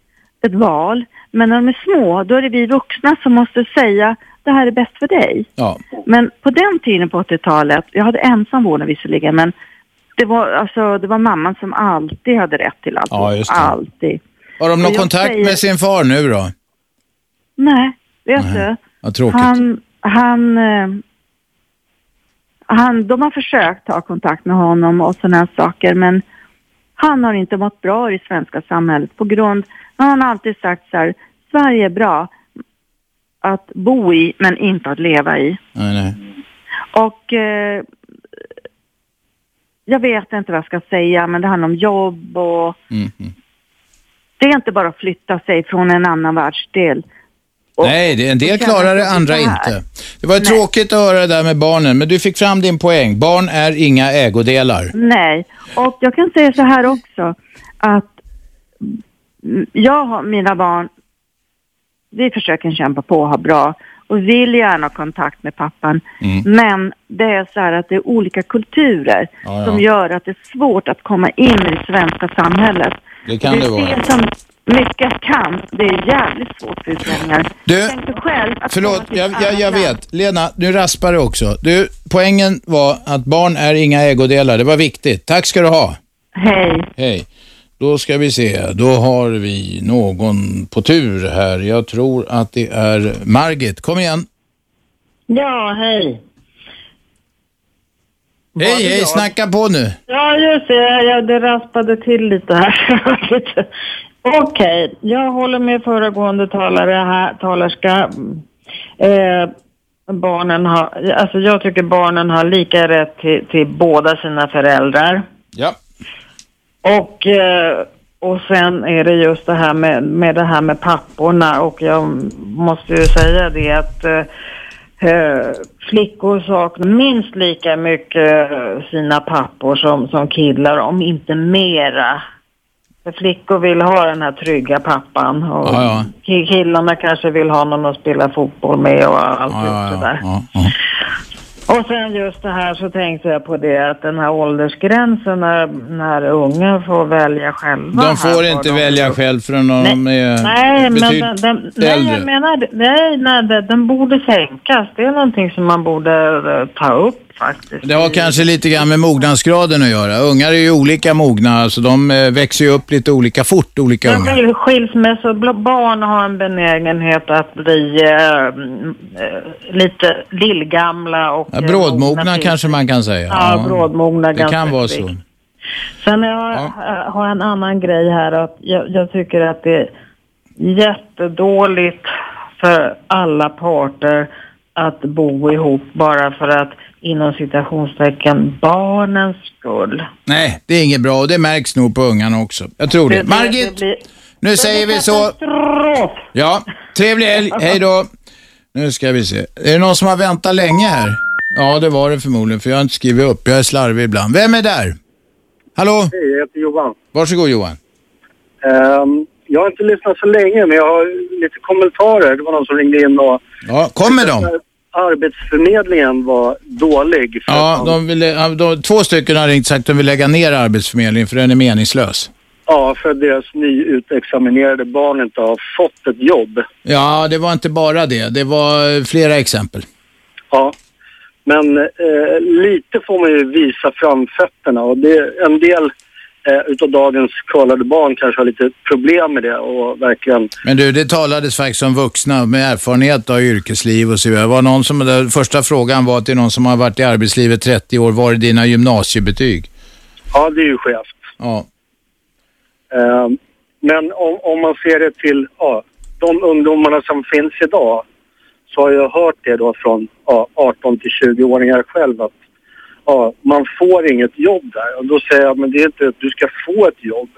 ett val, men när de är små, då är det vi vuxna som måste säga det här är bäst för dig. Ja. Men på den tiden på 80-talet, jag hade ensam vårdnad visserligen, men det var, alltså, det var mamman som alltid hade rätt till allt. Ja. Alltid. Har de någon kontakt säger- med sin far nu då? Nej, vet du. Vad tråkigt. Han, han, eh, han, de har försökt ta kontakt med honom och sådana här saker, men han har inte mått bra i det svenska samhället på grund, han har alltid sagt så här, Sverige är bra att bo i, men inte att leva i. Nej, nej. Och eh, jag vet inte vad jag ska säga, men det handlar om jobb och Mm, mm. det är inte bara att flytta sig från en annan världsdel. Nej, det, en del och klarar det, andra inte. Det var tråkigt att höra det där med barnen, men du fick fram din poäng. Barn är inga ägodelar. Nej, och jag kan säga så här också att jag har mina barn, vi försöker kämpa på och ha bra och vill gärna ha kontakt med pappan. Mm. Men det är så här att det är olika kulturer Ja, ja. som gör att det är svårt att komma in i det svenska samhället. Det kan det är vara. det som mycket kan. Det är jävligt svårt för utlänningar. Du, själv att Förlåt, jag, jag, jag vet. Lena, nu raspar det också. Du, poängen var att barn är inga ägodelar. Det var viktigt. Tack ska du ha. Hej. Hej. Då ska vi se. Då har vi någon på tur här. Jag tror att det är Margit. Kom igen. Ja, hej. Hej, hej, jag? snacka på nu. Ja, just det. Jag, det raspade till lite här. Okej, jag håller med föregående talare här, talerska. Eh, barnen har, alltså jag tycker barnen har lika rätt till, till båda sina föräldrar. Ja. Och, eh, och sen är det just det här med, med det här med papporna och jag måste ju säga det att eh, eh, flickor saknar minst lika mycket sina pappor som, som killar, om inte mera. För flickor vill ha den här trygga pappan och Ja, ja. ki- killarna kanske vill ha någon att spela fotboll med och allt Ja, det där. Och sen just det här så tänkte jag på det att den här åldersgränsen när, när unga får välja själva. De får inte de välja själv förrän de är Nej, men den, den, nej, äldre. jag menar, nej, nej, den borde sänkas. Det är någonting som man borde eh, ta upp faktiskt. Det har kanske lite grann med mognadsgraden att göra. Ungar är ju olika mogna, alltså de eh, växer ju upp lite olika fort, olika Men ungar. skil- skilsmässobarn har en benägenhet att bli eh, mm, eh, lite lillgamla och... Ja, eh, brådmogna kanske man kan säga. Ja, brådmogna Det kan vara så. Sen jag eh, har en annan grej här att jag, jag tycker att det är jättedåligt för alla parter att bo ihop bara för att inom citationstecken barnens skull. Nej, det är inget bra och det märks nog på ungarna också. Jag tror det. Margit, det blir- nu säger vi så. Katastrof! Ja, trevlig helg. Hej då. Nu ska vi se. Är det någon som har väntat länge här? Ja, det var det förmodligen, för jag har inte skrivit upp. Jag är slarvig ibland. Vem är där? Hallå? Hej, jag heter Johan. Varsågod Johan. Ehm, jag har inte lyssnat så länge, men jag har lite kommentarer. Det var någon som ringde in och... Ja, kom med dem. Arbetsförmedlingen var dålig. Ja, de vill, ja, de, två stycken har ringt sagt att de vill lägga ner Arbetsförmedlingen för den är meningslös. ja, för att deras nyutexaminerade barn inte har fått ett jobb. Ja, det var inte bara det. Det var flera exempel. Ja, men eh, lite får man ju visa framfötterna och det, en del eh, utav dagens kollade barn kanske har lite problem med det och verkligen Men du, det talades faktiskt om vuxna med erfarenhet av yrkesliv och så vidare. Var någon som, den första frågan var till någon som har varit i arbetslivet 30 år, var är dina gymnasiebetyg? Ja, det är ju skevt. Ja. Eh, men om, om man ser det till ja, de ungdomarna som finns idag så har jag hört det då från ja, 18 till 20-åringar själv att ja, man får inget jobb där. Och då säger jag, men det är inte att du ska få ett jobb.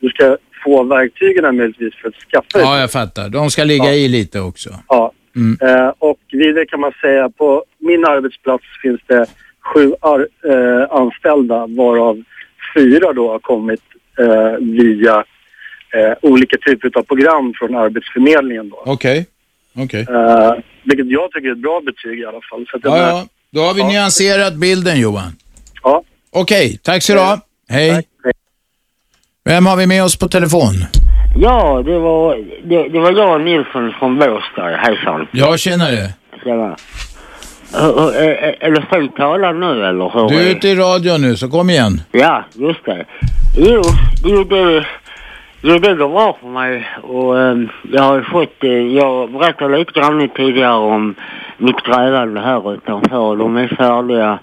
Du ska få verktygen möjligtvis för att skaffa Ja, jag fattar. De ska ligga Ja. i lite också. Ja. Eh, och vidare kan man säga på min arbetsplats finns det sju ar- eh, anställda varav fyra då har kommit eh, via eh, olika typer av program från Arbetsförmedlingen. Okej. Okej. Eh, vilket jag tycker är ett bra betyg i alla fall. Så att ja. Då har vi nyanserat bilden Johan. Ja. Okej, tack så du ha. Hej. Vem har vi med oss på telefon? Ja, det var, det, det var jag Nilsson från Båstad. Hejsan. Jag känner det. Tjena. Är, är, det fritt talat nu eller hur? Du är ute i radio nu, så kom igen. Ja, just det. Jo, jo det, jo, det går bra för mig. Och ehm, jag har fått, eh, jag berättade lite grann tidigare om mitt grävande här utanför. De är färdiga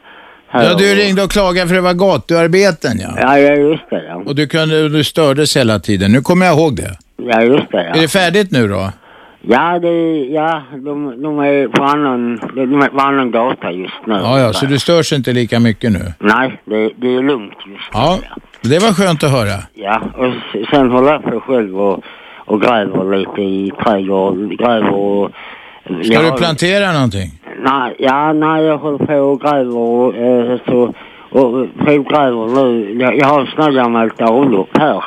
här. Ja, du ringde och klagade för det var gatuarbeten ja. Ja, ja just det ja. Och du, kunde, du stördes hela tiden. Nu kommer jag ihåg det. Ja, just det ja. Är det färdigt nu då? Ja, det, ja de, de är på annan, de är på annan gata just nu. Ja, ja, så du störs inte lika mycket nu? Nej, det, det är lugnt just Ja, det var skönt att höra. Ja, och sen håller jag på själv och, och gräver lite i trädgården, gräver och... Ska jag du plantera någonting? Nej, ja, nej, jag håller på och gräver och eh, så... Och provgräver nu. Jag, jag har här gammalt avlopp här.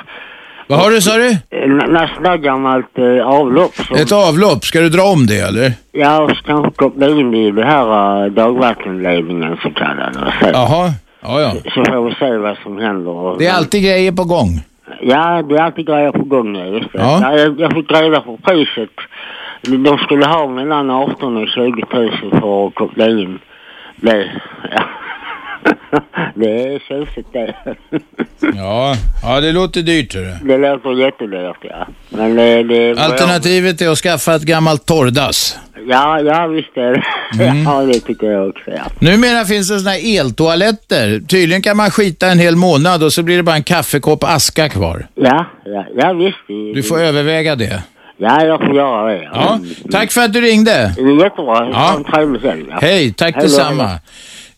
Vad har du sa du? Sånt där gammalt eh, avlopp som... Ett avlopp, ska du dra om det eller? Ja, och så kanske koppla in det i det här uh, dagvattenledningen så kallade. Jaha, ja ja. Så får vi se vad som händer. Det är alltid grejer på gång. Ja, det är alltid grejer på gång, ja, just det. Ja. Ja. jag, jag fick reda på priset. De skulle ha mellan 18 och 20 000 för att koppla in det. Ja. det är tjusigt det. Ja, ja det låter dyrt hörru. Det låter jättedyrt, ja. Men det... det Alternativet är att skaffa ett gammalt torrdass. Ja, ja visst är det. Mm. Ja, det tycker jag också, ja. Numera finns det såna här eltoaletter. Tydligen kan man skita en hel månad och så blir det bara en kaffekopp aska kvar. Ja, ja, ja visst. Det, Du får överväga det. Ja, jag får göra det. Ja, tack för att du ringde. Det är jättebra. Ja. Ha en trevlig helg. Hej, tack Hej detsamma. hej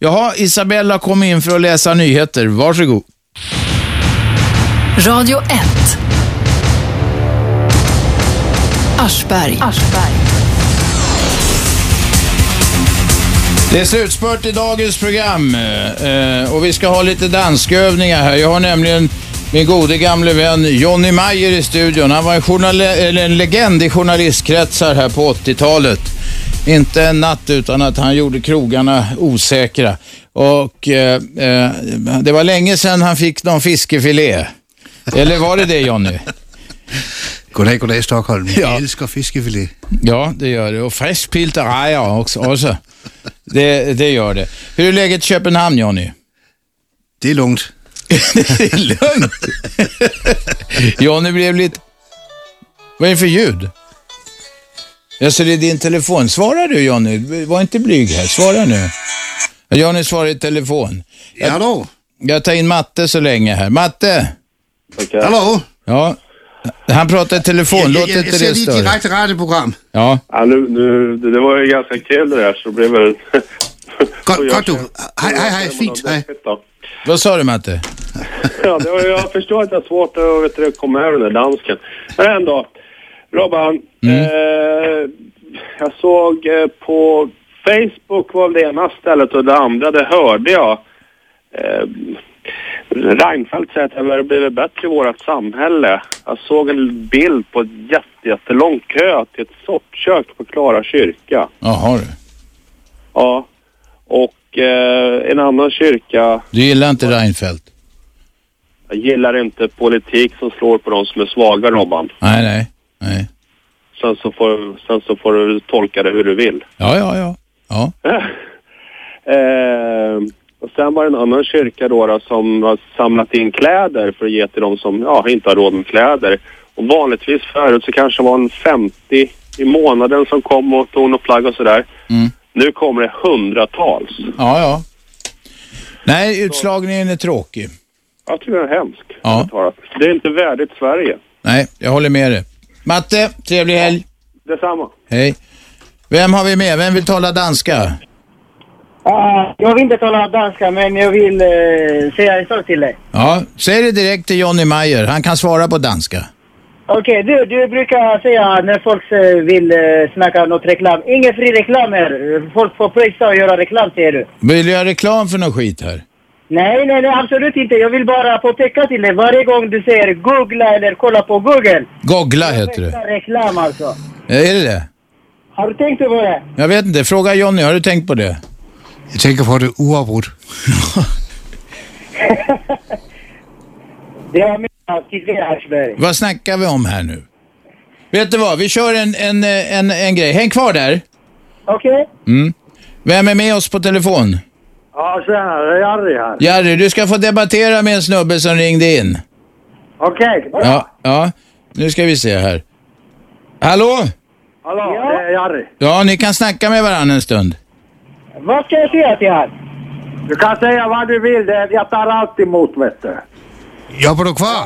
Jaha, Isabella kom in för att läsa nyheter. Varsågod. Radio 1. Aschberg. Det är slutspurt i dagens program eh, och vi ska ha lite danskövningar här. Jag har nämligen min gode gamle vän Johnny Mayer i studion. Han var en, journal- en legend i journalistkretsar här på 80-talet. Inte en natt utan att han gjorde krogarna osäkra. Och eh, eh, det var länge sedan han fick någon fiskefilé. Eller var det det Johnny? Goddag, goddag Stockholm. Ja. Jag älskar fiskefilé. Ja, det gör det. Och färskpilterejer också. också. Det, det gör det. Hur är läget i Köpenhamn, Johnny? Det är lugnt. det är lugnt. Johnny blev lite... Vad är det för ljud? Alltså det är din telefon. Svara du Johnny. Var inte blyg här. Svara nu. Johnny svarar i telefon. Ja då. Jag tar in Matte så länge här. Matte! Hallå? Ja. Han pratar i telefon. Jag, Låt jag, jag inte ser det ditt störa. direkta radioprogram. Ja. Ja, nu, nu, det var ju ganska kul det där så det blev väl... Gott, du. Hej, hej, hej. Fint. Hej. Vad sa du Matte? Ja, det var, jag förstår att det är svårt att vet komma över den där dansken. Men ändå. Robban, Mm. eh, jag såg eh, på Facebook var det ena stället och det andra, det hörde jag. Eh, Reinfeldt säger att det har blivit bättre i vårt samhälle. Jag såg en bild på ett jätte, jättelång kö till ett soppkök på Klara kyrka. Jaha du. Ja. Och eh, en annan kyrka, Du gillar inte Reinfeldt? jag gillar inte politik som slår på de som är svaga, Robban. Nej, nej. Nej. Sen så får, sen så får du tolka det hur du vill. Ja, ja, ja. ja. Eh, och sen var det en annan kyrka då, då som har samlat in kläder för att ge till de som ja, inte har råd med kläder. Och vanligtvis förut så kanske det var en 50 i månaden som kom och tog något plagg och sådär. Mm. Nu kommer det hundratals. Ja, ja. Nej, utslagningen är tråkig. Jag tycker den är hemsk. Ja. Det är inte värdigt Sverige. Nej, jag håller med dig. Matte, trevlig helg. Detsamma. Hej. Vem har vi med? Vem vill tala danska? Ah, jag vill inte tala danska, men jag vill eh, säga en sak till dig. Ja, säg det direkt till Johnny Meyer. Han kan svara på danska. Okej, du, du brukar säga när folk eh, vill eh, snacka något reklam. Ingen fri reklam här. Folk får pröjsa och göra reklam, säger du. Vill du göra reklam för någon skit här? Nej, nej, nej, absolut inte. Jag vill bara påpeka till dig. Varje gång du säger googla eller kolla på Google. Googla heter det. Reklam alltså. Är det det? Har du tänkt på det? Jag vet inte. Fråga Johnny. Har du tänkt på det? Jag tänker på det oavbrutet. Det har jag till dig, Aschberg. Vad snackar vi om här nu? Vet du vad? Vi kör en, en, en, en grej. Häng kvar där. Okej. Mm. Vem är med oss på telefon? Ja, tjena. Det är Harry här. Jari, du ska få debattera med en snubbe som ringde in. Okej. Ja, ja. Nu ska vi se här. Hallå? Hallå, det är Harry. Ja, ni kan snacka med varandra en stund. Vad ska jag säga till han? Du kan säga vad du vill. Det, jag tar alltid emot, vet du. Jobbar du kvar?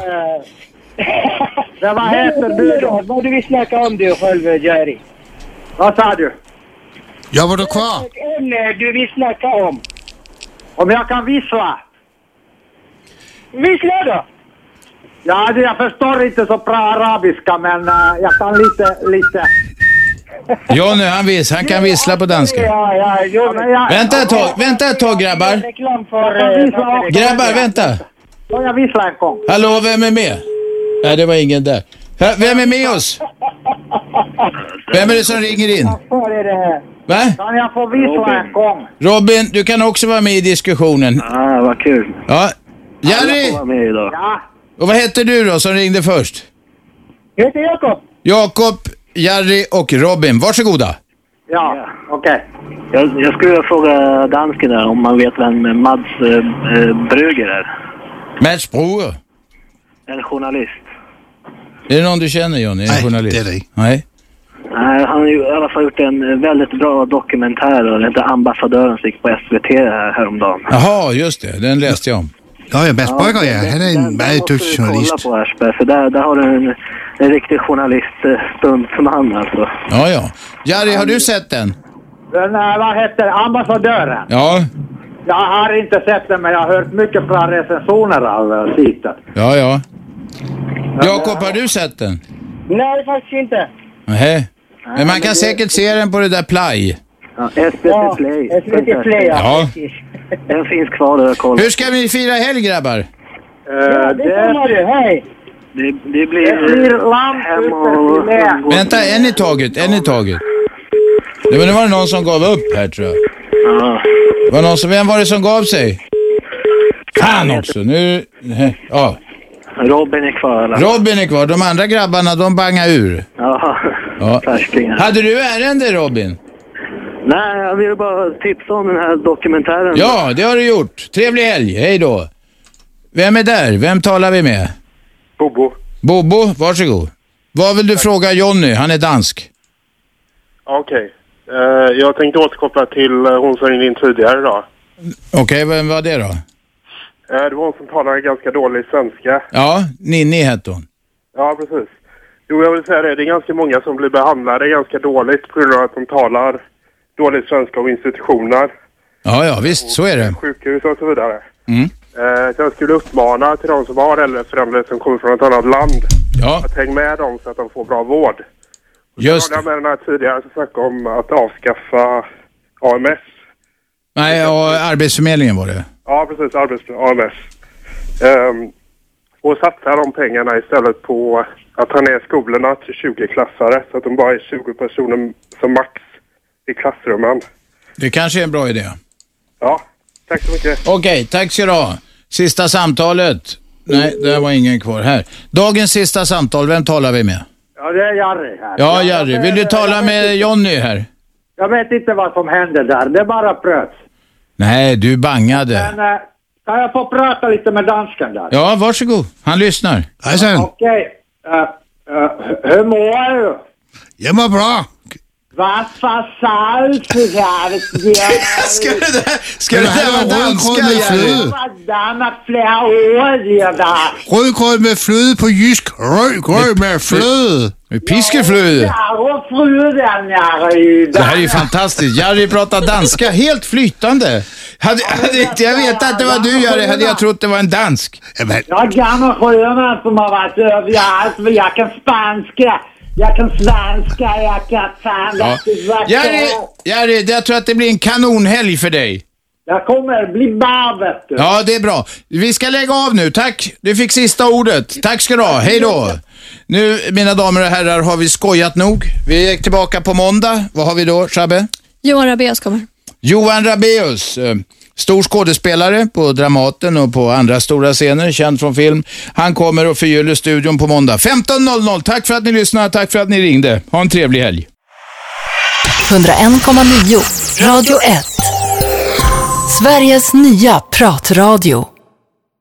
Men vad heter du då? Vad du vill snacka om du själv, Jerry? Vad sa du? Jobbar du kvar? Ett ämne du vill snacka om. Om jag kan vissla? Vissla då! Ja, det- jag förstår inte så bra arabiska, men eh, jag kan lite, lite. Johnny, han, vis, han kan vissla på danska. Ja, ja, jag, men jag, Vänta ett tag, vänta ett tag grabbar. Också. Grabbar, vänta. Får jag vissla en gång? Hallå, vem är med? Nej, det var ingen där. Vem är med oss? Vem är det som ringer in? Va? Kan jag få vissla en gång? Robin, du kan också vara med i diskussionen. Ah, vad kul. Ja. Får vara med idag. Ja. och vad heter du då som ringde först? Jag heter Jakob. Jakob, Jari och Robin. Varsågoda. Ja, okej. Jag, jag skulle vilja fråga dansken där om man vet vem Mads eh, eh, Brüger är. Mats Broer. En journalist. Är det någon du känner Johnny? En Nej, journalist? det är det. Nej. Nej, han har ju i alla fall gjort en eh, väldigt bra dokumentär och den heter Ambassadören som gick på SVT här, häromdagen. Jaha, just det. Den läste jag om. Ja, ja, Brygger, ja. Han är en väldigt du kolla journalist. på Aschberg, för där, där har du en, en riktig journalist, eh, stuntman alltså. Ja, ja. Jari, har du sett den? Den, eh, vad heter Ambassadören? Ja. Jag har inte sett den, men jag har hört mycket bra recensioner av uh, titeln. Ja, ja. Jakob, har du sett den? Nej, faktiskt inte. Nej. Men man kan säkert se den på det där Play. Ja, SVT Ja, Play. SVT Play, ja. Ja. Den finns kvar där, kolla. Hur ska vi fira helg grabbar? Uh, Ja, det kommer du. Hej! Det, det Det blir... blir lamm Vänta, en i taget, en i taget. Det var, nu var det någon som gav upp här tror jag. Ja. Det var någon som, vem var det som gav sig? Fan också, nu... Ja. Robin är kvar eller? Robin är kvar, de andra grabbarna de bangar ur. Ja, Ja. färskingar. Hade du ärende Robin? Nej, jag ville bara tipsa om den här dokumentären. Ja, det har du gjort. Trevlig helg, hej då. Vem är där? Vem talar vi med? Bobo. Bobo, varsågod. Vad vill du fråga Jonny? Han är dansk. Okej. Eh, jag tänkte återkoppla till eh, hon som ringde in tidigare då. Okej, vem var det då? Eh, det var hon som talade ganska dålig svenska. Ja, Ninni hette hon. Ja, precis. Jo, jag vill säga det. Det är ganska många som blir behandlade ganska dåligt på grund av att de talar dålig svenska om institutioner, Ja, ja, visst, så är det. sjukhus och så vidare. Mm. Eh, så jag skulle uppmana till de som har äldre föräldrar som kommer från ett annat land Ja, att hänga med dem så att de får bra vård. just Jag det. hörde med den här tidigare som snackade om att avskaffa AMS. Nej, ja, Arbetsförmedlingen var det. Ja, precis. Arbets AMS. Ehm, och satsa de pengarna istället på att ta ner skolorna till 20-klassare så att de bara är 20 personer som max i klassrummen. Det kanske är en bra idé. Ja, tack så mycket. Okej, tack ska du ha. Sista samtalet. Nej, det var ingen kvar här. Dagens sista samtal, vem talar vi med? Ja, det är Jari här. Ja, Jari. Vill du tala med Jonny här? Jag vet inte vad som hände där. Det är bara pröt. Nej, du bangade. Men eh, kan jag få prata lite med dansken där? Ja, varsågod. Han lyssnar. Hejsan. Okej. Hur mår du? Jag mår bra. Vad fan salt Ska det där, ska det där vara danska. Damma flera år. Rödgröt med flöde på jysk. Rödgröt med flöde. Med piskeflöde. Det här är ju fantastiskt. Jari pratar danska helt flytande. Hade, hade inte jag vetat att det var du Jari hade jag trott det var en dansk. Jag är gammal sjöman som har varit överallt. Jag kan spanska. Jag kan svenska. Jag kan fan... Ja. Jari, Jari, jag tror att det blir en kanonhelg för dig. Jag kommer bli bra vet du. Ja, det är bra. Vi ska lägga av nu. Tack. Du fick sista ordet. Tack ska du ha. Hej då. Nu, mina damer och herrar, har vi skojat nog. Vi är tillbaka på måndag. Vad har vi då, Shabbe? Johan Rabaeus kommer. Johan Rabaeus, eh, stor skådespelare på Dramaten och på andra stora scener, känd från film. Han kommer och förgyller studion på måndag 15.00. Tack för att ni lyssnade, tack för att ni ringde. Ha en trevlig helg. 101,9 Radio 1. Sveriges nya pratradio.